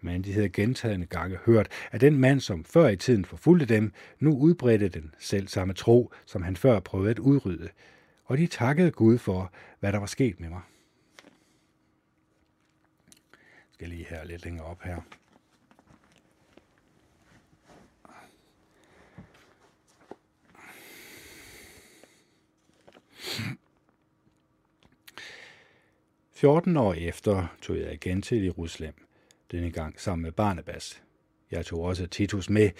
Men de havde gentagende gange hørt, at den mand, som før i tiden forfulgte dem, nu udbredte den selv samme tro, som han før prøvede at udrydde. Og de takkede Gud for, hvad der var sket med mig. Jeg skal lige her lidt længere op her. 14 år efter tog jeg igen til Jerusalem, denne gang sammen med Barnabas. Jeg tog også Titus med.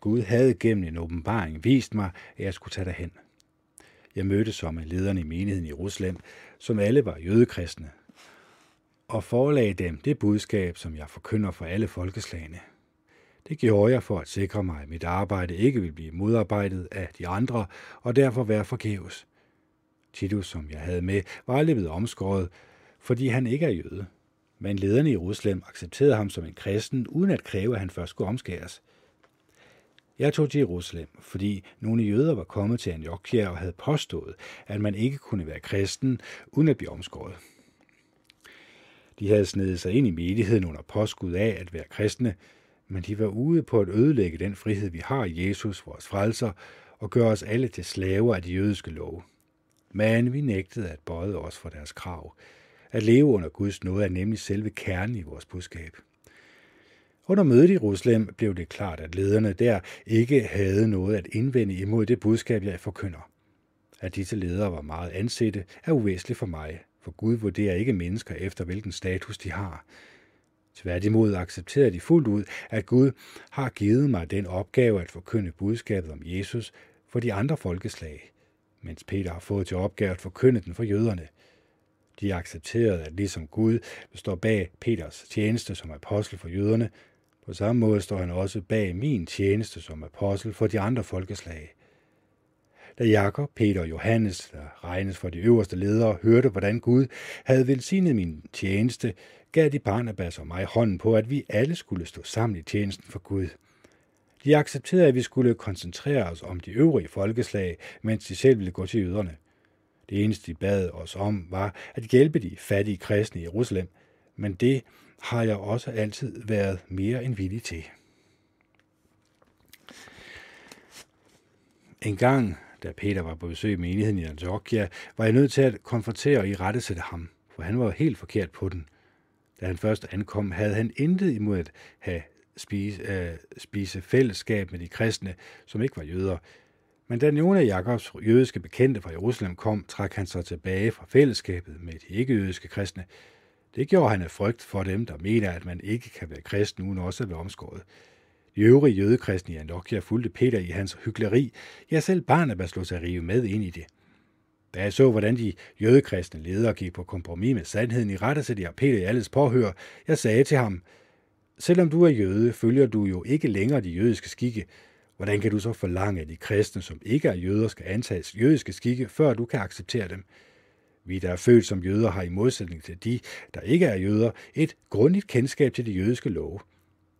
Gud havde gennem en åbenbaring vist mig, at jeg skulle tage derhen. Jeg mødte så med lederne i menigheden i Jerusalem, som alle var jødekristne, og forelagde dem det budskab, som jeg forkynder for alle folkeslagene. Det gjorde jeg for at sikre mig, at mit arbejde ikke ville blive modarbejdet af de andre, og derfor være forgæves. Titus, som jeg havde med, var aldrig blevet omskåret, fordi han ikke er jøde. Men lederne i Jerusalem accepterede ham som en kristen, uden at kræve, at han først skulle omskæres. Jeg tog til Jerusalem, fordi nogle jøder var kommet til Antiochia og havde påstået, at man ikke kunne være kristen, uden at blive omskåret. De havde snedet sig ind i menigheden under påskud af at være kristne, men de var ude på at ødelægge den frihed, vi har i Jesus, vores frelser, og gøre os alle til slaver af de jødiske love. Men vi nægtede at bøje os for deres krav. At leve under Guds nåde er nemlig selve kernen i vores budskab. Under mødet i Jerusalem blev det klart, at lederne der ikke havde noget at indvende imod det budskab, jeg forkynder. At disse ledere var meget ansette, er uvæsentligt for mig, for Gud vurderer ikke mennesker efter, hvilken status de har. Tværtimod accepterer de fuldt ud, at Gud har givet mig den opgave at forkynde budskabet om Jesus for de andre folkeslag, mens Peter har fået til opgave at forkynde den for jøderne. De accepterede, at ligesom Gud står bag Peters tjeneste som apostel for jøderne, på samme måde står han også bag min tjeneste som apostel for de andre folkeslag. Da Jakob, Peter og Johannes, der regnes for de øverste ledere, hørte, hvordan Gud havde velsignet min tjeneste, gav de Barnabas og mig hånden på, at vi alle skulle stå sammen i tjenesten for Gud. De accepterede, at vi skulle koncentrere os om de øvrige folkeslag, mens de selv ville gå til jøderne. Det eneste, de bad os om, var at hjælpe de fattige kristne i Jerusalem, men det har jeg også altid været mere end villig til. En gang, da Peter var på besøg i menigheden i Antiochia, var jeg nødt til at konfrontere og irettesætte ham, for han var helt forkert på den. Da han først ankom, havde han intet imod at have spise, øh, spise fællesskab med de kristne, som ikke var jøder. Men da nogle af Jakobs jødiske bekendte fra Jerusalem kom, trak han sig tilbage fra fællesskabet med de ikke-jødiske kristne. Det gjorde han af frygt for dem, der mener, at man ikke kan være kristen uden også at være omskåret. De øvrige jødekristne i Antiochia fulgte Peter i hans hykleri. Ja, selv Barnabas slog sig rive med ind i det. Da jeg så, hvordan de jødekristne ledere gik på kompromis med sandheden i rette, så de Peter i alles påhør, jeg sagde til ham, selvom du er jøde, følger du jo ikke længere de jødiske skikke. Hvordan kan du så forlange, at de kristne, som ikke er jøder, skal antages jødiske skikke, før du kan acceptere dem? Vi, der er født som jøder, har i modsætning til de, der ikke er jøder, et grundigt kendskab til de jødiske love.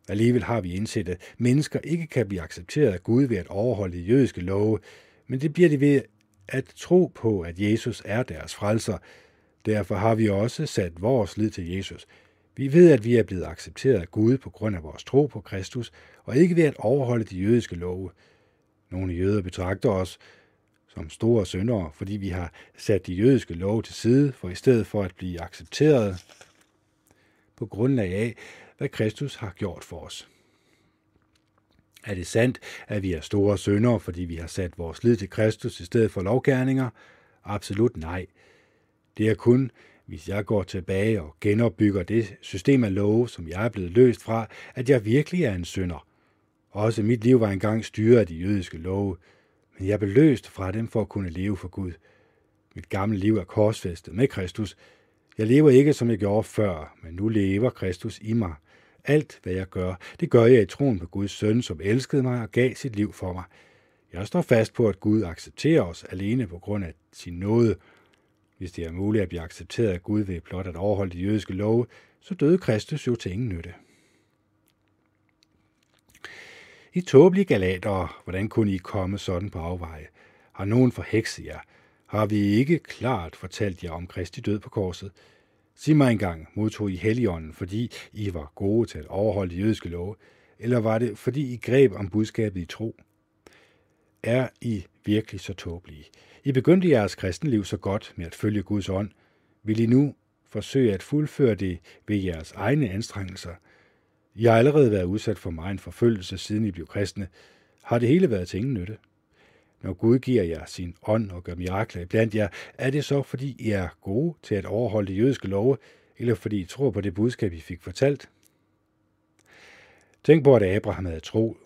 Alligevel har vi indset, at mennesker ikke kan blive accepteret af Gud ved at overholde de jødiske love, men det bliver de ved at tro på, at Jesus er deres frelser. Derfor har vi også sat vores lid til Jesus. Vi ved, at vi er blevet accepteret af Gud på grund af vores tro på Kristus, og ikke ved at overholde de jødiske love. Nogle jøder betragter os som store syndere, fordi vi har sat de jødiske love til side, for i stedet for at blive accepteret på grundlag af, hvad Kristus har gjort for os. Er det sandt, at vi er store syndere, fordi vi har sat vores lid til Kristus i stedet for lovgærninger? Absolut nej. Det er kun, hvis jeg går tilbage og genopbygger det system af love, som jeg er blevet løst fra, at jeg virkelig er en synder. Også mit liv var engang styret af de jødiske love, men jeg blev løst fra dem for at kunne leve for Gud. Mit gamle liv er korsfæstet med Kristus. Jeg lever ikke, som jeg gjorde før, men nu lever Kristus i mig. Alt, hvad jeg gør, det gør jeg i troen på Guds søn, som elskede mig og gav sit liv for mig. Jeg står fast på, at Gud accepterer os alene på grund af sin nåde. Hvis det er muligt at blive accepteret af Gud ved blot at overholde de jødiske love, så døde Kristus jo til ingen nytte. I tåbelige galater, hvordan kunne I komme sådan på afveje? Har nogen forhekset jer? Har vi ikke klart fortalt jer om Kristi død på korset? Sig mig engang, modtog I Helligånden, fordi I var gode til at overholde de jødiske love, eller var det, fordi I greb om budskabet i tro? Er I virkelig så tåbelige? I begyndte jeres kristenliv så godt med at følge Guds ånd. Vil I nu forsøge at fuldføre det ved jeres egne anstrengelser? I har allerede været udsat for meget en forfølgelse, siden I blev kristne. Har det hele været til ingen nytte? Når Gud giver jer sin ånd og gør mirakler blandt jer, er det så, fordi I er gode til at overholde de jødiske love, eller fordi I tror på det budskab, I fik fortalt? Tænk på, at Abraham havde tro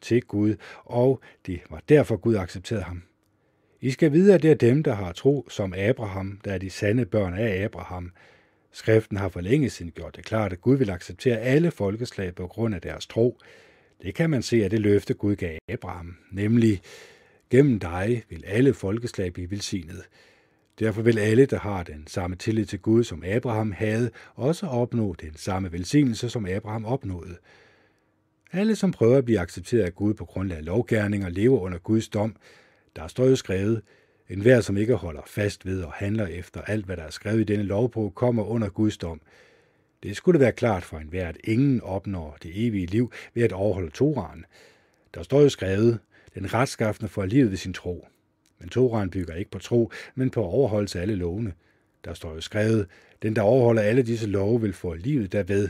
til Gud, og det var derfor Gud accepterede ham. I skal vide, at det er dem, der har tro som Abraham, der er de sande børn af Abraham. Skriften har for længe siden gjort det klart, at Gud vil acceptere alle folkeslag på grund af deres tro. Det kan man se af det løfte, Gud gav Abraham, nemlig Gennem dig vil alle folkeslag blive velsignet. Derfor vil alle, der har den samme tillid til Gud, som Abraham havde, også opnå den samme velsignelse, som Abraham opnåede. Alle, som prøver at blive accepteret af Gud på grundlag af lovgærninger, lever under Guds dom. Der står jo skrevet, en hver, som ikke holder fast ved og handler efter alt, hvad der er skrevet i denne lovbog, kommer under Guds dom. Det skulle være klart for enhver, at ingen opnår det evige liv ved at overholde Toraen. Der står jo skrevet, den retskaffende får livet ved sin tro. Men Toraen bygger ikke på tro, men på overholdelse af alle lovene. Der står jo skrevet, den der overholder alle disse love vil få livet derved.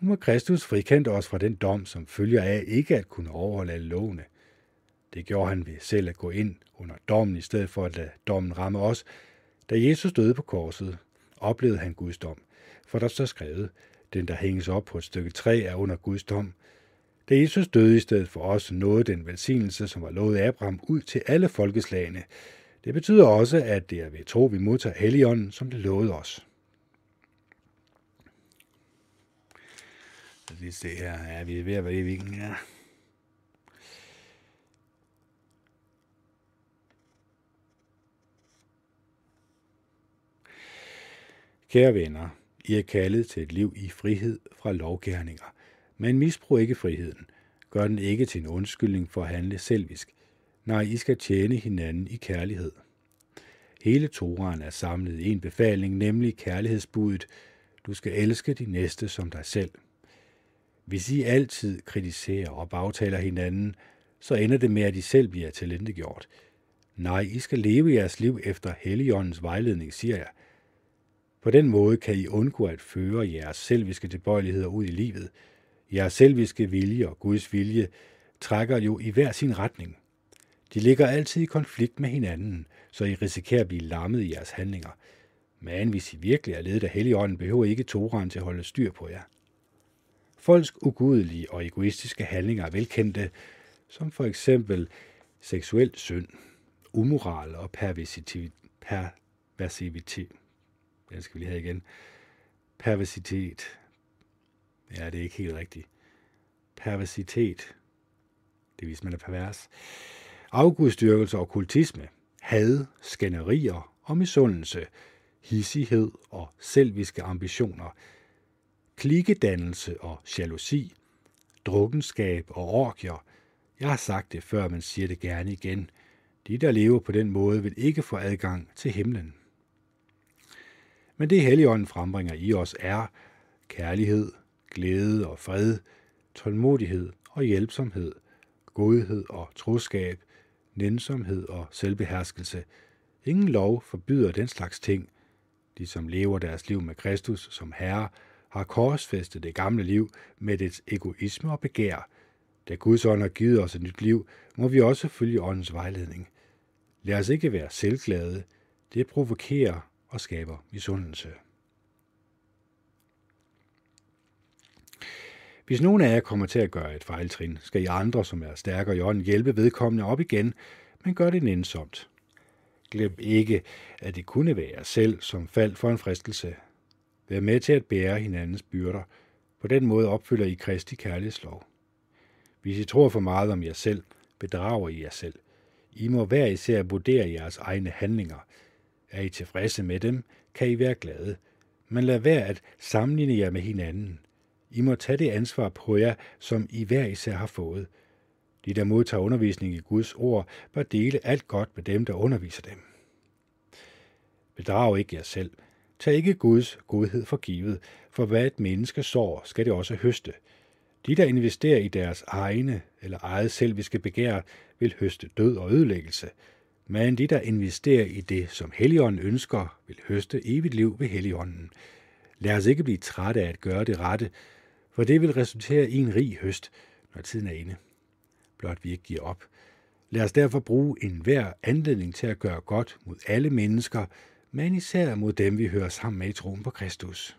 Nu må Kristus frikendte os fra den dom, som følger af ikke at kunne overholde alle lovene. Det gjorde han ved selv at gå ind under dommen, i stedet for at lade dommen ramme os. Da Jesus døde på korset, oplevede han Guds dom. For der står skrevet, den der hænges op på et stykke træ er under Guds dom. Da Jesus døde i stedet for os, nåede den velsignelse, som var lovet Abraham, ud til alle folkeslagene. Det betyder også, at det er ved tro, vi modtager Helligånden, som det lovede os. Så lige se her. Ja, vi er ved at være i viken, ja. Kære venner, I er kaldet til et liv i frihed fra lovgærninger. Men misbrug ikke friheden. Gør den ikke til en undskyldning for at handle selvisk. Nej, I skal tjene hinanden i kærlighed. Hele Toraen er samlet i en befaling, nemlig kærlighedsbuddet. Du skal elske de næste som dig selv. Hvis I altid kritiserer og bagtaler hinanden, så ender det med, at I selv bliver talentegjort. Nej, I skal leve jeres liv efter Helligåndens vejledning, siger jeg. På den måde kan I undgå at føre jeres selviske tilbøjeligheder ud i livet. Jeres selviske vilje og Guds vilje trækker jo i hver sin retning. De ligger altid i konflikt med hinanden, så I risikerer at blive lammet i jeres handlinger. Men hvis I virkelig er ledet af Helligånden, behøver I ikke Toran til at holde styr på jer. Folks ugudelige og egoistiske handlinger er velkendte, som for eksempel seksuel synd, umoral og perversitet. perversivitet. Den skal vi lige have igen. Perversitet. Ja, det er ikke helt rigtigt. Perversitet. Det viser, man er pervers. Afgudstyrkelse og kultisme. Had, skænderier og misundelse. Hissighed og selviske ambitioner – Klikkedannelse og jalousi, drukkenskab og orkier. Jeg har sagt det før, men siger det gerne igen. De, der lever på den måde, vil ikke få adgang til himlen. Men det Helligånden frembringer i os er kærlighed, glæde og fred, tålmodighed og hjælpsomhed, godhed og troskab, nænsomhed og selvbeherskelse. Ingen lov forbyder den slags ting. De, som lever deres liv med Kristus som Herre, har korsfæstet det gamle liv med dets egoisme og begær. Da Guds ånd har givet os et nyt liv, må vi også følge åndens vejledning. Lad os ikke være selvglade. Det provokerer og skaber misundelse. Hvis nogen af jer kommer til at gøre et fejltrin, skal I andre, som er stærkere i ånden, hjælpe vedkommende op igen, men gør det nænsomt. Glem ikke, at det kunne være jer selv, som faldt for en fristelse. Vær med til at bære hinandens byrder. På den måde opfylder I Kristi kærlighedslov. Hvis I tror for meget om jer selv, bedrager I jer selv. I må hver især vurdere jeres egne handlinger. Er I tilfredse med dem, kan I være glade. Men lad være at sammenligne jer med hinanden. I må tage det ansvar på jer, som I hver især har fået. De, der modtager undervisning i Guds ord, bør dele alt godt med dem, der underviser dem. Bedrag ikke jer selv, Tag ikke Guds godhed for givet, for hvad et menneske sår, skal det også høste. De, der investerer i deres egne eller eget selviske begær, vil høste død og ødelæggelse. Men de, der investerer i det, som Helligånden ønsker, vil høste evigt liv ved Helligånden. Lad os ikke blive trætte af at gøre det rette, for det vil resultere i en rig høst, når tiden er inde. Blot vi ikke giver op. Lad os derfor bruge enhver anledning til at gøre godt mod alle mennesker, men især mod dem, vi hører sammen med i troen på Kristus.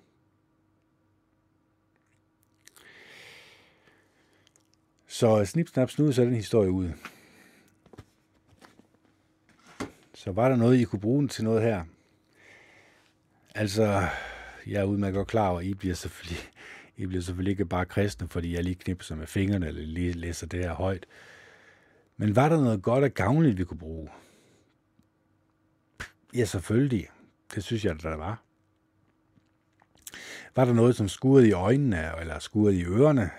Så snip, snap, snud, så den historie ud. Så var der noget, I kunne bruge den til noget her. Altså, jeg er udmærket godt klar over, at I bliver selvfølgelig, I bliver selvfølgelig ikke bare kristne, fordi jeg lige knipser med fingrene, eller lige læser det her højt. Men var der noget godt og gavnligt, vi kunne bruge? Ja, selvfølgelig. Det synes jeg, der var. Var der noget, som skurede i øjnene, eller skurede i ørerne?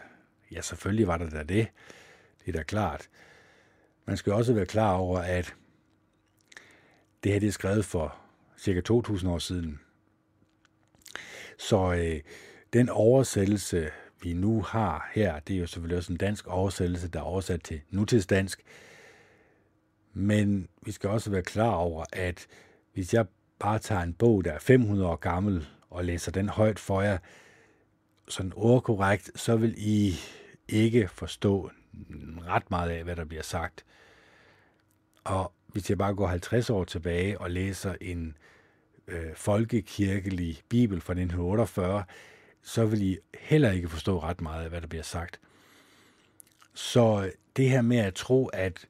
Ja, selvfølgelig var der da det. Det er da klart. Man skal også være klar over, at det her det er skrevet for cirka 2000 år siden. Så øh, den oversættelse, vi nu har her, det er jo selvfølgelig også en dansk oversættelse, der er oversat til nutidsdansk. Men vi skal også være klar over, at hvis jeg bare tager en bog, der er 500 år gammel, og læser den højt for jer, sådan ordkorrekt, så vil I ikke forstå ret meget af, hvad der bliver sagt. Og hvis jeg bare går 50 år tilbage og læser en øh, folkekirkelig bibel fra 1948, så vil I heller ikke forstå ret meget af, hvad der bliver sagt. Så det her med at tro, at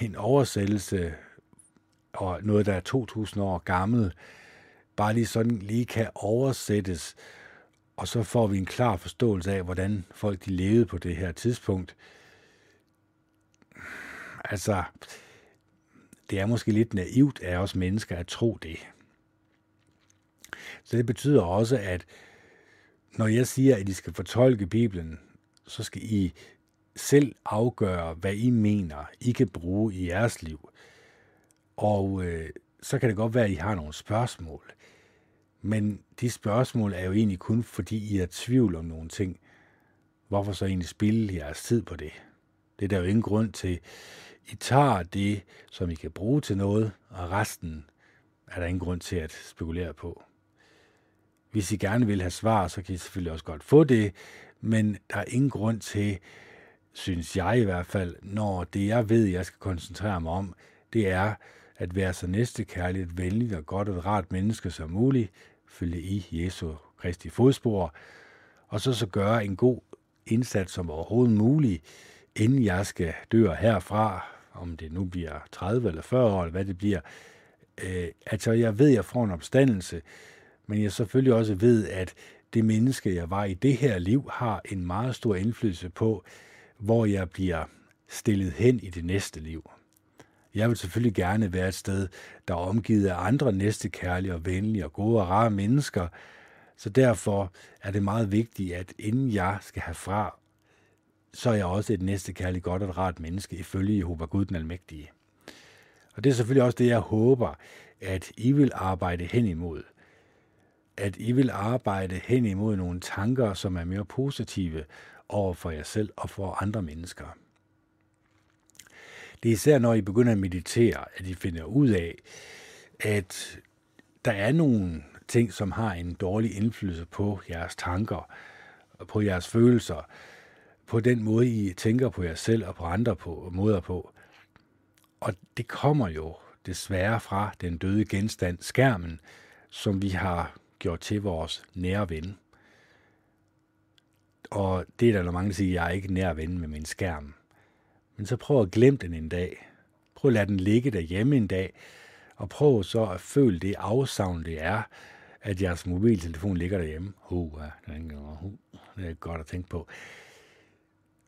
en oversættelse og noget, der er 2000 år gammel, bare lige sådan lige kan oversættes, og så får vi en klar forståelse af, hvordan folk de levede på det her tidspunkt. Altså, det er måske lidt naivt af os mennesker at tro det. Så det betyder også, at når jeg siger, at I skal fortolke Bibelen, så skal I selv afgøre, hvad I mener, I kan bruge i jeres liv. Og øh, så kan det godt være, at I har nogle spørgsmål. Men de spørgsmål er jo egentlig kun, fordi I er tvivl om nogle ting. Hvorfor så egentlig spille jeres tid på det? Det er der jo ingen grund til. I tager det, som I kan bruge til noget, og resten er der ingen grund til at spekulere på. Hvis I gerne vil have svar, så kan I selvfølgelig også godt få det, men der er ingen grund til, synes jeg i hvert fald, når det jeg ved, jeg skal koncentrere mig om, det er at være så næstekærligt, venligt og godt og rart menneske som muligt, følge i Jesu Kristi fodspor, og så så gøre en god indsats som overhovedet muligt, inden jeg skal dø herfra, om det nu bliver 30 eller 40 år, eller hvad det bliver. Øh, altså, jeg ved, at jeg får en opstandelse, men jeg selvfølgelig også ved, at det menneske, jeg var i det her liv, har en meget stor indflydelse på, hvor jeg bliver stillet hen i det næste liv. Jeg vil selvfølgelig gerne være et sted, der er omgivet af andre næstekærlige og venlige og gode og rare mennesker, så derfor er det meget vigtigt, at inden jeg skal have fra, så er jeg også et næstekærligt godt og rart menneske ifølge Jehova Gud den Almægtige. Og det er selvfølgelig også det, jeg håber, at I vil arbejde hen imod. At I vil arbejde hen imod nogle tanker, som er mere positive over for jer selv og for andre mennesker. Det er især, når I begynder at meditere, at I finder ud af, at der er nogle ting, som har en dårlig indflydelse på jeres tanker, på jeres følelser, på den måde, I tænker på jer selv og på andre på, måder på. Og det kommer jo desværre fra den døde genstand, skærmen, som vi har gjort til vores nære ven. Og det er der mange, der siger, at jeg er ikke nær ven med min skærm. Men så prøv at glemme den en dag. Prøv at lade den ligge derhjemme en dag, og prøv så at føle det afsavn, det er, at jeres mobiltelefon ligger derhjemme. Uh, det er godt at tænke på.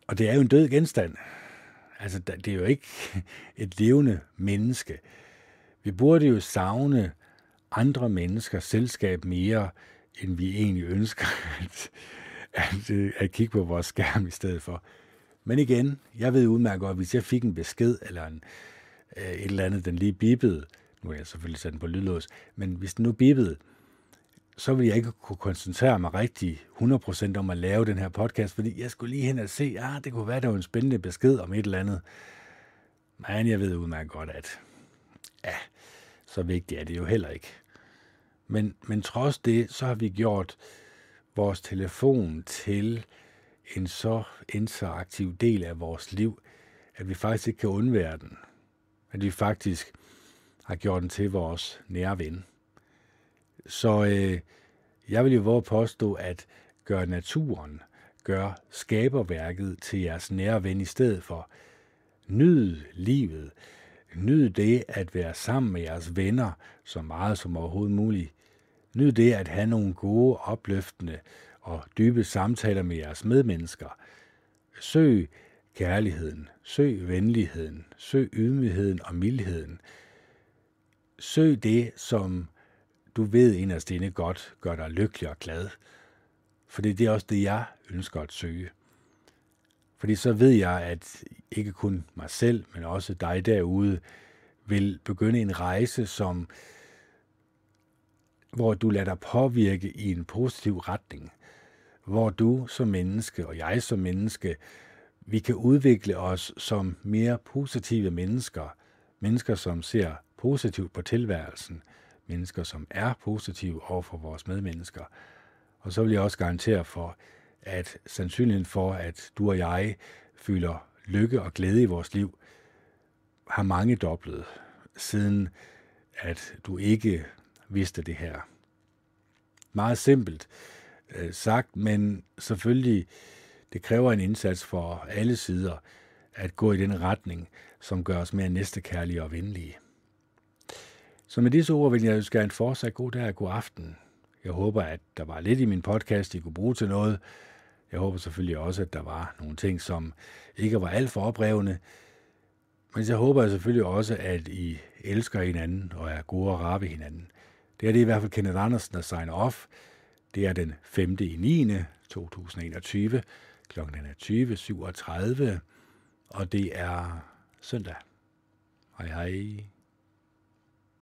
Og det er jo en død genstand. Altså, det er jo ikke et levende menneske. Vi burde jo savne andre menneskers selskab mere, end vi egentlig ønsker at, at, at kigge på vores skærm i stedet for. Men igen, jeg ved udmærket godt, hvis jeg fik en besked eller en, øh, et eller andet, den lige bippede, nu er jeg selvfølgelig sat den på lydlås, men hvis den nu bippede, så ville jeg ikke kunne koncentrere mig rigtig 100% om at lave den her podcast, fordi jeg skulle lige hen og se, ah, det kunne være, der var en spændende besked om et eller andet. Men jeg ved udmærket godt, at ja, så vigtigt er det jo heller ikke. Men, men trods det, så har vi gjort vores telefon til en så interaktiv del af vores liv, at vi faktisk ikke kan undvære den. At vi faktisk har gjort den til vores nære ven. Så øh, jeg vil jo våge påstå, at gør naturen, gør skaberværket til jeres nære ven i stedet for. Nyd livet. Nyd det at være sammen med jeres venner så meget som overhovedet muligt. Nyd det at have nogle gode, opløftende og dybe samtaler med jeres medmennesker. Søg kærligheden, søg venligheden, søg ydmygheden og mildheden. Søg det, som du ved inderst inde godt gør dig lykkelig og glad. For det er også det, jeg ønsker at søge. Fordi så ved jeg, at ikke kun mig selv, men også dig derude, vil begynde en rejse, som hvor du lader dig påvirke i en positiv retning – hvor du som menneske og jeg som menneske, vi kan udvikle os som mere positive mennesker. Mennesker, som ser positivt på tilværelsen. Mennesker, som er positive over for vores medmennesker. Og så vil jeg også garantere for, at sandsynligheden for, at du og jeg føler lykke og glæde i vores liv, har mange doblet, siden at du ikke vidste det her. Meget simpelt øh, sagt, men selvfølgelig, det kræver en indsats for alle sider at gå i den retning, som gør os mere næstekærlige og venlige. Så med disse ord vil jeg ønske jer en fortsat god dag og god aften. Jeg håber, at der var lidt i min podcast, I kunne bruge til noget. Jeg håber selvfølgelig også, at der var nogle ting, som ikke var alt for oprevne. Men jeg håber selvfølgelig også, at I elsker hinanden og er gode og rare ved hinanden. Det er det i hvert fald Kenneth Andersen, der signer off. Det er den 5. i 9. 2021 kl. 20.37, og det er søndag. Hej hej.